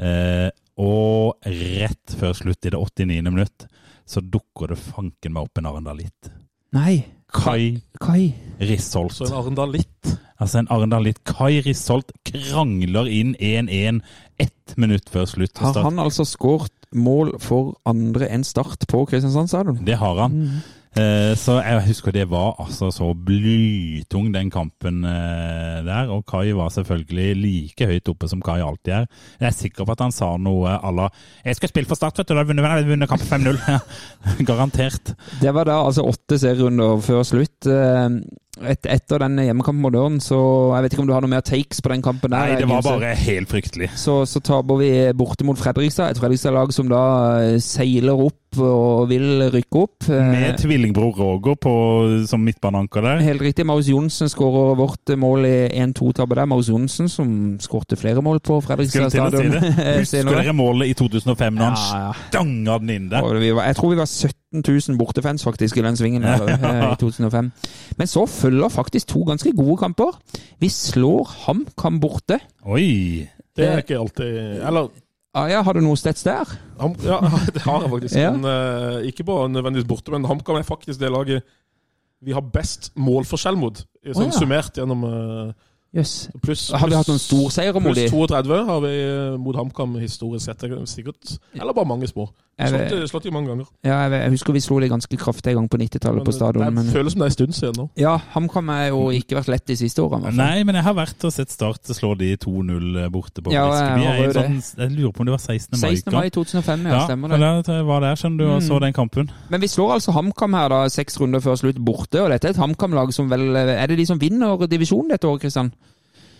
Eh, og rett før slutt, i det 89. minutt, så dukker det fanken meg opp en Arendalitt. Nei, Kai Kai. Så Risholt. en Arendalitt. Altså en Arendalitt. Kai Risholt krangler inn 1-1 ett minutt før slutt. Har han altså skåret mål for andre enn Start på Kristiansand stadion? Det har han. Eh, så jeg husker det var altså så blytung den kampen eh, der. Og Kai var selvfølgelig like høyt oppe som Kai alltid er. Jeg er sikker på at han sa noe à la 'Jeg skal spille for Start, vet du. Da har har vunnet kamp 5-0'. Garantert. Det var da altså åtte serierunder før slutt. Eh, Et, etter den hjemmekampen mot Ørn, så jeg vet ikke om du har noe mer takes på den kampen der? Nei, det var bare helt fryktelig. Så, så taper vi borte mot Fredrikstad, et Fredrikstad-lag som da eh, seiler opp og vil rykke opp. Eh, Med tvillingbror Roger på, som midtbaneanker der. Helt riktig. Maus Johnsen skårer vårt mål i 1-2-tabbe der. Maus Johnsen som skårte flere mål på Fredrikstad stadion. si det. Husker dere målet i 2005 når han Ja, ja. stanga den inn der? Jeg tror vi var 17 000 bortefans faktisk i den svingen eh, i 2005. Men så følger faktisk to ganske gode kamper. Vi slår HamKam borte. Oi! Det er ikke alltid Eller Ah, ja, har du noe steds der? ham, ja, det har jeg faktisk. Ja. Men, uh, ikke bare nødvendigvis borte, men HamKam er faktisk det laget vi har best målforskjell mot. Sånn oh, ja. summert gjennom eh, Jøss. Plus, Har vi hatt noen storseiere mot Pluss dem? 32 har vi eh, mot HamKam historisk sett. er Sikkert. Eller bare mange små. Vi Slått, de- slått de mange ganger. ja, jeg, jeg husker vi slo dem ganske kraftig en gang på 90-tallet på stadion. det Men føles som det er en stund siden nå. ja, HamKam har jo ikke vært lett de siste årene. Nei, men jeg har vært og sett Start slå de 2-0 borte på Ja, Briskeby. jeg Jeg, sånn, jeg lurer på om det var 16. mai. 16. mai 2005, ja, Ja, stemmer det. Ja, jeg var der, skjønner du, og så Mm. den kampen. Men vi slår altså HamKam her, da, seks runder før slutt, borte. Og dette er et HamKam-lag som vel Er det de som vinner divisjonen dette året, Kristian?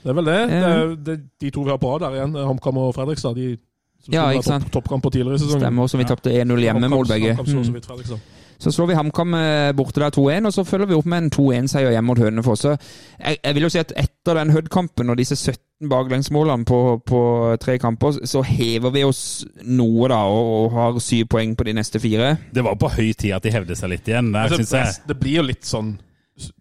Det er vel det. det, er, det er de to vi har på rad der igjen. HamKam og Fredrikstad. De som Ja, ikke sant. topp, toppkamper tidligere i sesongen. Stemmer, som vi tapte 1-0 hjemme mål begge. Så Mm. Så slår vi HamKam eh, borte der 2-1, og så følger vi opp med en 2-1-seier hjemme mot Hønefoss. Jeg, jeg vil jo si at etter den Hødd-kampen og disse 17 baklengsmålene på, på tre kamper, så hever vi oss noe da, og, og har syv poeng på de neste fire. Det var på høy tid at de hevde seg litt igjen. Der, Altså, jeg. det, det blir jo litt sånn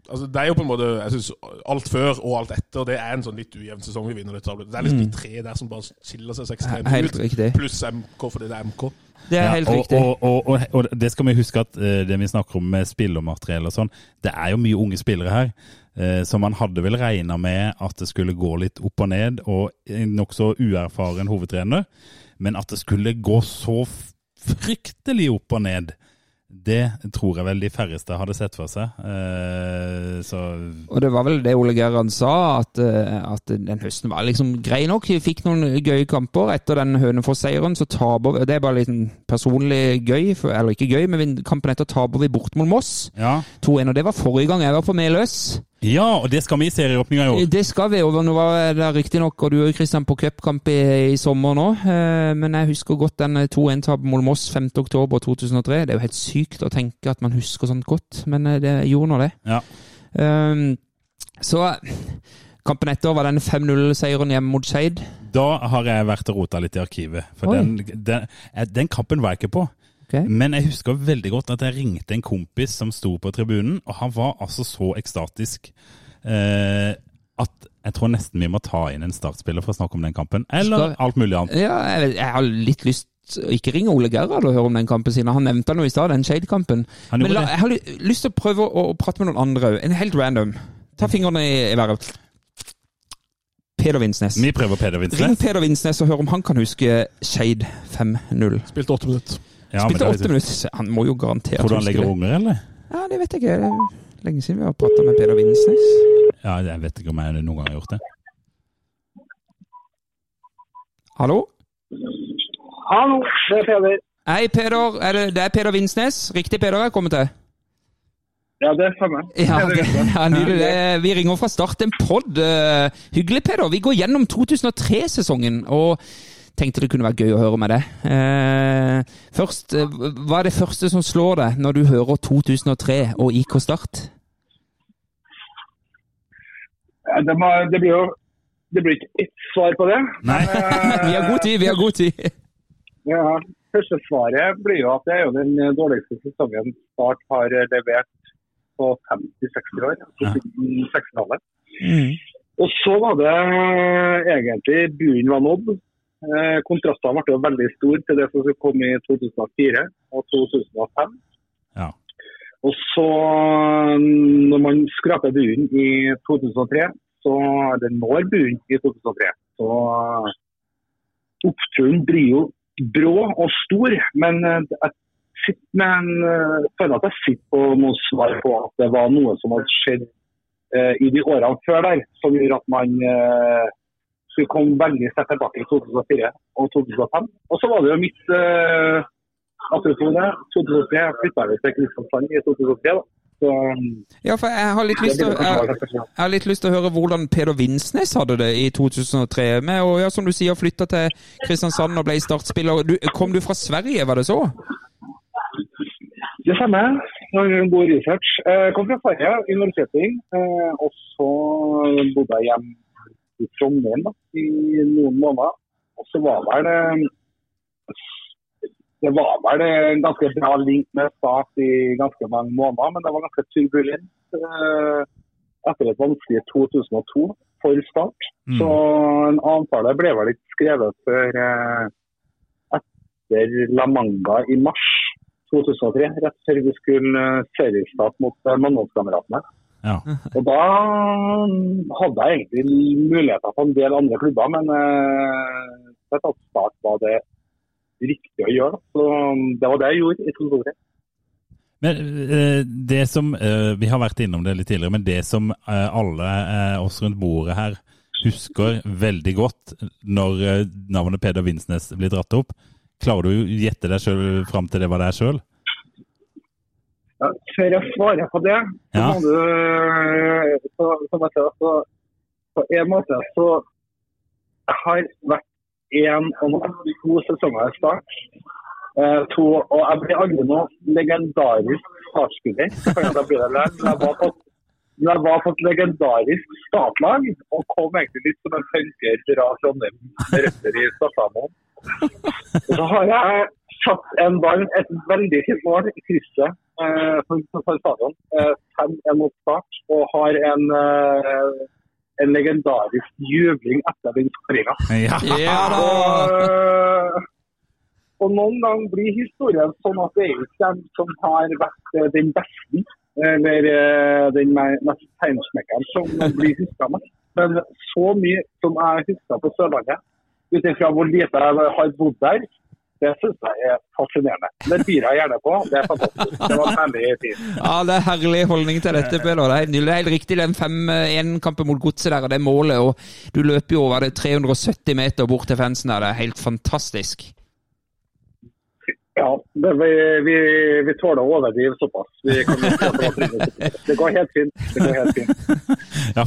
altså, Det er jo på en måte jeg synes, Alt før og alt etter Det er en sånn litt ujevn sesong vi vinner. Det, tablet. det er liksom de tre der som bare skiller seg ekstremt Mm. Ut. Pluss MK fordi det er MK. Det er Ja, helt og, riktig. Og, og, og, og det skal vi huske at eh, det vi snakker om med spillermateriell og sånn, det er jo mye unge spillere her. eh, Så man hadde vel regna med at det skulle gå litt opp og ned, og en nokså uerfaren hovedtrener. Men at det skulle gå så fryktelig opp og ned, Det tror jeg vel de færreste hadde sett for seg. Eh, så Og det var vel det Ole Gerhard sa, at, eh, at den høsten var liksom grei nok. Vi fikk noen gøye kamper. Etter den Hønefoss-seieren så taper vi Det er bare litt sånn personlig gøy, for, eller ikke gøy, men kampen etter taper vi bort mot Moss. ja. 2-1, og det var forrige gang jeg var på Meløs. Ja, og det skal vi i serieåpninga i år. Det skal vi, og nå var det riktignok, du og Kristian på cupkamp i, i sommer nå, eh, men jeg husker godt den 2-1-tapen mot Moss 5. oktober 2003. Det er jo helt sykt å tenke at man husker sånt godt, men eh, det gjorde nå det. Ja. Um, så kampen etter var den 5-0-seieren hjemme mot Skeid. Da har jeg vært og rota litt i arkivet. For den, den, eh, den kampen var jeg ikke på. Ok. Men jeg husker veldig godt at jeg ringte en kompis som sto på tribunen, og han var altså så ekstatisk eh, at jeg tror nesten vi må ta inn en startspiller for å snakke om den kampen. Eller Skal- alt mulig annet. Ja, jeg, jeg har litt lyst ikke ringe Ole Gerhard og høre om den kampen siden han nevnte den jo i stad, den Shade-kampen. Men la, jeg har lyst til å prøve å, å prate med noen andre òg. En helt random. Ta fingrene i, i været. Peder Vinsnes. Vi prøver Peder Vinsnes. Ring Peder Vinsnes og hør om han kan huske Shade 5-0. Spilte åtte minutter. Ja, Spilte åtte minutter. Han må jo garantert Tror du han legger unger, eller? Ja, det vet jeg ikke. Det er lenge siden vi har prata med Peder Vinsnes. Ja, jeg vet ikke om jeg noen gang har gjort det. Hallo? Hallo, det er Peder. Hei, Peder. Er det, det er Peder Vinsnes. Riktig, Peder, jeg kommer til. Ja, det stemmer. Ja, det, ja nydelig. Det- Vi ringer fra Start en pod. Eh, hyggelig, Peder. Vi går gjennom 2003-sesongen og tenkte det kunne være gøy å høre med deg. Eh, først, eh, hva er det første som slår deg når du hører 2003 og IK Start? Ja, Det, må, det blir jo det blir ikke ett svar på det. Nei. Vi har god tid, vi har god tid. Ja, første svaret blir jo at det er jo den dårligste sesongen Start har levert på 50-60 år. Ja. på 60-tallet. Og så var det egentlig bunnen var nådd. Eh, kontrastene ble jo veldig store til det som skulle komme i 2004 og 2005. Ja. Og så, når man skraper bunnen i 2003, så det når bunnen i 2003, så oppturen blir jo brå og stor. Men eh, jeg sitter med en, eh, føler at jeg sitter på noe svar på at det var noe som hadde skjedd eh, i de årene før der, som gjorde at man eh, skulle komme veldig sterkt tilbake i 2004 og 2005. Og så var det jo mitt eh, Apropos det, 2003 flytta vi til Kristiansand i 2003. da. Så Ja, for jeg har litt lyst til jeg, jeg har litt lyst til å høre hvordan Peder Vinsnes hadde det i 2003. Med, å, ja, som du sier, flytta til Kristiansand og ble startspiller. Du, kom du fra Sverige, var det så? Det samme. Når vi god research. Jeg kom fra Sverige, i Norrköping. Eh, og så bodde jeg hjemme i Trondheim da, i noen måneder. Og så var vel det Det var vel en ganske bra link med Start i ganske mange måneder, men det var ganske turbulent eh, etter et vanskelig 2002 for Start. Mm. Så en avtale ble vel ikke skrevet før eh, etter La Manga i mars 2003, rett før vi skulle eh, seriestart mot Mannholmskameratene. Ja. Og da hadde jeg egentlig muligheter på en del andre klubber, men eh, at Start var det riktige å gjøre. Så det var det jeg gjorde i 2003. Men eh, det som eh, Vi har vært innom det litt tidligere, men det som eh, alle oss rundt bordet her husker veldig godt når navnet Peder Vinsnes blir dratt opp, klarer du å gjette deg selv fram til det var deg sjøl? Ja, før jeg svarer på det, så Ja. må du så, som jeg si så, På en måte så Jeg har vært én og to sesonger i Start. Eh, to, og jeg blir aldri noe legendarisk startspiller. Jeg var på, men jeg var på et legendarisk statlag og kom egentlig litt som en punker fra Trondheim røtter i Stadhamoen. Så har jeg satt en ball, et veldig fint mål i krysset eh, for, stadion. Eh, 5-1 mot start, og har en, eh, en legendarisk jubling etter den skåringa. Ja. Ja! Og, eh, og noen ganger blir historien sånn at det er ikke dem som har vært eh, den beste, eller eh, den mest tegnsmekkeren, som blir huska mest. Men så mye som jeg husker på Sørlandet, ut ifra hvor lite jeg har bodd der, Det syns jeg er fascinerende. Det byr jeg gjerne på. Det er fantastisk. Det var en herlig tid. Ja, det er herlig holdning til dette, Peder. Det er helt. Er helt riktig, den 5-1-kampen mot Godset der, og det målet. Og du løper jo over det 370 meter bort til fansen der. Det er helt fantastisk. Ja, det, vi, vi, vi tåler å overdrive såpass. Det går helt fint. Det går helt fint. Ja,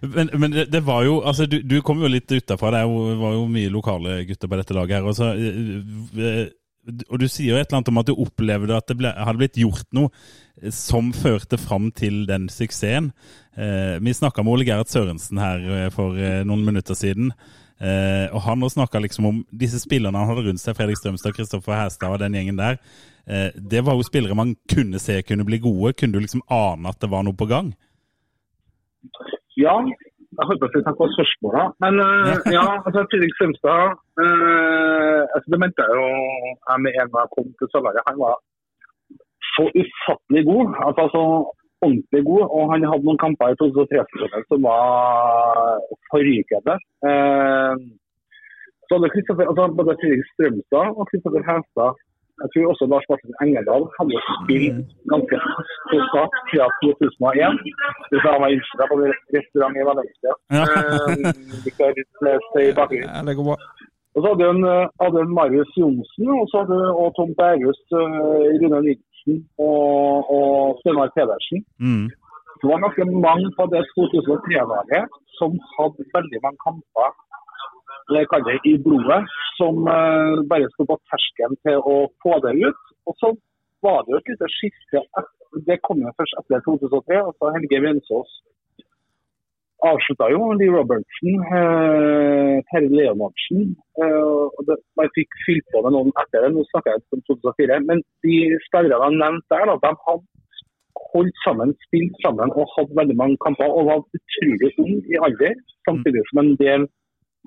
men men det, var jo altså Du, du kom jo litt utafra. Det var jo mye lokale gutter på dette laget her. Og, så, eh, eh, og du sier jo et eller annet om at du opplevde at det ble, hadde blitt gjort noe eh, som førte fram til den suksessen. Vi snakka med Ole Gerhard Sørensen her for noen minutter siden. Eh, og han snakka liksom om disse spillerne han hadde rundt seg, Fredrik Strømstad, Kristoffer Hæstad og den gjengen der. Eh, det var jo spillere man kunne se kunne bli gode. Kunne du liksom ane at det var noe på gang? Ja, jeg holdt på å si takk for spørsmålet. Men uh, ja, altså Fredrik Strømstad uh, altså, Det mente jeg jo jeg med en gang jeg kom til Sørlandet. Han var så ufattelig god. Altså, så ordentlig god. Og han hadde noen kamper i 2003-sesongen som var forrykende. Eh, så hadde Kristoffer, altså, både Fredrik Strømstad og Kristoffer Hestad jeg tror også Lars Martin Engedal hadde spilt ganske på start siden 2001. Hvis jeg var innstilt på restaurant i Valencia. Ja. Eh. Ja, det går bra. Og så hadde eh, en Marius Johnsen og så hadde og Tom Bergus, uh, Rune Nilsen og, og Steinar Pedersen. Mm. Det var ganske mange på det 2003-laget som hadde veldig mange kamper kan det, i blodet, som eh, bare sto på terskelen til å få det ut. Og så var det jo et lite skifte. Det kom jo først etter 2003. og så Helge Vensås avslutta jo. Lee Robertson, eh, Terje Leonardsen. Eh, og det, man fikk fylt på med noen etter det. Nå snakker jeg om 2004. Men de spillerne jeg nevnte der, da, de hadde holdt sammen, spilt sammen og hatt veldig mange kamper. Og var utrolig ung i alder, samtidig som en del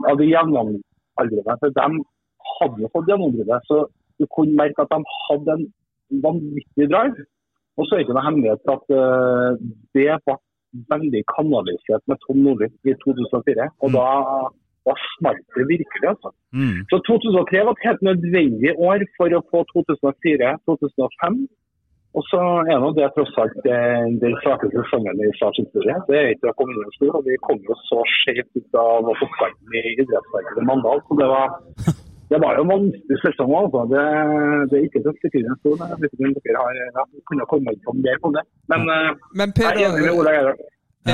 av de jevnaldrende. For de hadde fått gjennombruddet. Så du kunne merke at de hadde en vanvittig drive. Og så er det ikke noe hemmelighet at uh, det ble veldig kanalisert med Tom Nordli i 2004. Og da, da smalt det virkelig, altså. Mm. Så 2003 var et helt nødvendig år for å få 2004-2005. Og så er nå det tross alt den, svakeste sesongen i Stars historie. Det er ikke å komme under stol, og vi kom jo så skjevt ut av oppgangen i idrettsverket i Mandal. Så det var, det var jo en vanskelig spørsmål. altså. Det, det er ikke så sikkert en stol. Dere har ja, kunnet komme inn på mer på det. Men men Men jeg er enig med Peder, Ola Gerhard.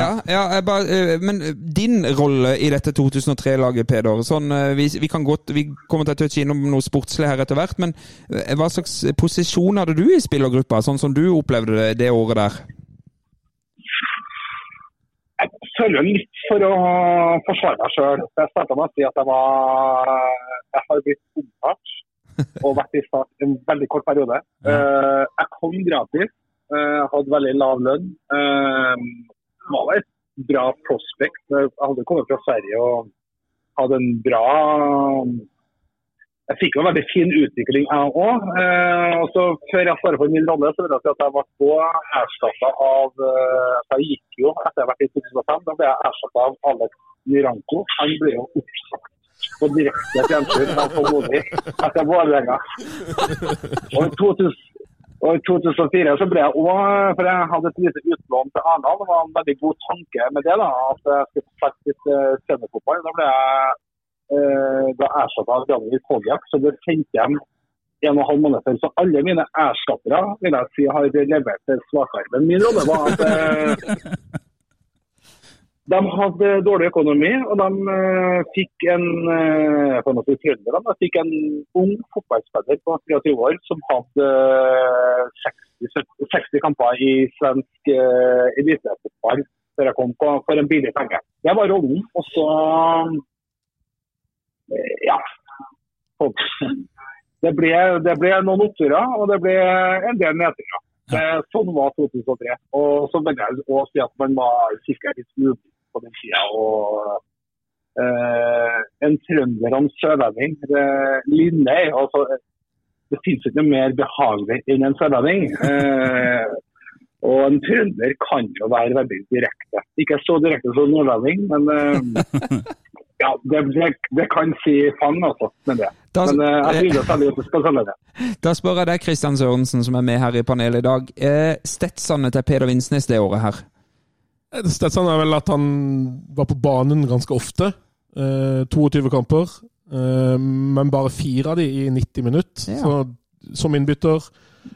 ja, ja, bare, eh, men din rolle i dette 2003-laget, Peder sånn, eh, vi, vi kan godt, vi kommer til å touche innom noe sportslig her etter hvert, men eh, hva slags posisjon hadde du i spillergruppa, sånn som du opplevde det det året der? Jeg føler litt for å forsvare meg sjøl. Jeg starta med å si at jeg var Jeg har blitt omtalt og vært i start en veldig kort periode. Eh, jeg kom gratis, eh, hadde veldig lav lønn. Uh, var et bra prospect. Jeg hadde kommet fra Sverige og hadde en bra jeg fikk jo en veldig fin utvikling, jeg òg. Eh, og så før jeg svarer på min rolle, så vil jeg si at jeg ble erstatta av eh, Jeg gikk jo etter jeg har vært i 2005, da ble jeg erstatta av Alex Nyranko. Han ble jo oppsagt på direkte fjernsyn av Tom Nordli etter Vålerenga. Og i 2000 og i 2004 så ble jeg òg For jeg hadde et lite utlån til Arendal. Det var en veldig god tanke med det. da, At jeg skulle spille litt eh, seniorfotball. Da ble jeg eh, da av Janni Koljak. Så det sendte jeg en og en halv måned før. Så alle mine erstattere vil jeg si har levert til svakarmen. Min rolle var at eh, de hadde dårlig økonomi, og de eh, fikk en eh, noe en trønder, de fikk en ung fotballspiller på 23 år som hadde eh, 60, 60 kamper i svensk elitefotball før jeg kom på, for en billig penge. Det var rollen. Og så ja. Det ble, det ble noen oppturer, og det ble en del nedturer. Ja. Sånn var 2003. Og så vil jeg også si at man var sikkert litt snudd på den tida. Og eh, en trønder og en sørlending eh, Lindøy altså, Det finnes ikke noe mer behagelig enn en sørlending. Eh, og en trønder kan jo være veldig direkte. Ikke så direkte som nordlending, men eh, ja, det, det, det kan si fang, altså. Med det. Da, Men eh, jeg eh, det er godt med det. da spør jeg deg, Kristian Sørensen, som er med her i panelet i dag. Eh, Stetsene til Peder Vinsnes det året her? Stetsane er vel at han var på banen ganske ofte. Eh, 22 kamper, eh, men bare fire av de i 90 minutter. Ja. Så som innbytter,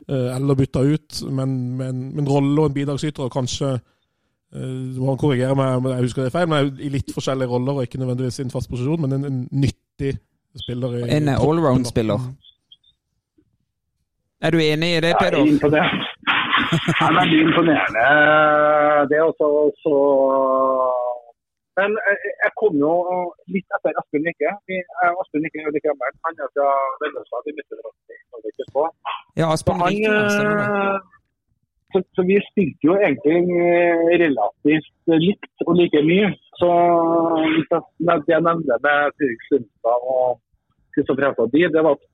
eh, eller bytta ut, men med en rolle og en bidragsyter, og kanskje eh, må han korrigere meg om jeg husker det er feil, men i litt forskjellige roller, og ikke nødvendigvis i en fast posisjon, men en, en nyttig spiller. I, En i toppen, allround-spiller. Er du enig i det, Jeg er Peder? imponert. Det er imponerende. Det er også så Men jeg, kom jo litt etter Asbjørn Lykke. Aspen eh, Asbjørn Lykke er jo like gammel. Han er fra Vennesla. Vi møtte hverandre. Ja, Aspen han Rike, ja, stemmer det. Eh, så, så vi spilte jo egentlig eh, relativt likt og like mye. Så det jeg nevnte med Fredrik Sundstad og Kristoffer Hestad, de, det var at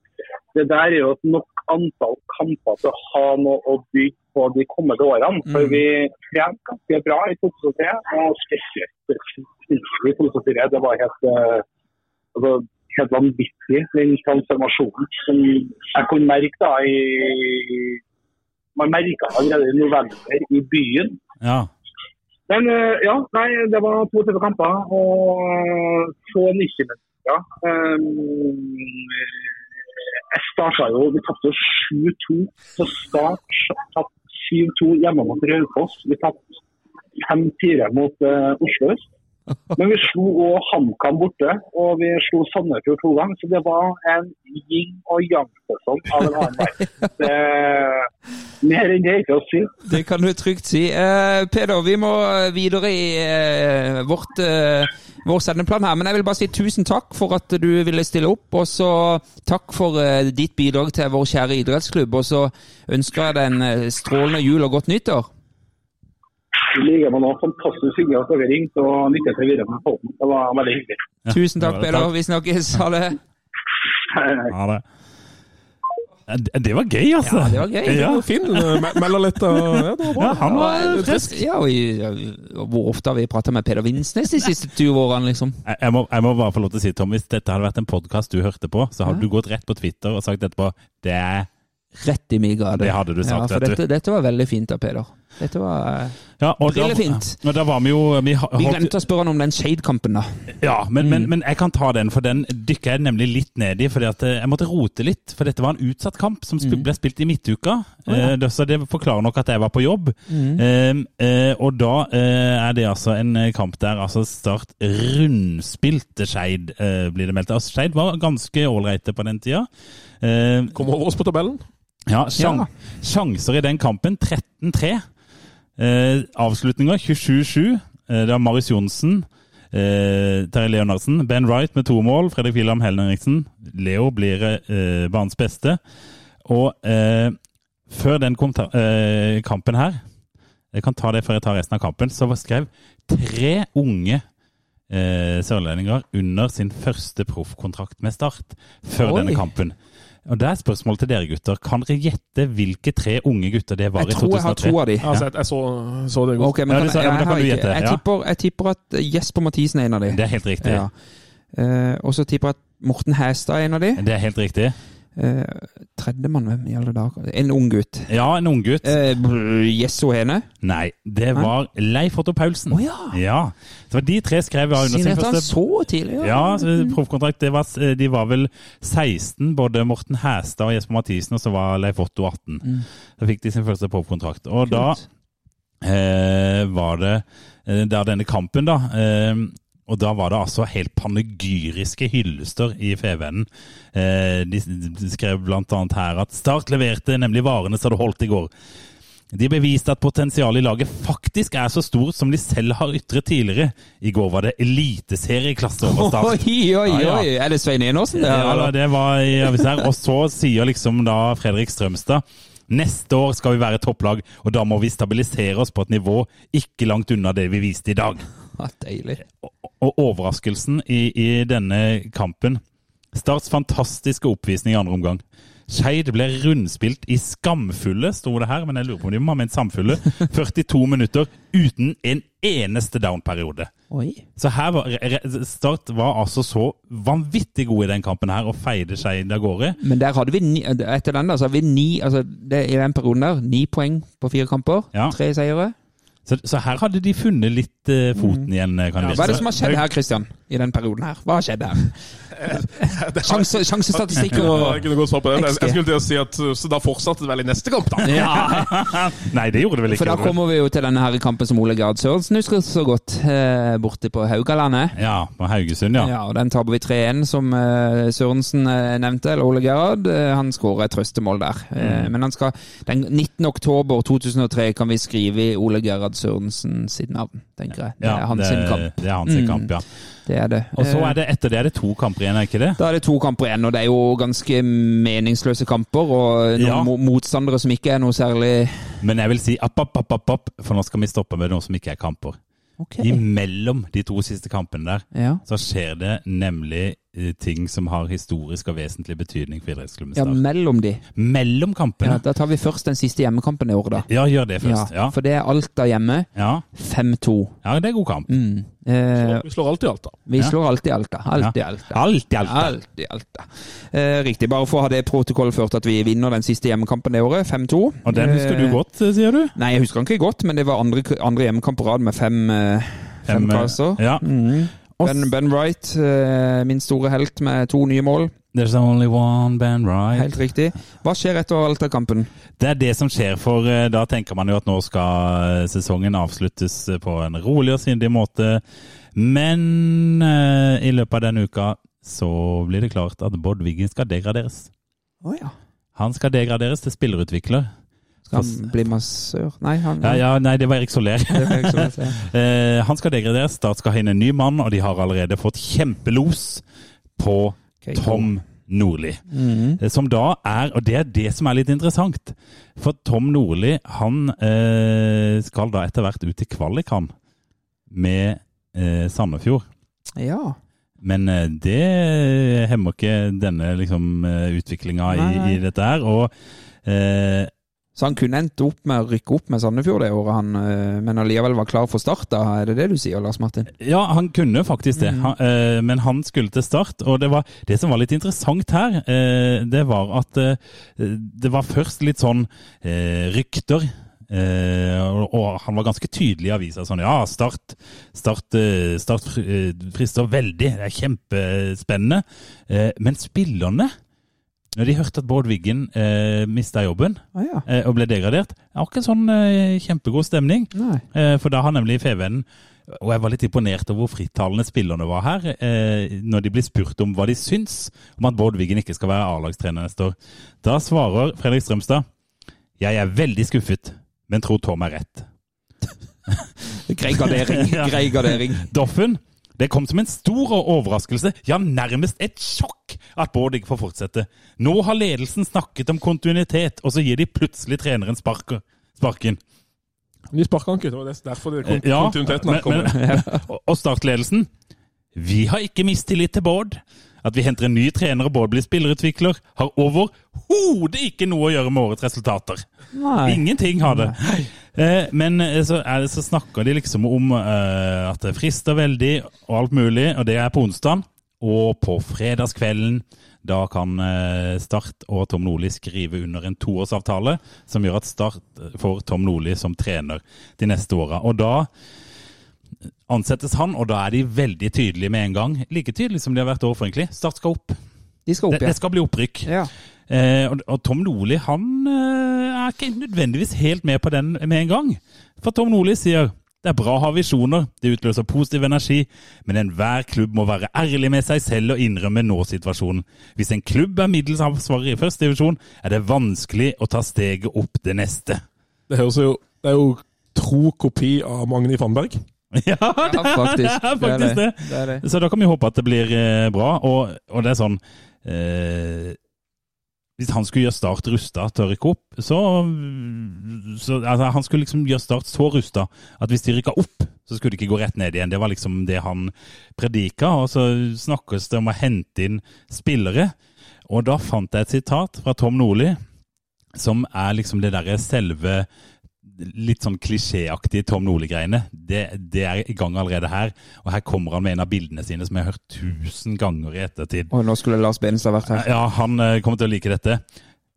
det der er jo et nok antall kamper til å ha noe å bygge på de kommende årene. For Mm. vi trente ganske bra i 2003, og spesielt i 2004. Det var helt, eh, altså, helt vanvittig, den transformasjonen som jeg kunne merke da i Man merka allerede i november i byen. Ja. Men eh, ja, nei, det var 22 kamper og få 90 minutter. Um, jeg starta jo Vi tapte 7-2 på start. Tatt 7-2 hjemme mot Raufoss. Vi tapte 5-4 mot eh, Oslo øst. Men vi slo òg HamKam borte, og vi slo Sandefjord to ganger. Så det var en yin og yang-sesong av en annen verden. Mer enn det er ikke å si. Det kan du trygt si. Eh, Peder, vi må videre i eh, vårt, eh, vår sendeplan her. Men jeg vil bare si tusen takk for at du ville stille opp. Og så takk for eh, ditt bidrag til vår kjære idrettsklubb. Og så ønsker jeg deg en eh, strålende jul og godt nyttår. Like måte nå, fantastisk hyggelig at dere ringte og lykke til videre med podden. Det var veldig hyggelig. Tusen takk, det. Peder. Vi snakkes. Ha det. Ha det. Eh, Det var gøy, altså. Ja, det var gøy. Ja. Fin. eh, me- Melder litt og ja, det var bra. Ja, han var frisk. Ja, og ja, hvor ofte har vi prata med Peder Vinsnes de siste 20 årene, liksom? Jeg, må, jeg må bare få lov til å si, Tom, hvis dette hadde vært en podkast du hørte på, så hadde du gått rett på Twitter og sagt etterpå det er Rett i min gate. Det hadde du sagt, ja, for dette, dette var veldig fint av Peder. Dette var eh, ja, og da, Brillefint. og da var vi jo vi, Vi glemte å spørre han om den Shade-kampen, da. Ja, men, Mm. men, men jeg kan ta den, for den dykker jeg nemlig litt ned i. fordi at eh, Jeg måtte rote litt, for dette var en utsatt kamp som Mm. ble spilt i midtuka. Eh, det- så det forklarer nok at jeg var på jobb. Mm. Eh, eh, og da eh, er det altså en eh, kamp der altså Start rundspilte Skeid, eh, blir det meldt. Altså, Skeid var ganske ålreite på den tida. Eh, Kom over oss på tabellen. Ja, sjang, Ja. Sjanser i den kampen 13-3. Eh, avslutninger 27-7. Eh, det er Marius Johnsen, eh, Terje Leonardsen, Ben Wright med to mål. Fredrik Wilhelm Henriksen. Leo blir eh, banens beste. Og eh, før den eh, kampen her Jeg kan ta det før jeg tar resten av kampen. Så skrev tre unge eh, sørlendinger under sin første proffkontrakt med Start før Oi. denne kampen. Og Det er spørsmålet til dere gutter. Kan dere gjette hvilke tre unge gutter det var Jeg i tror jeg har to av de. Altså, jeg, jeg så, så det godt. Ok, men Ja, kan, ja, jeg, kan du gjette, jeg, tipper, jeg tipper at Jesper Mathisen er en av de. Det er helt riktig. Ja. Uh, og så tipper jeg at Morten Hæstad er en av de. Det er helt riktig. Eh, Tredjemann, hvem i alle dager? En ung gutt. Ja, en unggutt. Eh, Jesso Hene. Nei, det var Leif Otto Paulsen. Å ja. Ja. Det var de tre skrev under sin Signerte han første så tidlig? Ja, ja proffkontrakt. Var, de var vel 16, både Morten Hæstad og Jesper Mathisen, og så var Leif Otto 18. Mm. Da fikk de sin første proffkontrakt. Og da eh, var det eh, der denne kampen, da. Eh, og da var det altså helt panegyriske hyllester i Fevennen. Eh, de, de skrev annet her at Start leverte nemlig varene som det holdt i går. De beviste at potensialet i laget faktisk er så stort som de selv har ytret tidligere. I går var det eliteserieklasse over Start. Oi, oi, Ja, ja. oi! Er det Svein Enåsen? Ja, det var i avisen her. Og så sier liksom da Fredrik Strømstad Neste år skal vi være topplag, og da må vi stabilisere oss på et nivå ikke langt unna det vi viste i dag. Deilig. Og, overraskelsen i, i denne kampen Starts fantastiske oppvisning i andre omgang. Skeid ble rundspilt i skamfulle, sto det her, men jeg lurer på om de må ha ment samfulle, 42 minutter uten en eneste down-periode. Så her var, Start var altså så vanvittig god i den kampen her, og feide Skeid av gårde. Men der hadde vi ni, etter den da, så hadde vi ni, altså det, i den perioden der, ni poeng på fire kamper. Ja. Tre seire. Så, så her hadde de funnet litt uh, foten igjen, eh, kan Ja, hva er det som har skjedd her, Christian? I den perioden her? Hva har skjedd her? Sjanse, sjansestatistikker Jeg og Jeg ikke godt svar på det. Jeg, jeg skulle til å si at Så da fortsatte det vel i neste kamp, da. Ja, Nei, det gjorde det vel ikke. for da kommer vi jo til denne her kampen som Ole Gard Sørensen husker så godt, eh, borte på Haugalandet. Ja, på Haugesund, ja. Ja, og Den taper vi 3-1, som eh, Sørensen eh, nevnte, eller Ole Gerhard. Eh, han skårer et trøstemål der. Eh, men han skal, den 19. oktober 2003 kan vi skrive i Ole Gerhard Sørensen sitt navn, tenker jeg. Det Ja, er hans det, kamp. Det er hans Mm. kamp, ja. Det er det. Og så Eh, er det etter det er det to kamper igjen, er ikke det? Da er det to kamper igjen, og det er jo ganske meningsløse kamper. Og noen Ja. motstandere som ikke er noe særlig Men jeg vil si app, app, app, app, app, for nå skal vi stoppe med noe som ikke er kamper. Ok. Imellom de to siste kampene der, Ja. så skjer det nemlig ting som har historisk og vesentlig betydning for idrettsklubben ja, mellom de. Mellom kampene. Ja, da tar vi først den siste hjemmekampen i år, da. Ja, gjør det først. Ja. For det er Alta hjemme. Ja, 5-2. ja det er god kamp. Mm. Eh, Vi slår alltid Alta. vi Ja. slår alltid Alta. Alltid Ja. Alta. Alt i alt. Alltid Alta. Eh, riktig. Bare for å ha det protokollført at vi vinner den siste hjemmekampen det året. 5-2. Og den husker du Eh, godt, eh, sier du? Nei, jeg husker den ikke godt, men det var andre, andre hjemmekamp på rad med fem, eh, fem, Fem, eh, kasser. ja. Mhm. Ben, ben Wright, eh, min store helt med to nye mål. There's only one Ben Wright. Helt riktig. Hva skjer etter Alta-kampen? Det er det som skjer, for eh, da tenker man jo at nå skal eh, sesongen avsluttes på en rolig og sindig måte. Men i løpet av denne uka så blir det klart at Bård Wiggen skal degraderes. Å ja. Han skal degraderes til spillerutvikler. Skal han bli massør? Nei, han Ja, ja, nei, det var Erik Soler. Er ikke sånn å si. Eh, han skal degraderes. Start skal ha inn en ny mann, og de har allerede fått kjempelos på okay, Tom Nordli. Mm -hmm. Som da er, og det er det som er litt interessant, for Tom Nordli han eh, skal da etter hvert ut til kvalik, han, med eh, Sandefjord. Ja. Men eh, det hemmer ikke denne liksom, utviklinga i, i dette her. Og eh, Så han kunne endt opp med å rykke opp med Sandefjord det året, han, eh, men allikevel var klar for start, da? Er det det du sier, Lars Martin? Ja, han kunne faktisk det, Mhm. han, eh, men han skulle til start. Og det, var, det som var litt interessant her, eh, det var at eh, det var først litt sånn eh, rykter. Eh, og, og han var ganske tydelig i avisa. Sånn, ja, Start, start, start frister veldig. Det er kjempespennende. Eh, men spillerne, når de hørte at Bård Wiggen eh, mista jobben ah, ja. eh, og ble degradert, det var ikke en sånn eh, kjempegod stemning. Nei. Eh, For da har nemlig Fevennen og jeg var litt imponert over hvor frittalende spillerne var her, eh, når de blir spurt om hva de syns om at Bård Wiggen ikke skal være A-lagstrener neste år. Da svarer Fredrik Strømstad jeg er veldig skuffet, men tror Tom er rett. Grei gardering. Grei gardering. Doffen det kom som en stor overraskelse, ja nærmest et sjokk, at Bård ikke får fortsette. Nå har ledelsen snakket om kontinuitet, og så gir de plutselig treneren sparken. sparken. De sparker han ikke. Det var derfor det kom, Ja, kontinuiteten men- men. Og startledelsen? Vi har ikke mistillit til Bård. At vi henter en ny trener og både blir spillerutvikler, har overhodet ikke noe å gjøre med årets resultater. Nei. Ingenting har det. Eh, men eh, så, er det, så snakker de liksom om eh, at det frister veldig og alt mulig, og det er på onsdag. Og på fredagskvelden, da kan eh, Start og Tom Nordli skrive under en toårsavtale som gjør at Start får Tom Nordli som trener de neste åra. Og da ansettes han, og da er de veldig tydelige med en gang. Like tydelige som de har vært overfor, egentlig. Start skal opp. De skal Det, opp, ja. det skal bli opprykk. ja. Eh, og, og Tom Nordli han eh, er ikke nødvendigvis helt med på den med en gang. For Tom Nordli sier det er bra å ha visjoner, det utløser positiv energi, men enhver klubb må være ærlig med seg selv og innrømme nå-situasjonen. Hvis en klubb er middels ansvarlig i første divisjon, er det vanskelig å ta steget opp det neste. Det, høres jo, det er jo tro kopi av Magni Fannberg. Ja, det Ja, faktisk. er faktisk det. det er det. Så da kan vi håpe at det blir eh, bra. Og, og det er sånn eh, Hvis han skulle gjøre Start rusta til å rykke opp, så, så altså, Han skulle liksom gjøre Start så rusta at hvis de rykka opp, så skulle de ikke gå rett ned igjen. Det var liksom det han predika. Og så snakkes det om å hente inn spillere. Og da fant jeg et sitat fra Tom Nordli, som er liksom det derre selve litt sånn klisjéaktige Tom Nordli-greiene. Det, det er i gang allerede her. Og her kommer han med en av bildene sine som jeg har hørt tusen ganger i ettertid. Og nå skulle Lars Benestad vært her. Ja, han eh, kommer til å like dette.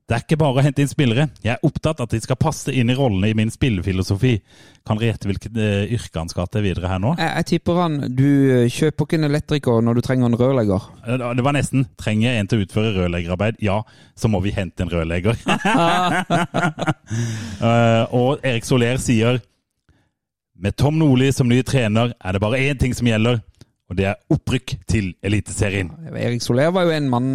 Det er ikke bare å hente inn spillere. Jeg er opptatt av at de skal passe inn i rollene i min spillefilosofi. Kan dere gjette hvilket uh, yrke han skal til videre her nå? Jeg, jeg tipper han Du kjøper ikke en elektriker når du trenger en rørlegger. Eh, Det var nesten. Trenger jeg en til å utføre rørleggerarbeid? Ja, så må vi hente en rørlegger. Eh, og Erik Soler sier med Tom Nordli som ny trener er det bare én ting som gjelder, og det er opprykk til Eliteserien. Erik Soler var jo en mann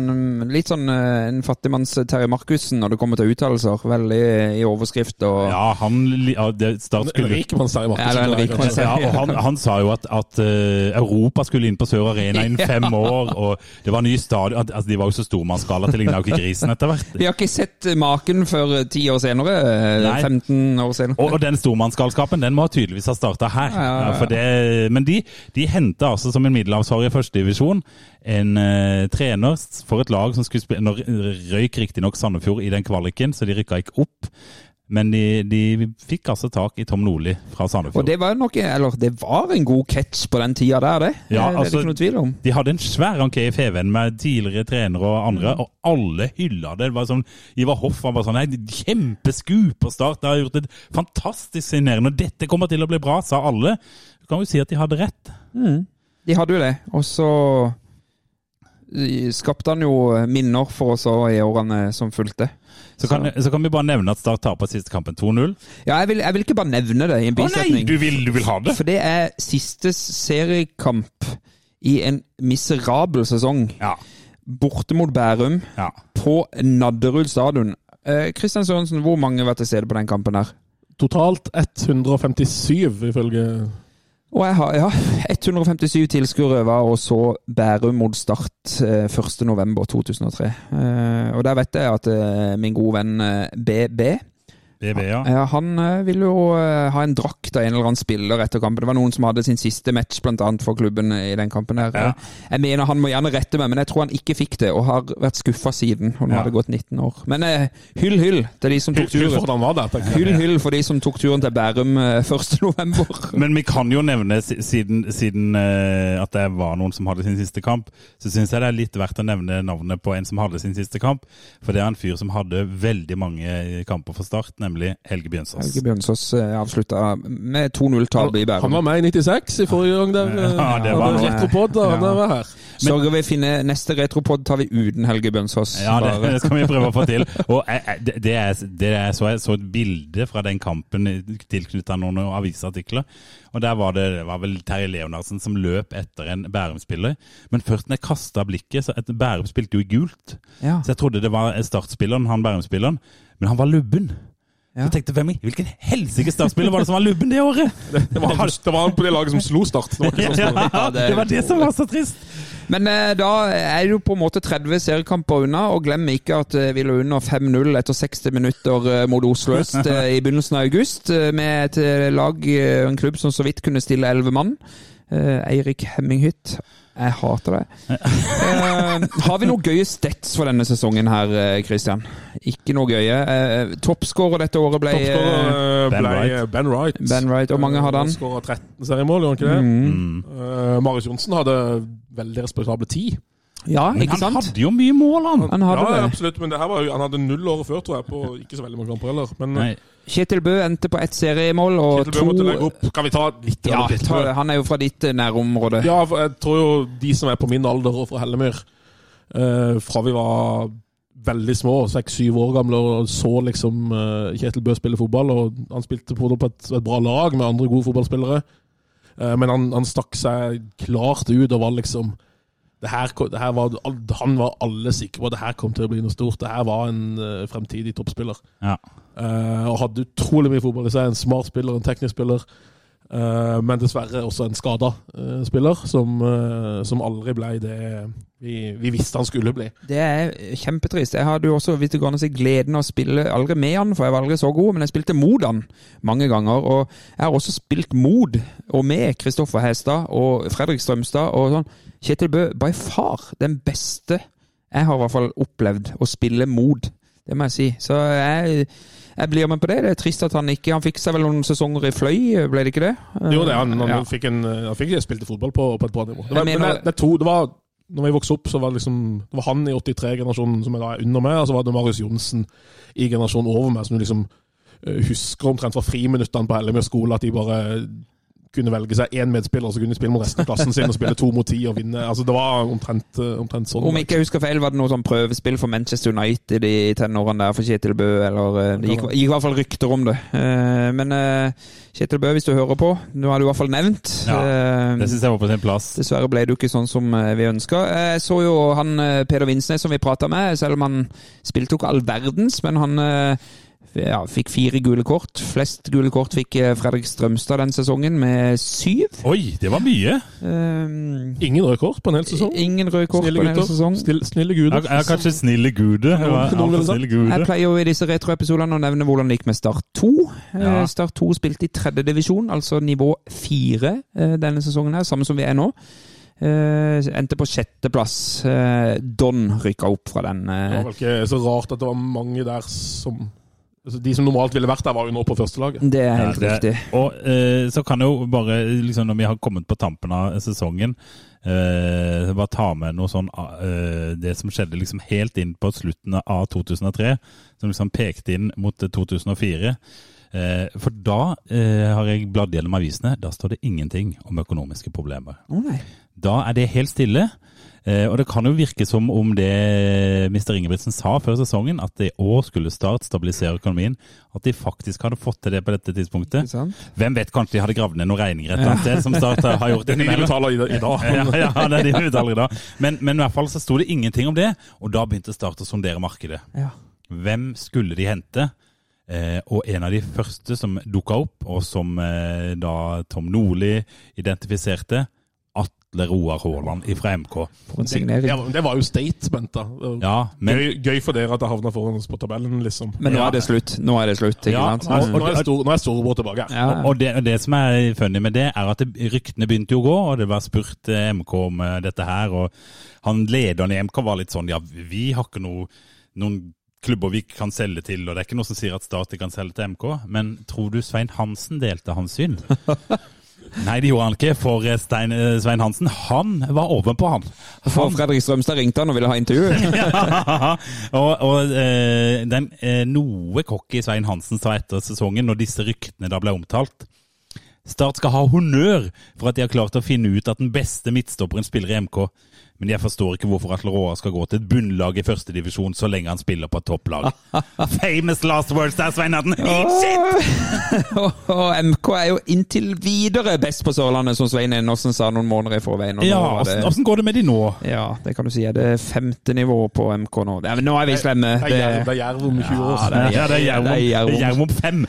Litt sånn eh, en fattigmanns Terje Markussen når det kommer til uttalelser. Veldig i overskrift og Ja, han ja, det, Start En skulle rikmannsserie, Ja, det er en rikmanns- ja, og han, han sa jo at, at eh, Europa skulle inn på Sør Arena innen fem år, og det var ny stadion altså, De var jo så stormannsskala at det ligna jo ikke grisen etter hvert. Vi har ikke sett maken før eh, ti år senere. eh, Nei. 15 år senere. Og, og den stormannsgalskapen den må tydeligvis ha starta her. Ja, ja, ja. Ja, for det, men de, de henta altså som en middelhavsharry i førstedivisjon en eh, trener for et lag som skulle spille Nå røyk riktignok Sandefjord i den kvaliken, så de rykka ikke opp. Men de, de fikk altså tak i Tom Nordli fra Og Sandefjord. det var nok Eller det var en god catch på den tida der, det. Ja, det er det altså- ikke noe tvil om. De hadde en svær anke i FVN med tidligere trenere og andre, og alle hylla det. Det var sånn, Ivar Hoff var bare sånn Nei, kjempeskup på start. De har gjort et fantastisk signerende, og dette kommer til å bli bra, sa alle. Du kan jo si at de hadde rett. De hadde jo det. Og så eh, skapte han jo minner for oss i årene som fulgte. Så kan, så kan vi bare nevne at Start taper siste kampen 2-0. Ja, jeg vil, jeg vil ikke bare nevne det i en Å nei, bisetning. du vil, du vil ha det? For det er siste seriekamp i en miserabel sesong. Ja. Borte mot Bærum, ja. på Nadderud stadion. Eh, Kristian Sørensen, hvor mange var til stede på den kampen her? Totalt 157, ifølge Og jeg har ja, 157 tilskuere var og så Bærum mot Start eh, 1.11.2003. Eh, og der vet jeg at eh, min gode venn eh, BB BB, ja. Ja, han vil jo eh, ha en drakt av en eller annen spiller etter kampen. Det var noen som hadde sin siste match blant annet for klubben i den kampen. her. Ja. Jeg mener Han må gjerne rette meg, men jeg tror han ikke fikk det, og har vært skuffa siden. Og nå Ja. har det gått 19 år. Men eh, hyll, hyll til de som tok turen. for hyll, for, der. Hyll, hyll for de som tok turen til Bærum eh, 1.11. Men vi kan jo nevne, siden, siden eh, at det var noen som hadde sin siste kamp, så syns jeg det er litt verdt å nevne navnet på en som hadde sin siste kamp. For det er en fyr som hadde veldig mange kamper for Start, nemlig Helge Bjønsås. Helge Bjørnsås eh, avslutta med 2-0-tap i Bærum. Han var med i 96 i forrige gang der. eh, Ja, det var hadde noe. Retropod, da. Han Ja. var her. Sørger vi finne neste retropod tar vi uten Helge Bjørnsås. Ja, det, det skal vi prøve å få til. Og jeg- det, det er, det er så jeg så et bilde fra den kampen tilknyttet noen avisartikler. Og der var det, det var vel Terje Leonardsen som løp etter en Bærum-spiller. Men først når jeg kasta blikket, så et Bærum spilte jo i gult. Ja. Så jeg trodde det var startspilleren, han Bærum-spilleren. Men han var lubben. Ja. Så tenkte jeg, hvem i hvilken helsike startspiller var det som var lubben det året? Det var, han, det var han på det laget som slo Start. Det var ikke sånn Ja, det var det som var så trist. Men eh, da er det jo på en måte 30 seriekamper unna, og glem ikke at eh, vi lå under 5-0 etter 60 minutter eh, mot Oslo øst eh, i begynnelsen av august, eh, med et lag eh, en klubb som så vidt kunne stille 11 mann. Eh, Eirik Hemminghytt. Jeg hater det. uh, har vi noen gøye stats for denne sesongen her, eh, Christian? Ikke noe gøye. Uh, Toppskårer dette året ble uh, Ben ble Wright. Ben Wright. Ben Wright. Hvor mange hadde han? Skåra 13 seriemål, gjorde han ikke det? Mm. Uh, Marius Johnsen hadde veldig respektable ti. Ja, Men ikke han hadde jo mye mål, han. Han hadde Ja, det. absolutt, men det her var han hadde null året før, tror jeg, på ikke så veldig mange kamper heller. Men Nei. Kjetil Bø endte på ett seriemål og Kjetil Bø måtte legge opp. Kan vi ta litt Ja, av ta, han er jo fra ditt eh, nærområde. Ja, jeg tror jo de som er på min alder og fra Hellemyr, eh, fra vi var veldig små, seks-syv år gamle, og så liksom eh, Kjetil Bø spille fotball, og han spilte på et, et bra lag med andre gode fotballspillere, Eh, men han, han stakk seg klart ut og var liksom det her, det her var, Han var alle sikre på at det her kom til å bli noe stort. Det her var en fremtidig toppspiller. Ja. Eh, og hadde utrolig mye fotball i seg. En smart spiller, en teknisk spiller. Uh, men dessverre også en skada uh, spiller, som, eh, som aldri ble det vi, vi visste han skulle bli. Det er kjempetrist. Jeg hadde jo også hvis det går si, gleden av å spille aldri med han, for jeg var aldri så god, men jeg spilte mot han mange ganger. Og jeg har også spilt mot og med Kristoffer Hestad og Fredrik Strømstad og sånn. Kjetil Bø, by far den beste jeg har i hvert fall opplevd å spille mot. Det må jeg si. Så jeg, jeg blir med på det. Det er trist at han ikke Han fikk seg vel noen sesonger i Fløy, ble det ikke det? Jo, det, han, han, Ja. fikk en, han fikk spilte fotball på, på et bra nivå. Det var, mener, men det, det, to, det var når jeg vokste opp, så var det liksom Det var han i 83-generasjonen som er da under meg, og så var det Marius Johnsen i generasjonen over meg, som du liksom eh, husker omtrent fra friminuttene på Hellemyr skole, at de bare kunne velge seg én medspiller, så kunne de spille mot resten av klassen sin og spille to mot ti og vinne. Altså, det var omtrent, eh, omtrent sånn. Om ikke jeg husker feil, var det noe sånn prøvespill for Manchester United i tenårene der for Kjetil Bø, eller eh, Det gikk, gikk i hvert fall rykter om det. Eh, Men Kjetil Bø, hvis du hører på, nå har du i hvert fall nevnt. Ja, Det syns jeg var på sin plass. Dessverre ble det jo ikke sånn som vi ønska. Jeg så jo han Peder Vinsnes som vi prata med, selv om han spilte jo ikke all verdens, men han ja, fikk fire gule kort. Flest gule kort fikk eh, Fredrik Strømstad den sesongen, med syv. Oi, det var mye! Um, Ingen røde kort på en hel sesong. Ingen røde kort Snille på en hel sesong. Still, snille guder. Jeg er kanskje snille gude. Jeg gude. Jeg pleier jo i disse retroepisodene å nevne hvordan det gikk med Start 2. Eh, Ja. Start 2 spilte i tredje divisjon, altså nivå 4 eh, denne sesongen her, samme som vi er nå. Uh, endte på sjetteplass. Uh, Don rykka opp fra den. Det Eh, var vel ikke så rart at det var mange der som altså De som normalt ville vært der, var jo nå på førstelaget. det er Ja, helt det- riktig. Og eh, så kan jo bare, liksom når vi har kommet på tampen av sesongen, eh, bare ta med noe sånn eh, Det som skjedde liksom helt inn på slutten av 2003, som liksom pekte inn mot eh, 2004. Eh, for da eh, har jeg bladd gjennom avisene. Da står det ingenting om økonomiske problemer. Oh, nei. Da er det helt stille. Eh, og det kan jo virke som om det Mr. Ingebrigtsen sa før sesongen, at i år skulle Start stabilisere økonomien. At de faktisk hadde fått til det på dette tidspunktet. Hvem vet, kanskje de hadde gravd ned noen regninger et eller annet sted, som Start har gjort Det er nye betaler i, dag. Ja, ja, det er nye betaler i dag. Men, men i hvert fall så sto det ingenting om det, og da begynte Start å sondere markedet. Ja. Hvem skulle de hente? Eh, og en av de første som dukka opp, og som eh, da Tom Nordli identifiserte, Atle Roar Haaland fra MK. For en signering. Ja, det var jo statement, da. Ja, men gøy, gøy for dere at det havna foran oss på tabellen, liksom. Men nå er det slutt. Nå er det slutt, ikke Ja, sant? Nå, nå er, stor, nå er Storebror tilbake. Ja, Og, og, det, og det som er funny med det, er at det, ryktene begynte jo å gå, og det var spurt eh, MK om eh, dette her. Og han lederen i MK var litt sånn ja, vi har ikke noe, noen klubber vi kan selge til, og det er ikke noe som sier at Stati kan selge til MK. Men tror du Svein Hansen delte hans syn? Nei, det gjorde han ikke, for eh, Stein, eh, Svein Hansen han var åpen på han. For Fredrik Strømstad ringte han og ville ha intervju. og og eh, den noe cocky Svein Hansen sa etter sesongen, når disse ryktene da ble omtalt Start skal ha honnør for at de har klart å finne ut at den beste midtstopperen spiller i MK. Men jeg forstår ikke hvorfor Atle Råa skal gå til et bunnlag i førstedivisjon så lenge han spiller på et topplag. Famous last words der, Svein Adden! Shit! og, MK er jo inntil videre best på Sørlandet, som Svein Enersen sa noen måneder i forveien. Ja, åssen går det med de nå? Ja, det kan du si. Er det femte nivå på MK nå? Det er, nå er vi slemme. Det er Jerv- er om 20 år. Ja, det er- Ja, er Jerv om- fem.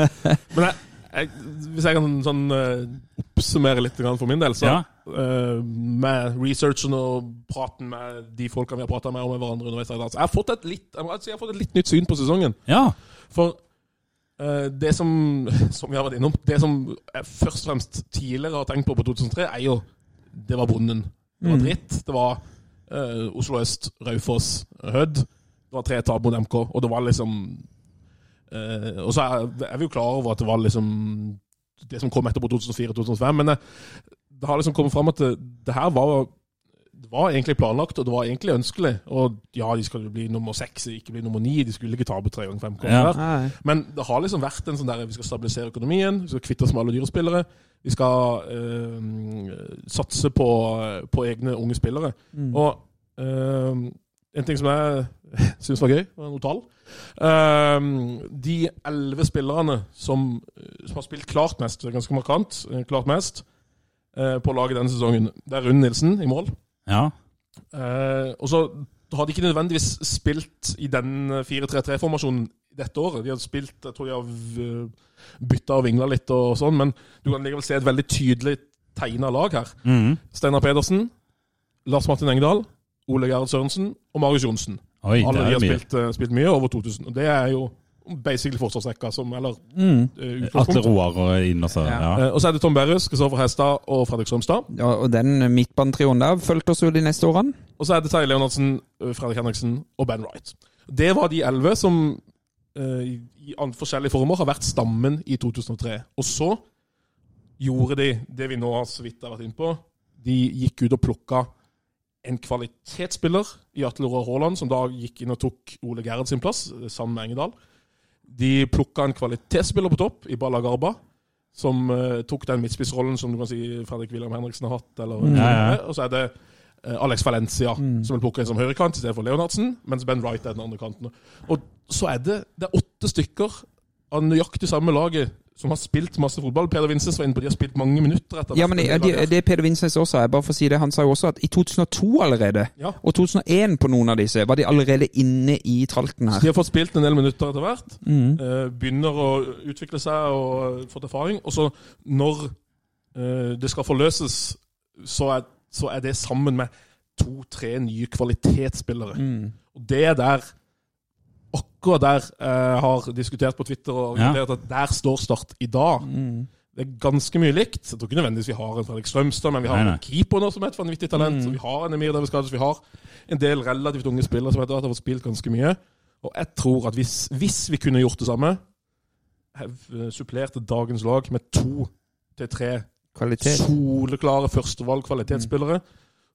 Men jeg, jeg, hvis jeg kan sånn eh, oppsummere litt for min del, så Ja. Eh, med researchen og praten med de folkene vi har prata med og med hverandre underveis jeg har fått et litt, jeg har fått et litt nytt syn på sesongen. Ja. For eh, det som, som vi har vært innom, det som jeg først og fremst tidligere har tenkt på på 2003, er jo Det var bonden. Det var dritt. Det var uh, Oslo øst, Raufoss, Hødd. Det var tre tap mot MK, og det var liksom uh, Og så er, er vi jo klar over at det var liksom det som kom etterpå 2004-2005, men det, det har liksom kommet fram at det, det her var det var egentlig planlagt, og det var egentlig ønskelig. Og ja, de skal jo bli nummer seks, ikke bli nummer ni. De skulle ikke tape tre ganger fem Ja. kamper. Nei. Men det har liksom vært en sånn der Vi skal stabilisere økonomien, vi skal kvitte oss med alle dyrespillere. Vi skal øh, satse på, på egne unge spillere. Og øh, en ting som jeg syns var gøy, var noe tall. Eh, de elleve spillerne som, som har spilt klart mest, det ganske markant, klart mest, på laget denne sesongen, det er Rune Nilsen i mål. ja. Eh, og så har de ikke nødvendigvis spilt i den 4-3-3-formasjonen dette året. De har spilt, jeg tror de har bytta og vingla litt og sånn, men du kan likevel se et veldig tydelig tegna lag her. Mm. Steinar Pedersen, Lars Martin Engdahl, Ole Gerhard Sørensen og Marius Johnsen. Oi, Alle de har mye. spilt, eh, spilt mye, over 2000. Og det er jo basically forsvarsrekka som Eller Mm. uh, Atle Roar og inn og så Ja. ja. Eh, og så er det Tom Berrus, Kristoffer Hestad og Fredrik Strømstad. Ja, og den midtbanetrioen der fulgte oss jo de neste årene. Og så er det Terje Leonardsen, eh, Fredrik Henriksen og Ben Wright. Det var de elleve som uh, i forskjellige former har vært stammen i 2003. Og så gjorde de det vi nå har så vidt har vært inne på. De gikk ut og plukka en kvalitetsspiller i Atle Roar Haaland, som da gikk inn og tok Ole Gerhard sin plass, eh, sammen med Engedal. De plukka en kvalitetsspiller på topp i Balla Garba, som uh, tok den midtspissrollen som du kan si Fredrik William Henriksen har hatt. Eller, ja. Og så er det uh, Alex Valencia som vil plukke en som høyrekant i stedet for Leonardsen, mens Ben Wright er den andre kanten. Og så er det, det er åtte stykker av nøyaktig samme laget som har spilt masse fotball. Peder Vinsnes var inne på de har spilt mange minutter etter Ja, men det, det, det Peder Vinsnes også er, bare for å si det, han sa jo også at i 2002 allerede, Ja. og 2001 på noen av disse, var de allerede inne i tralten Så de har fått spilt en del minutter etter hvert. Mm. eh, begynner å utvikle seg og fått erfaring. Og så når eh, det skal forløses, så er, så er det sammen med to-tre nye kvalitetsspillere. Mm. Og det er der Akkurat der jeg har diskutert på Twitter og Ja. at der står Start i dag. Mm. Det er ganske mye likt. Jeg tror ikke nødvendigvis vi har en Fredrik Strømstad, men vi har Nei, nei. en keeper nå som er et vanvittig talent. Mm. Vi har en Emir Daviskades, vi har en del relativt unge spillere som etter hvert har fått spilt ganske mye. Og jeg tror at hvis, hvis vi kunne gjort det samme, supplerte dagens lag med to til tre Kvalitet. soleklare førstevalg kvalitetsspillere,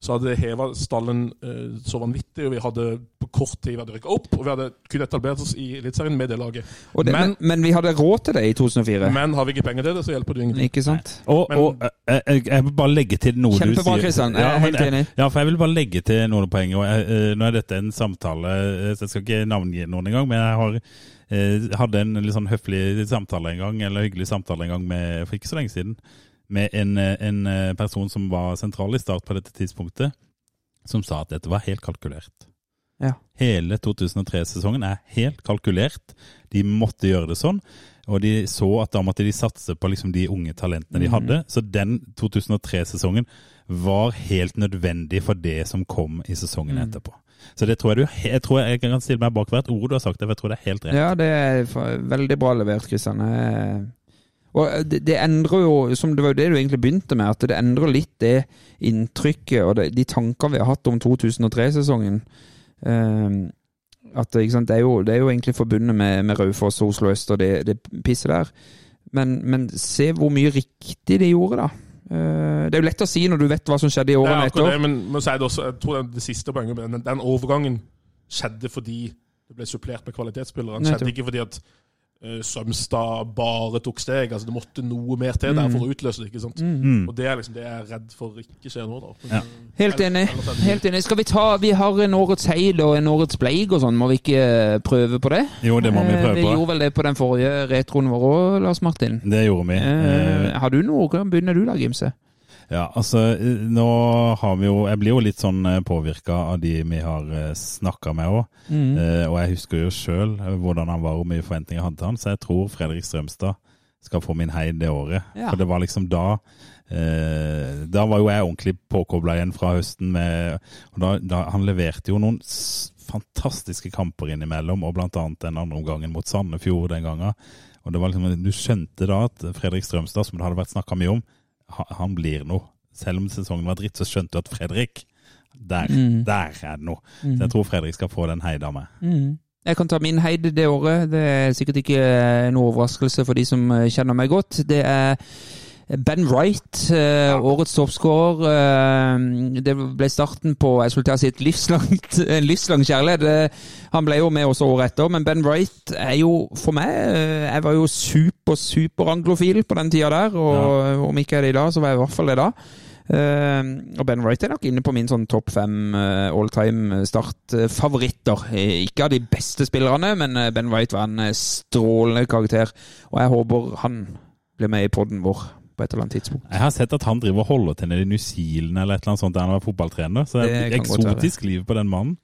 så hadde det heva stallen eh, så vanvittig, og vi hadde på kort tid vært rykka opp, og vi hadde kunnet etablert oss i Eliteserien med det laget. Og det, men, Men- men, vi hadde råd til det i 2004. Men har vi ikke penger til det, så hjelper det ingenting. Ikke sant? Og, Men- og jeg, jeg, jeg vil bare legge til noe du Kjempebra, sier. Kristian. Jeg er ja, helt enig. Ja, for jeg vil bare legge til noen poeng. Og jeg, eh, nå er dette en samtale, eh, så jeg skal ikke navngi noen engang, men jeg har eh, hadde en litt sånn høflig samtale en gang, eller hyggelig samtale en gang med, for ikke så lenge siden, med en, eh, en eh, person som var sentral i Start på dette tidspunktet, som sa at dette var helt kalkulert. Ja. Hele 2003-sesongen er helt kalkulert. De måtte gjøre det sånn. Og de så at da måtte de satse på liksom de unge talentene de mm. hadde. Så den 2003-sesongen var helt nødvendig for det som kom i sesongen mm. etterpå. Så det tror jeg du Jeg tror jeg kan stille meg bak hvert ord du har sagt, for jeg tror det er helt rett. Ja, det er veldig bra levert, Kristian. Eh, Og det, det endrer jo, som det var jo det du egentlig begynte med, at det endrer litt det inntrykket og det, de tankene vi har hatt om 2003-sesongen. Eh, at sant, det, er jo, det er jo egentlig forbundet med, med Raufoss og Oslo øst og det, det pisset der. Men, men se hvor mye riktig de gjorde, da. Eh, det er jo lett å si når du vet hva som skjedde i årene etter. det, men, men så er det også, jeg tror det, det siste poenget den, den overgangen skjedde fordi det ble supplert med kvalitetsspillere. Den skjedde ikke fordi at Sømstad bare tok steg. altså Det måtte noe mer til der Mm. for å utløse det. ikke sant? Mm. Og Det er liksom det jeg er redd for ikke skjer nå. da. Ja. eh, Helt enig. Helt enig. Skal vi ta Vi har en årets heil og en årets bleik og sånn. Må vi ikke eh, prøve på det? Jo, det må vi prøve på. Vi gjorde vel det på den forrige retroen vår òg, Lars Martin. Det gjorde vi. Eh, Eh, har du noe? Hvordan begynner du da, Gimse? Ja, altså eh, nå har vi jo Jeg blir jo litt sånn påvirka av de vi har snakka med òg. Mm. Eh, og jeg husker jo sjøl hvordan han var og hvor mye forventninger jeg hadde til han, så jeg tror Fredrik Strømstad skal få min heid det året. Ja. For det var liksom da eh, Da var jo jeg ordentlig påkobla igjen fra høsten med og da, da, Han leverte jo noen fantastiske kamper innimellom, og annet den andre omgangen mot Sandefjord den gangen. Og det var liksom, Du skjønte da at Fredrik Strømstad, som det hadde vært snakka mye om, han, blir noe. Selv om sesongen var dritt, så skjønte du at Fredrik Der, Mm. der er det noe. Så jeg tror Fredrik skal få den heid av meg. Mm. Jeg kan ta min heid det året. Det er sikkert ikke en overraskelse for de som eh, kjenner meg godt. Det er Ben Wright, eh, årets toppskårer. Eh, det ble starten på jeg skulle til å si et livslangt, en livslang kjærlighet. Eh, han ble jo med også året etter, men Ben Wright er jo for meg Jeg var jo super, super anglofil på den tida der, og om ikke er det i dag, så var jeg i hvert fall det da. Uh, og Ben Wright er nok inne på min sånn topp fem uh, all time start-favoritter. Ikke av de beste spillerne, men Ben Wright var en strålende karakter. Og jeg håper han blir med i poden vår på et eller annet tidspunkt. Jeg har sett at han driver og holder til nede i New Zealand eller et eller annet sånt der han var fotballtrener. Så det er et eksotisk liv på den mannen.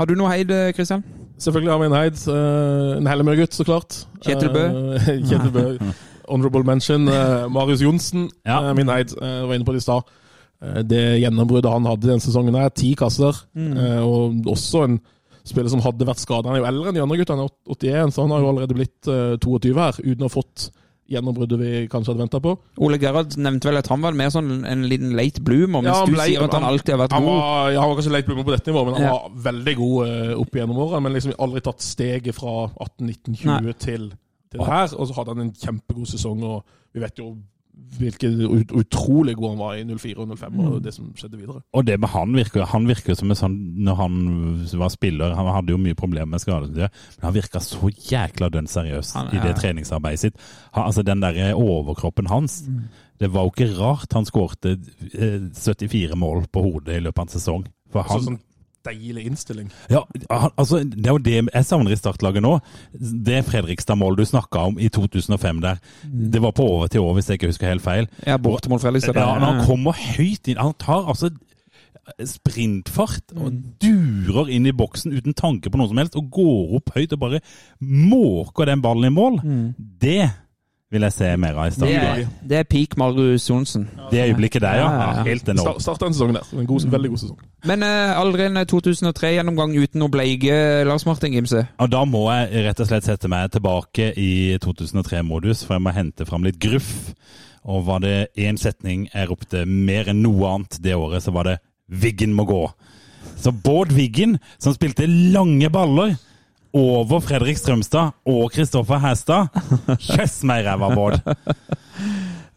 Har du noe heid, Kristian? Christian? Selvfølgelig har vi en heid. eh, En Hellemøy-gutt, så klart. Kjetil Bø. Eh, Kjetil Bø. Honorable mention. eh, Marius Johnsen, Ja. eh, min heid. Jeg var inne på det i stad. Eh, Det gjennombruddet han hadde denne sesongen, er ti kasser. Mm. eh, Og også en spiller som hadde vært skada. Han er jo eldre enn de andre guttene, han er 81, så han har jo allerede blitt eh, 22 her, uten å ha fått gjennombruddet vi kanskje hadde venta på. Ole Gerhard nevnte vel at han var mer sånn en liten late bloomer, mens Ja, du ble- sier at han alltid har vært han god. Var, ja, han var kanskje late bloomer på dette nivået, men han Ja. var veldig god uh, opp igjennom åra. Men liksom aldri tatt steget fra 18-19-20 til, til her. Og så hadde han en kjempegod sesong, og vi vet jo hvilken ut, utrolig god han var i 04 og 05, Mm. og det som skjedde videre. Og det med han virker, han virker som en sånn Når han var spiller Han hadde jo mye problemer med skader, men han virka så jækla dønn seriøs Han- i det treningsarbeidet sitt. Han, altså Den der overkroppen hans Mm. Det var jo ikke rart han skårte eh, 74 mål på hodet i løpet av en sesong. For han, Så, sånn deilig innstilling. ja, altså, det er jo det jeg savner i startlaget nå. Det Fredrikstad-målet du snakka om i 2005 der, Mm. det var på over til over, hvis jeg ikke husker helt feil. Ja, bortemål Fredrikstad. Ja, han kommer høyt inn Han tar altså sprintfart og durer inn i boksen uten tanke på noe som helst, og går opp høyt og bare måker den ballen i mål. Det vil jeg se mer av i Det starten. er, det er peak Marius Johnsen. Det øyeblikket der, ja. Ja. Helt enormt. Starta en sesong der. En god, veldig god sesong. Men eh, aldri en 2003-gjennomgang uten å bleike Lars Martin Gimse. Og da må jeg rett og slett sette meg tilbake i 2003-modus, for jeg må hente fram litt gruff. Og var det én setning jeg ropte mer enn noe annet det året, så var det 'Wiggen må gå'. Så Bård Wiggen, som spilte lange baller over Fredrik Strømstad og Kristoffer Hæstad Kjøss meg ræva, Bård!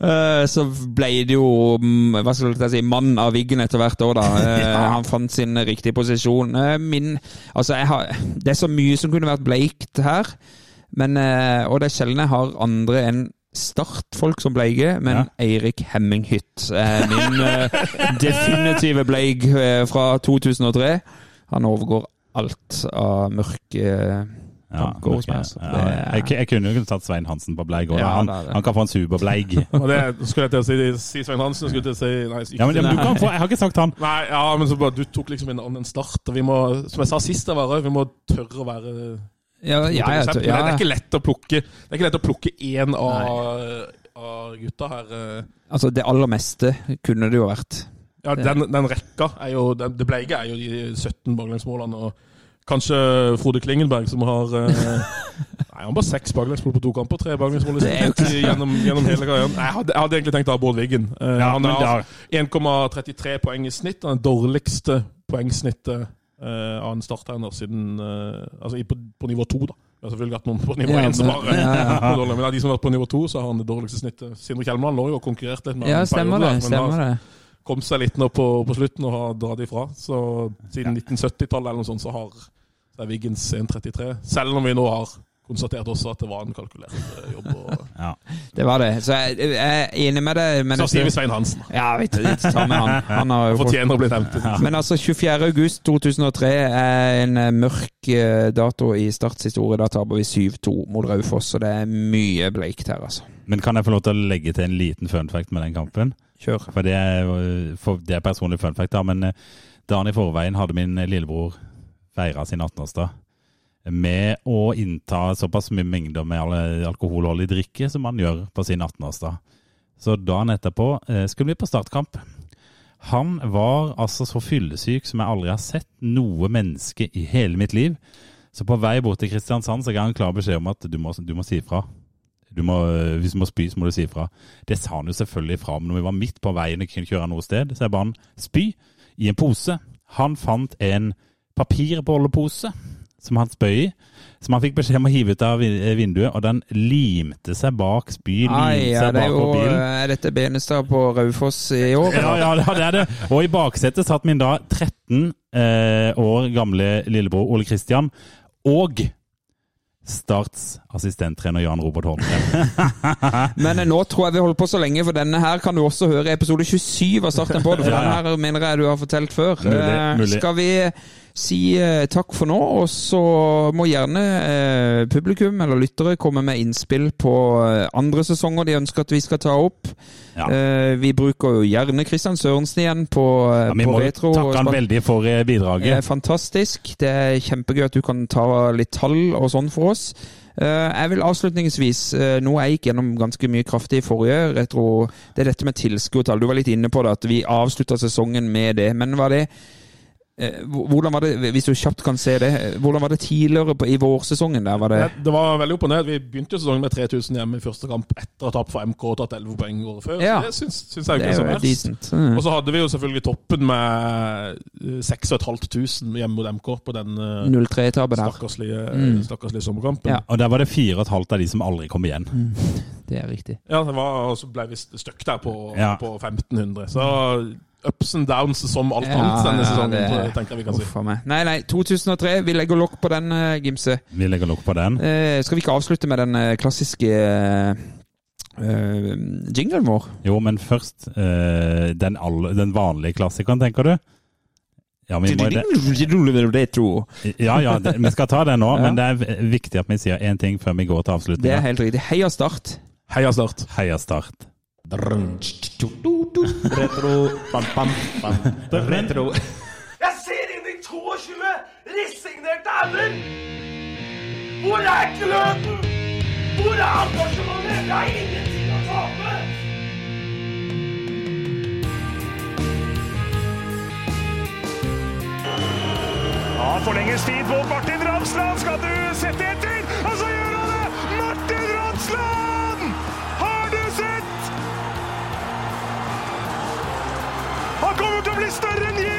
Eh, så ble det jo mm, hva skal jeg si, mann av Wiggen etter hvert år, da. Eh, Han fant sin riktige posisjon. Eh, Min Altså, har Det er så mye som kunne vært bleikt her, men Og det er sjelden jeg har andre enn startfolk som bleike, men Ja. Eirik Hemminghytt er min definitive bleik eh, fra 2003. Han overgår alt av mørke Ja, altså. ja. Jeg, jeg kunne jo tatt Svein Hansen på bleig òg. Ja, han, han kan få en superbleig. Skulle jeg til å si, si Svein Hansen. Skulle jeg til å si, nei, Ja, men, kan få, jeg har ikke sagt han. Nei, ja, men så bare, du tok liksom en annen start. Og vi må, som jeg sa sist, jeg var vi må tørre å være Ja, ja, Men det, det er ikke lett å plukke Det er ikke lett å plukke én av, av gutta her. eh. Altså, det aller meste kunne det jo vært. Ja, den, den rekka er jo den, Det bleike er jo de 17 baklengsmålene. Og kanskje Frode Klingenberg, som har eh, Nei, han bare seks baklengsmål på to kamper. Tre baklengsmål Det er gjennom, gjennom hele karrieren. Nei, Jeg hadde, jeg hadde egentlig tenkt å ha Bård Wiggen. Eh, Ja, han har da- 1,33 poeng i snitt. Han Den dårligste poengsnittet eh, av en starttegner siden eh, Altså på, på nivå to, da. Det har selvfølgelig vært noen på nivå Ja, én som har eh, ja, ja. dårlig, men av de som har vært på nivå to, så har han det dårligste snittet. Sindre Kjelmeland lå jo og konkurrerte litt med Ja, stemmer periode, det. Stemmer det. Kom seg litt nå på, på slutten og har dratt ifra. Så siden 1970-tallet eller noe sånt, så har så er Wiggens 1,33. Selv om vi nå har konstatert også at det var en kalkulert eh, jobb. Og, Ja. Det var det. Så jeg, jeg er enig med deg. Men så sier vi Svein Hansen. Ja, vi tar med han. Han har fått Fortjener å bli nevnt. Men altså, 24. august 2003 er en eh, mørk eh, dato i Starts historie. Da taper vi 7-2 mot Raufoss, så det er mye bleikt her, altså. Men kan jeg få lov til å legge til en liten fun fact med den kampen? Kjør. For det er, for det er personlig fun fact, da. Men eh, dagen i forveien hadde min lillebror feira sin 18-årsdag med å innta såpass mye mengder med alkoholholdig drikke som han gjør på sin 18-årsdag. Så dagen etterpå eh, skulle vi på startkamp. Han var altså så fyllesyk som jeg aldri har sett noe menneske i hele mitt liv. Så på vei bort til Kristiansand så ga han klar beskjed om at du må, du må si ifra. Du må, øh, hvis du må spy, så må du si ifra. Det sa han jo selvfølgelig fra om når vi var midt på veien og kunne kjøre noe sted. Så jeg ba han spy i en pose. Han fant en papirbollepose som han spøy i, som han fikk beskjed om å hive ut av vinduet, og den limte seg bak spy, limte ja, seg er jo bilen. Er dette Benestad på Raufoss i år? Ja, ja, ja, det er det. Og i baksetet satt min da 13 eh, år gamle lillebror Ole Kristian og Starts assistenttrener Jan Robert Holmgren. Men eh, nå tror jeg vi holder på så lenge, for denne her kan du også høre i episode 27 av Starten på det. For Ja, ja. denne her mener jeg du har fortalt før. Mulig, Eh, mulig. Skal vi si eh, takk for nå, og så må gjerne eh, publikum eller lyttere komme med innspill på eh, andre sesonger de ønsker at vi skal ta opp. Ja. Vi bruker jo gjerne Kristian Sørensen igjen på, Ja, vi på må takke han veldig for bidraget. Det er fantastisk. Det er kjempegøy at du kan ta litt tall og sånn for oss. Jeg vil avslutningsvis, noe jeg gikk gjennom ganske mye kraftig i forrige retro, det er dette med tilskuertall. Du var litt inne på det, at vi avslutta sesongen med det. Men var det Hvordan var det, hvis du kjapt kan se det, hvordan var det tidligere på, i vårsesongen? der? Var det, Det, det var veldig opp og ned. Vi begynte jo sesongen med 3000 hjemme i første kamp etter å ha tapt for MK og tatt 11 poeng året før. Ja. Så det syns, syns jeg ikke er er så verst. Mm. Og så hadde vi jo selvfølgelig toppen med eh, 6500 hjemme mot MK på den eh, 0-3-tabet der. stakkarslige, Mm. stakkarslige sommerkampen. Ja. Ja. Og der var det fire og et halvt av de som aldri kom igjen. Det er riktig. det var, og så ble vi støkk der på, Ja. på 1500. Så ups and downs som alt Ja, annet denne ja, sesongen, det- tenker jeg vi kan si. Meg. Nei, nei, 2003. Vi legger lokk på den, eh, Gimse. Vi legger lokk på den. Eh, skal vi ikke avslutte med den eh, klassiske eh, eh, jinglen vår? Jo, men først eh, den, alle, den vanlige klassikeren, tenker du? Ja, vi, må, det, Retro. ja, ja det, vi skal ta det nå, Ja. men det er viktig at vi sier én ting før vi går til Det er helt riktig. Heia Start. Heia Start. Heia Start. Retro. Jeg ser inn i 22 resignerte ender! Hvor er gløden? Hvor er engasjementet? Det er ingenting å tape! Ja, forlenges tid på Martin Ramsland. Skal du sette etter? Og så gjør han det! Martin Ramsland! Han kommer til å bli større enn Jesus!